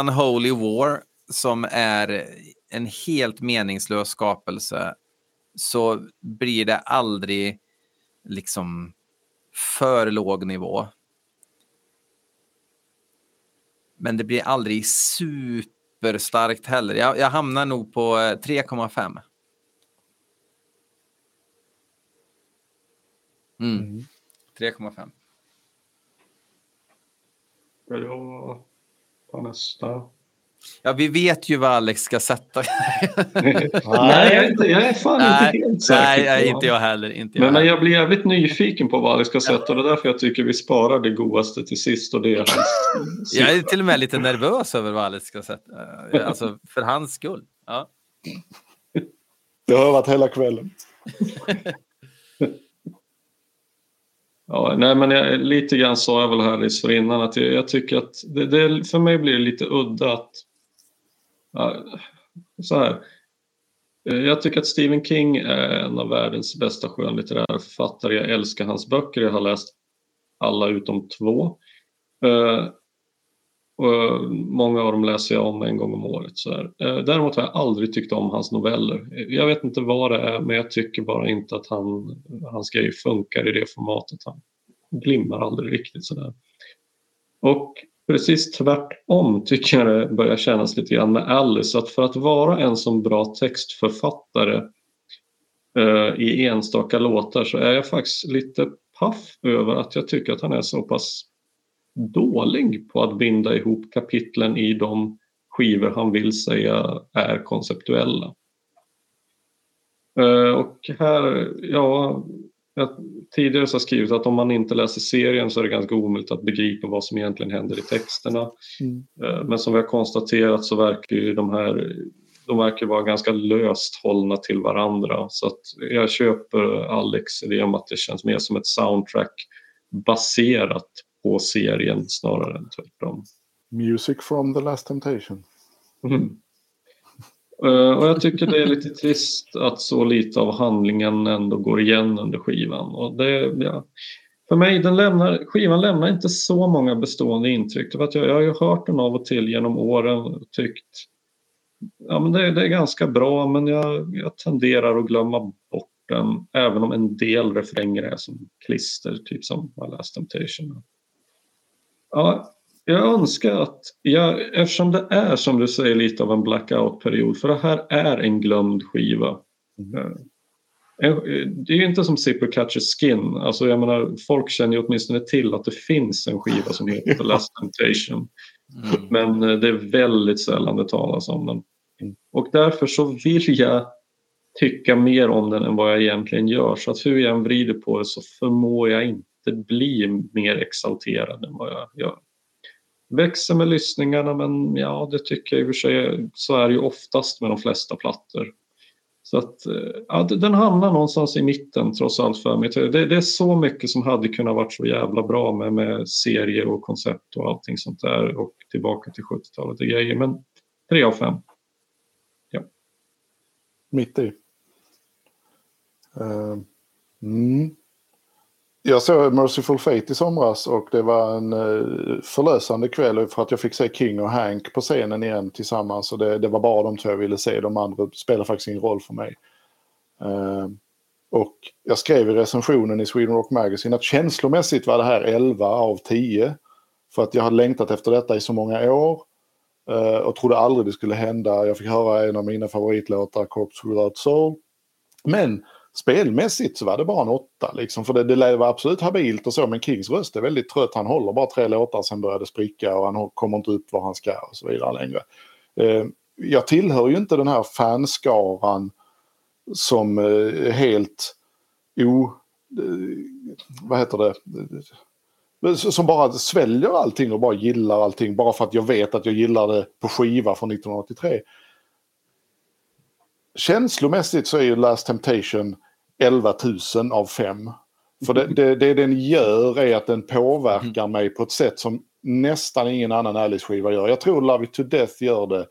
Unholy War, som är en helt meningslös skapelse, så blir det aldrig liksom för låg nivå. Men det blir aldrig superstarkt heller. Jag, jag hamnar nog på eh, 3,5. Mm. 3,5. Ska jag ta nästa? Ja, vi vet ju vad Alex ska sätta. Nej, jag är, inte, jag är fan nej, inte helt säker. nej, inte jag heller. Inte jag Men, men jag blir jävligt nyfiken på vad Alex ska sätta och det är därför jag tycker vi sparar det godaste till sist och det är hans Jag är till och med lite nervös över vad Alex ska sätta. Eh, Alltså för hans skull. Ja. Det har varit hela kvällen. Ja, nej, men jag, lite grann sa jag väl här innan att jag, jag tycker att det, det, för mig blir det lite udda att så här. Eh, jag tycker att Stephen King är en av världens bästa skönlitterära författare. Jag älskar hans böcker. Jag har läst alla utom två. Eh, och många av dem läser jag om en gång om året. Så här. Eh, däremot har jag aldrig tyckt om hans noveller. Jag vet inte vad det är, men jag tycker bara inte att han, hans grejer funkar i det formatet. Han glimmar aldrig riktigt sådär. Och precis tvärtom tycker jag det börjar kännas lite grann med Alice. Att för att vara en sån bra textförfattare eh, i enstaka låtar så är jag faktiskt lite paff över att jag tycker att han är så pass dålig på att binda ihop kapitlen i de skivor han vill säga är konceptuella. Eh, och här, ja, jag tidigare så skrivit att om man inte läser serien så är det ganska omöjligt att begripa vad som egentligen händer i texterna. Mm. Eh, Men som vi har konstaterat så verkar ju de här de verkar vara ganska löst hållna till varandra. Så att jag köper Alex idé om att det känns mer som ett soundtrack baserat på serien snarare än tvärtom. Music from the last temptation. Mm. Eh, och jag tycker det är lite trist att så lite av handlingen ändå går igen under skivan. Och det, ja, för mig, den lämnar, skivan lämnar inte så många bestående intryck. För att jag, jag har ju hört den av och till genom åren och tyckt ja, men det, det är ganska bra men jag, jag tenderar att glömma bort den. Även om en del refränger är som klister, typ som My Last Temptation. Ja, jag önskar att, jag, eftersom det är som du säger lite av en blackout-period, för det här är en glömd skiva. En- Det är ju inte som Zipper Catches Skin, alltså jag menar folk känner ju åtminstone till att det finns en skiva som heter The Last Temptation. Mm. Men eh, det är väldigt sällan det talas om den. Och därför så vill jag tycka mer om den än vad jag egentligen gör. Så att hur jag än vrider på det så förmår jag inte bli mer exalterad än vad jag gör. Växer med lyssningarna men ja, det tycker jag i och för sig. Så är det ju oftast med de flesta plattor. Så att eh, ja, den hamnar någonstans i mitten trots allt för mig. Det, det är så mycket som hade kunnat varit så jävla bra med, med serier och koncept och allting sånt där och tillbaka till 70-talet och grejer. Men tre av fem. Mitt i. Uh, mm. Jag såg Merciful Fate i somras och det var en eh, förlösande kväll för att jag fick se King och Hank på scenen igen tillsammans. Och det, det var bara de två jag ville se. De andra spelar faktiskt ingen roll för mig. Eh, och jag skrev i recensionen i Sweden Rock Magazine att känslomässigt var det här 11 av 10. För att jag hade längtat efter detta i så många år. eh, och trodde aldrig det skulle hända. Jag fick höra en av mina favoritlåtar, Corpse Without Soul. Men spelmässigt så var det bara en åtta. Liksom, för det, det var absolut habilt och så. Men Kings röst är väldigt trött. Han håller bara tre låtar sen börjar det spricka och han kommer inte upp var han ska och så vidare längre. Eh, jag tillhör ju inte den här fanskaran som eh, helt o... Eh, vad heter det? Som bara sväljer allting och bara gillar allting bara för att jag vet att jag gillar det på skiva från 1983 känslomässigt så är ju Last Temptation 11 000 av 5. För det, det, det den gör är att den påverkar mig på ett sätt som nästan ingen annan Alice-skiva gör. Jag tror Love It To Death gör det,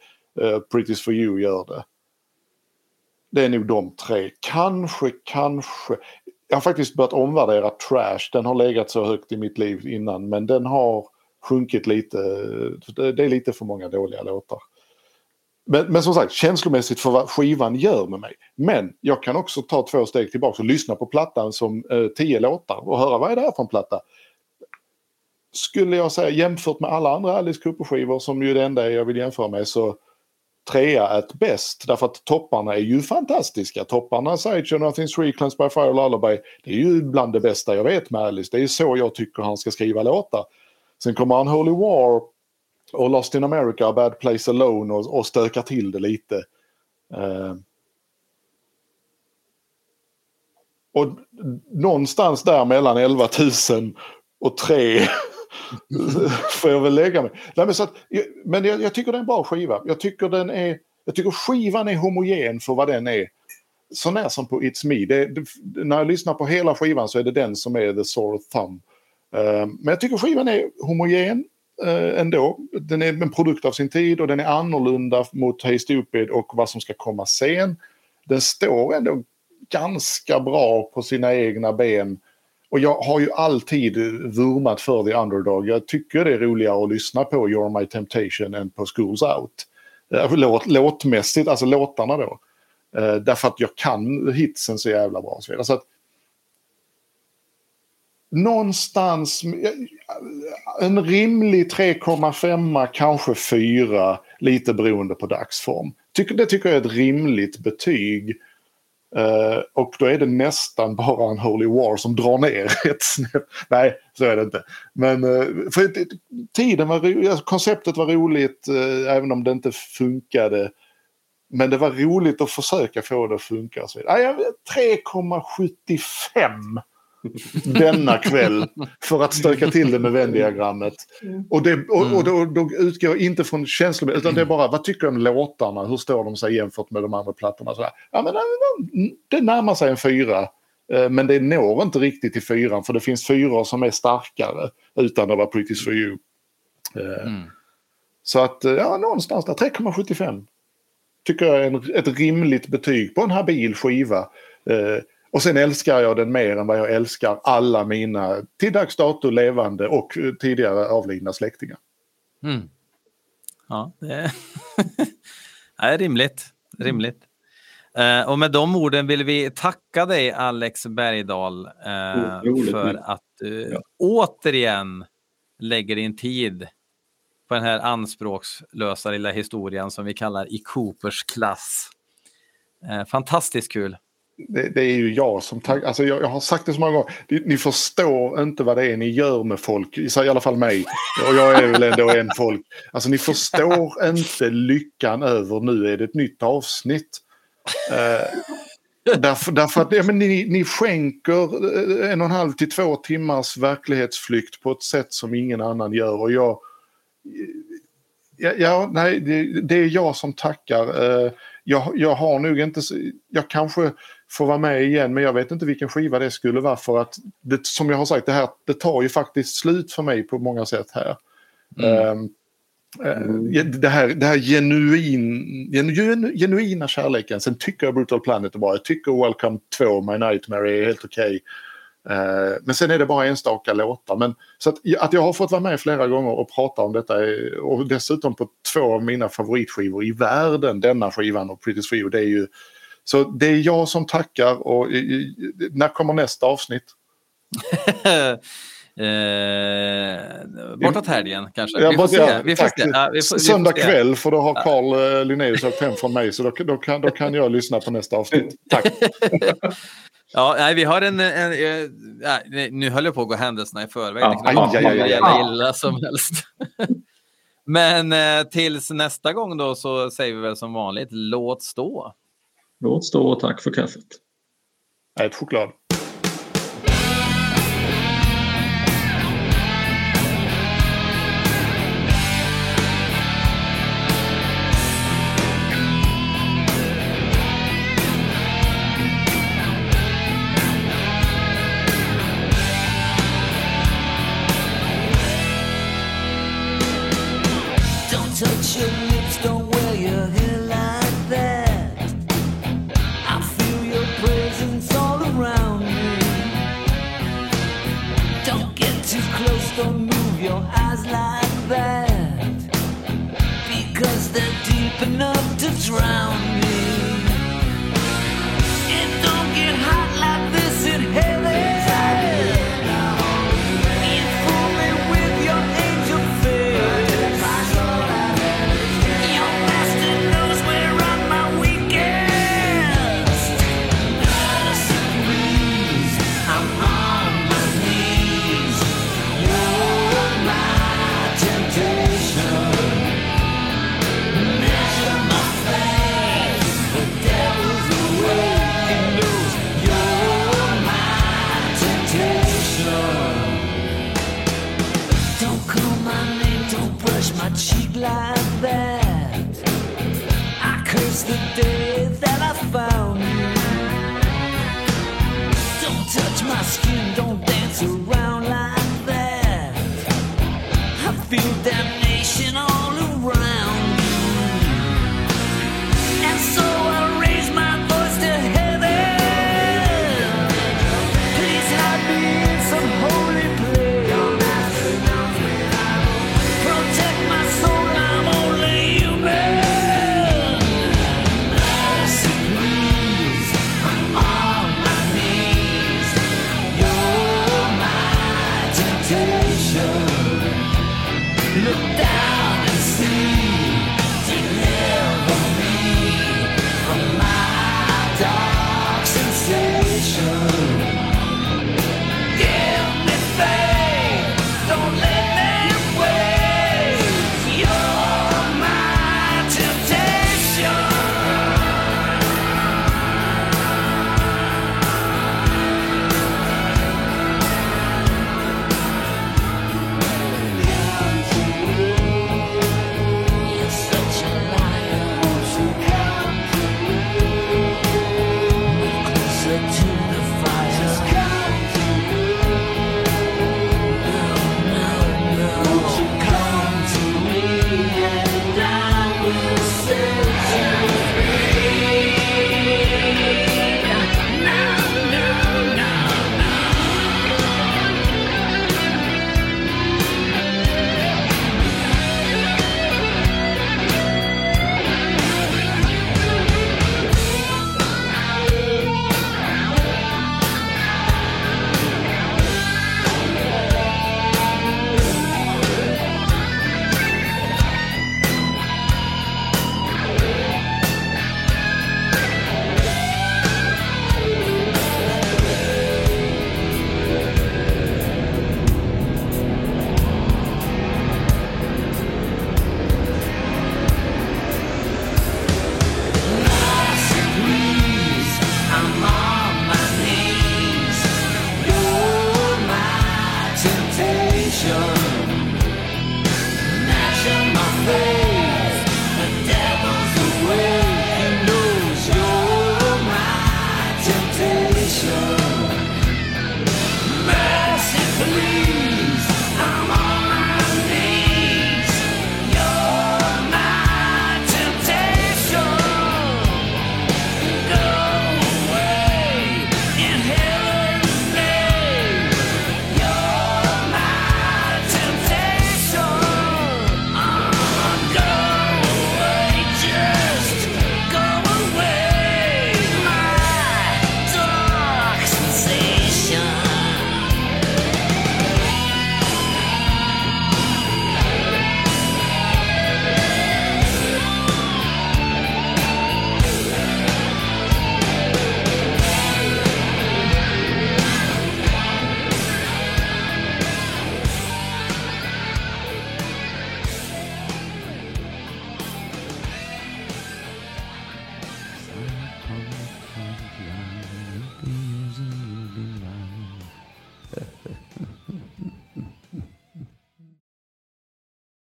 uh, Pretty's For You gör det. Det är nog de tre. Kanske, kanske. Jag har faktiskt börjat omvärdera Trash. Den har legat så högt i mitt liv innan men den har sjunkit lite. Det är lite för många dåliga låtar. Men, men som sagt, känslomässigt för vad skivan gör med mig. Men jag kan också ta två steg tillbaka och lyssna på plattan som eh, tio låtar och höra vad är det här för en platta. Skulle jag säga jämfört med alla andra Alice Cooper-skivor som ju det enda jag vill jämföra med så trea är bäst därför att topparna är ju fantastiska. Topparna, Sideshow, Nothing's Free, Cleansed by Fire, Lullaby. Det är ju bland det bästa jag vet med Alice. Det är så jag tycker han ska skriva låtar. Sen kommer han Holy War och Lost in America och Bad Place Alone och, och stökar till det lite. Eh, och någonstans där mellan 11 000 och 3 får jag väl lägga mig. Nej, men så att, men jag, jag tycker det är en bra skiva. Jag tycker, den är, jag tycker skivan är homogen för vad den är. Sånär som på It's Me. Det, det, när jag lyssnar på hela skivan så är det den som är the sore thumb. Uh, men jag tycker skivan är homogen Eh, ändå. Den är en produkt av sin tid och den är annorlunda mot Hey Stupid och vad som ska komma sen. Den står ändå ganska bra på sina egna ben. Och jag har ju alltid vurmat för The Underdog. Jag tycker det är roligare att lyssna på You're My Temptation än på Schools Out. Eh, låt, låtmässigt, alltså låtarna då. Eh, därför att jag kan hitsen så jävla bra. Så, så att, någonstans en rimlig 3,5 kanske 4 lite beroende på dagsform. Det tycker jag är ett rimligt betyg. Eh, och då är det nästan bara en Holy War som drar ner ett snäpp. Nej, så är det inte. Men eh, för tiden var alltså, konceptet var roligt eh, även om det inte funkade. Men det var roligt att försöka få det att funka. 3,75 denna kväll för att stöka till det med vändiagrammet. Och, det, och, och då, då utgår jag inte från känslor utan det är bara vad tycker jag om låtarna, hur står de sig jämfört med de andra plattorna. Så ja, men, det närmar sig en fyra. Eh, men det når inte riktigt till fyran för det finns fyror som är starkare utan att vara Pretty for you. Eh, mm. Så att, eh, ja, någonstans där, 3,75. Tycker jag är ett rimligt betyg på en habil skiva. Och sen älskar jag den mer än vad jag älskar alla mina till dags dato levande och tidigare avlidna släktingar. Mm. Ja, det är, det är rimligt. rimligt. Uh, och med de orden vill vi tacka dig Alex Bergdahl uh, för att du ja. återigen lägger din tid på den här anspråkslösa lilla historien som vi kallar i Coopers klass. Uh, fantastiskt kul det, det, är ju jag som tackar. Alltså jag, jag, har sagt det så många gånger. Ni, ni, förstår inte vad det är ni gör med folk. I alla fall mig. Och jag är väl ändå en folk. Alltså ni förstår inte lyckan över nu är det ett nytt avsnitt. Eh, därför, därför att ja, men ni, ni skänker eh, en och en halv till två timmars verklighetsflykt på ett sätt som ingen annan gör. Och jag... Ja, ja nej, det, det, är jag som tackar. Eh, jag, jag har nog inte... Jag kanske får vara med igen men jag vet inte vilken skiva det skulle vara för att det, som jag har sagt det här det tar ju faktiskt slut för mig på många sätt här. Mm. Um, Mm. Det här, det här genuin, genu, genuina kärleken. Sen tycker jag Brutal Planet är bra. Jag tycker Welcome 2, My Nightmare är helt okej. Okay. Uh, men sen är det bara enstaka låtar. Men, så att, att jag har fått vara med flera gånger och prata om detta och dessutom på två av mina favoritskivor i världen, denna skivan och Pretty Free, det är ju så det är jag som tackar och när kommer nästa avsnitt? eh, bortåt helgen kanske. Ja, vi får se. Vi får se. Ja, vi får, Söndag vi får kväll för då har Carl ja. Eh, Linnaeus åkt hem från mig så då, då, kan, då kan jag lyssna på nästa avsnitt. Tack! ja, nej, vi har en... en, en, en nu höll jag på att gå händelserna i förväg. Ja, det kan aj, aj, aj, illa som helst. Men eh, tills nästa gång då så säger vi väl som vanligt låt stå. Låt stå och tack för kaffet. Ät choklad. don't move your eyes like that because they're deep enough to drown me. It don't get hot like this. My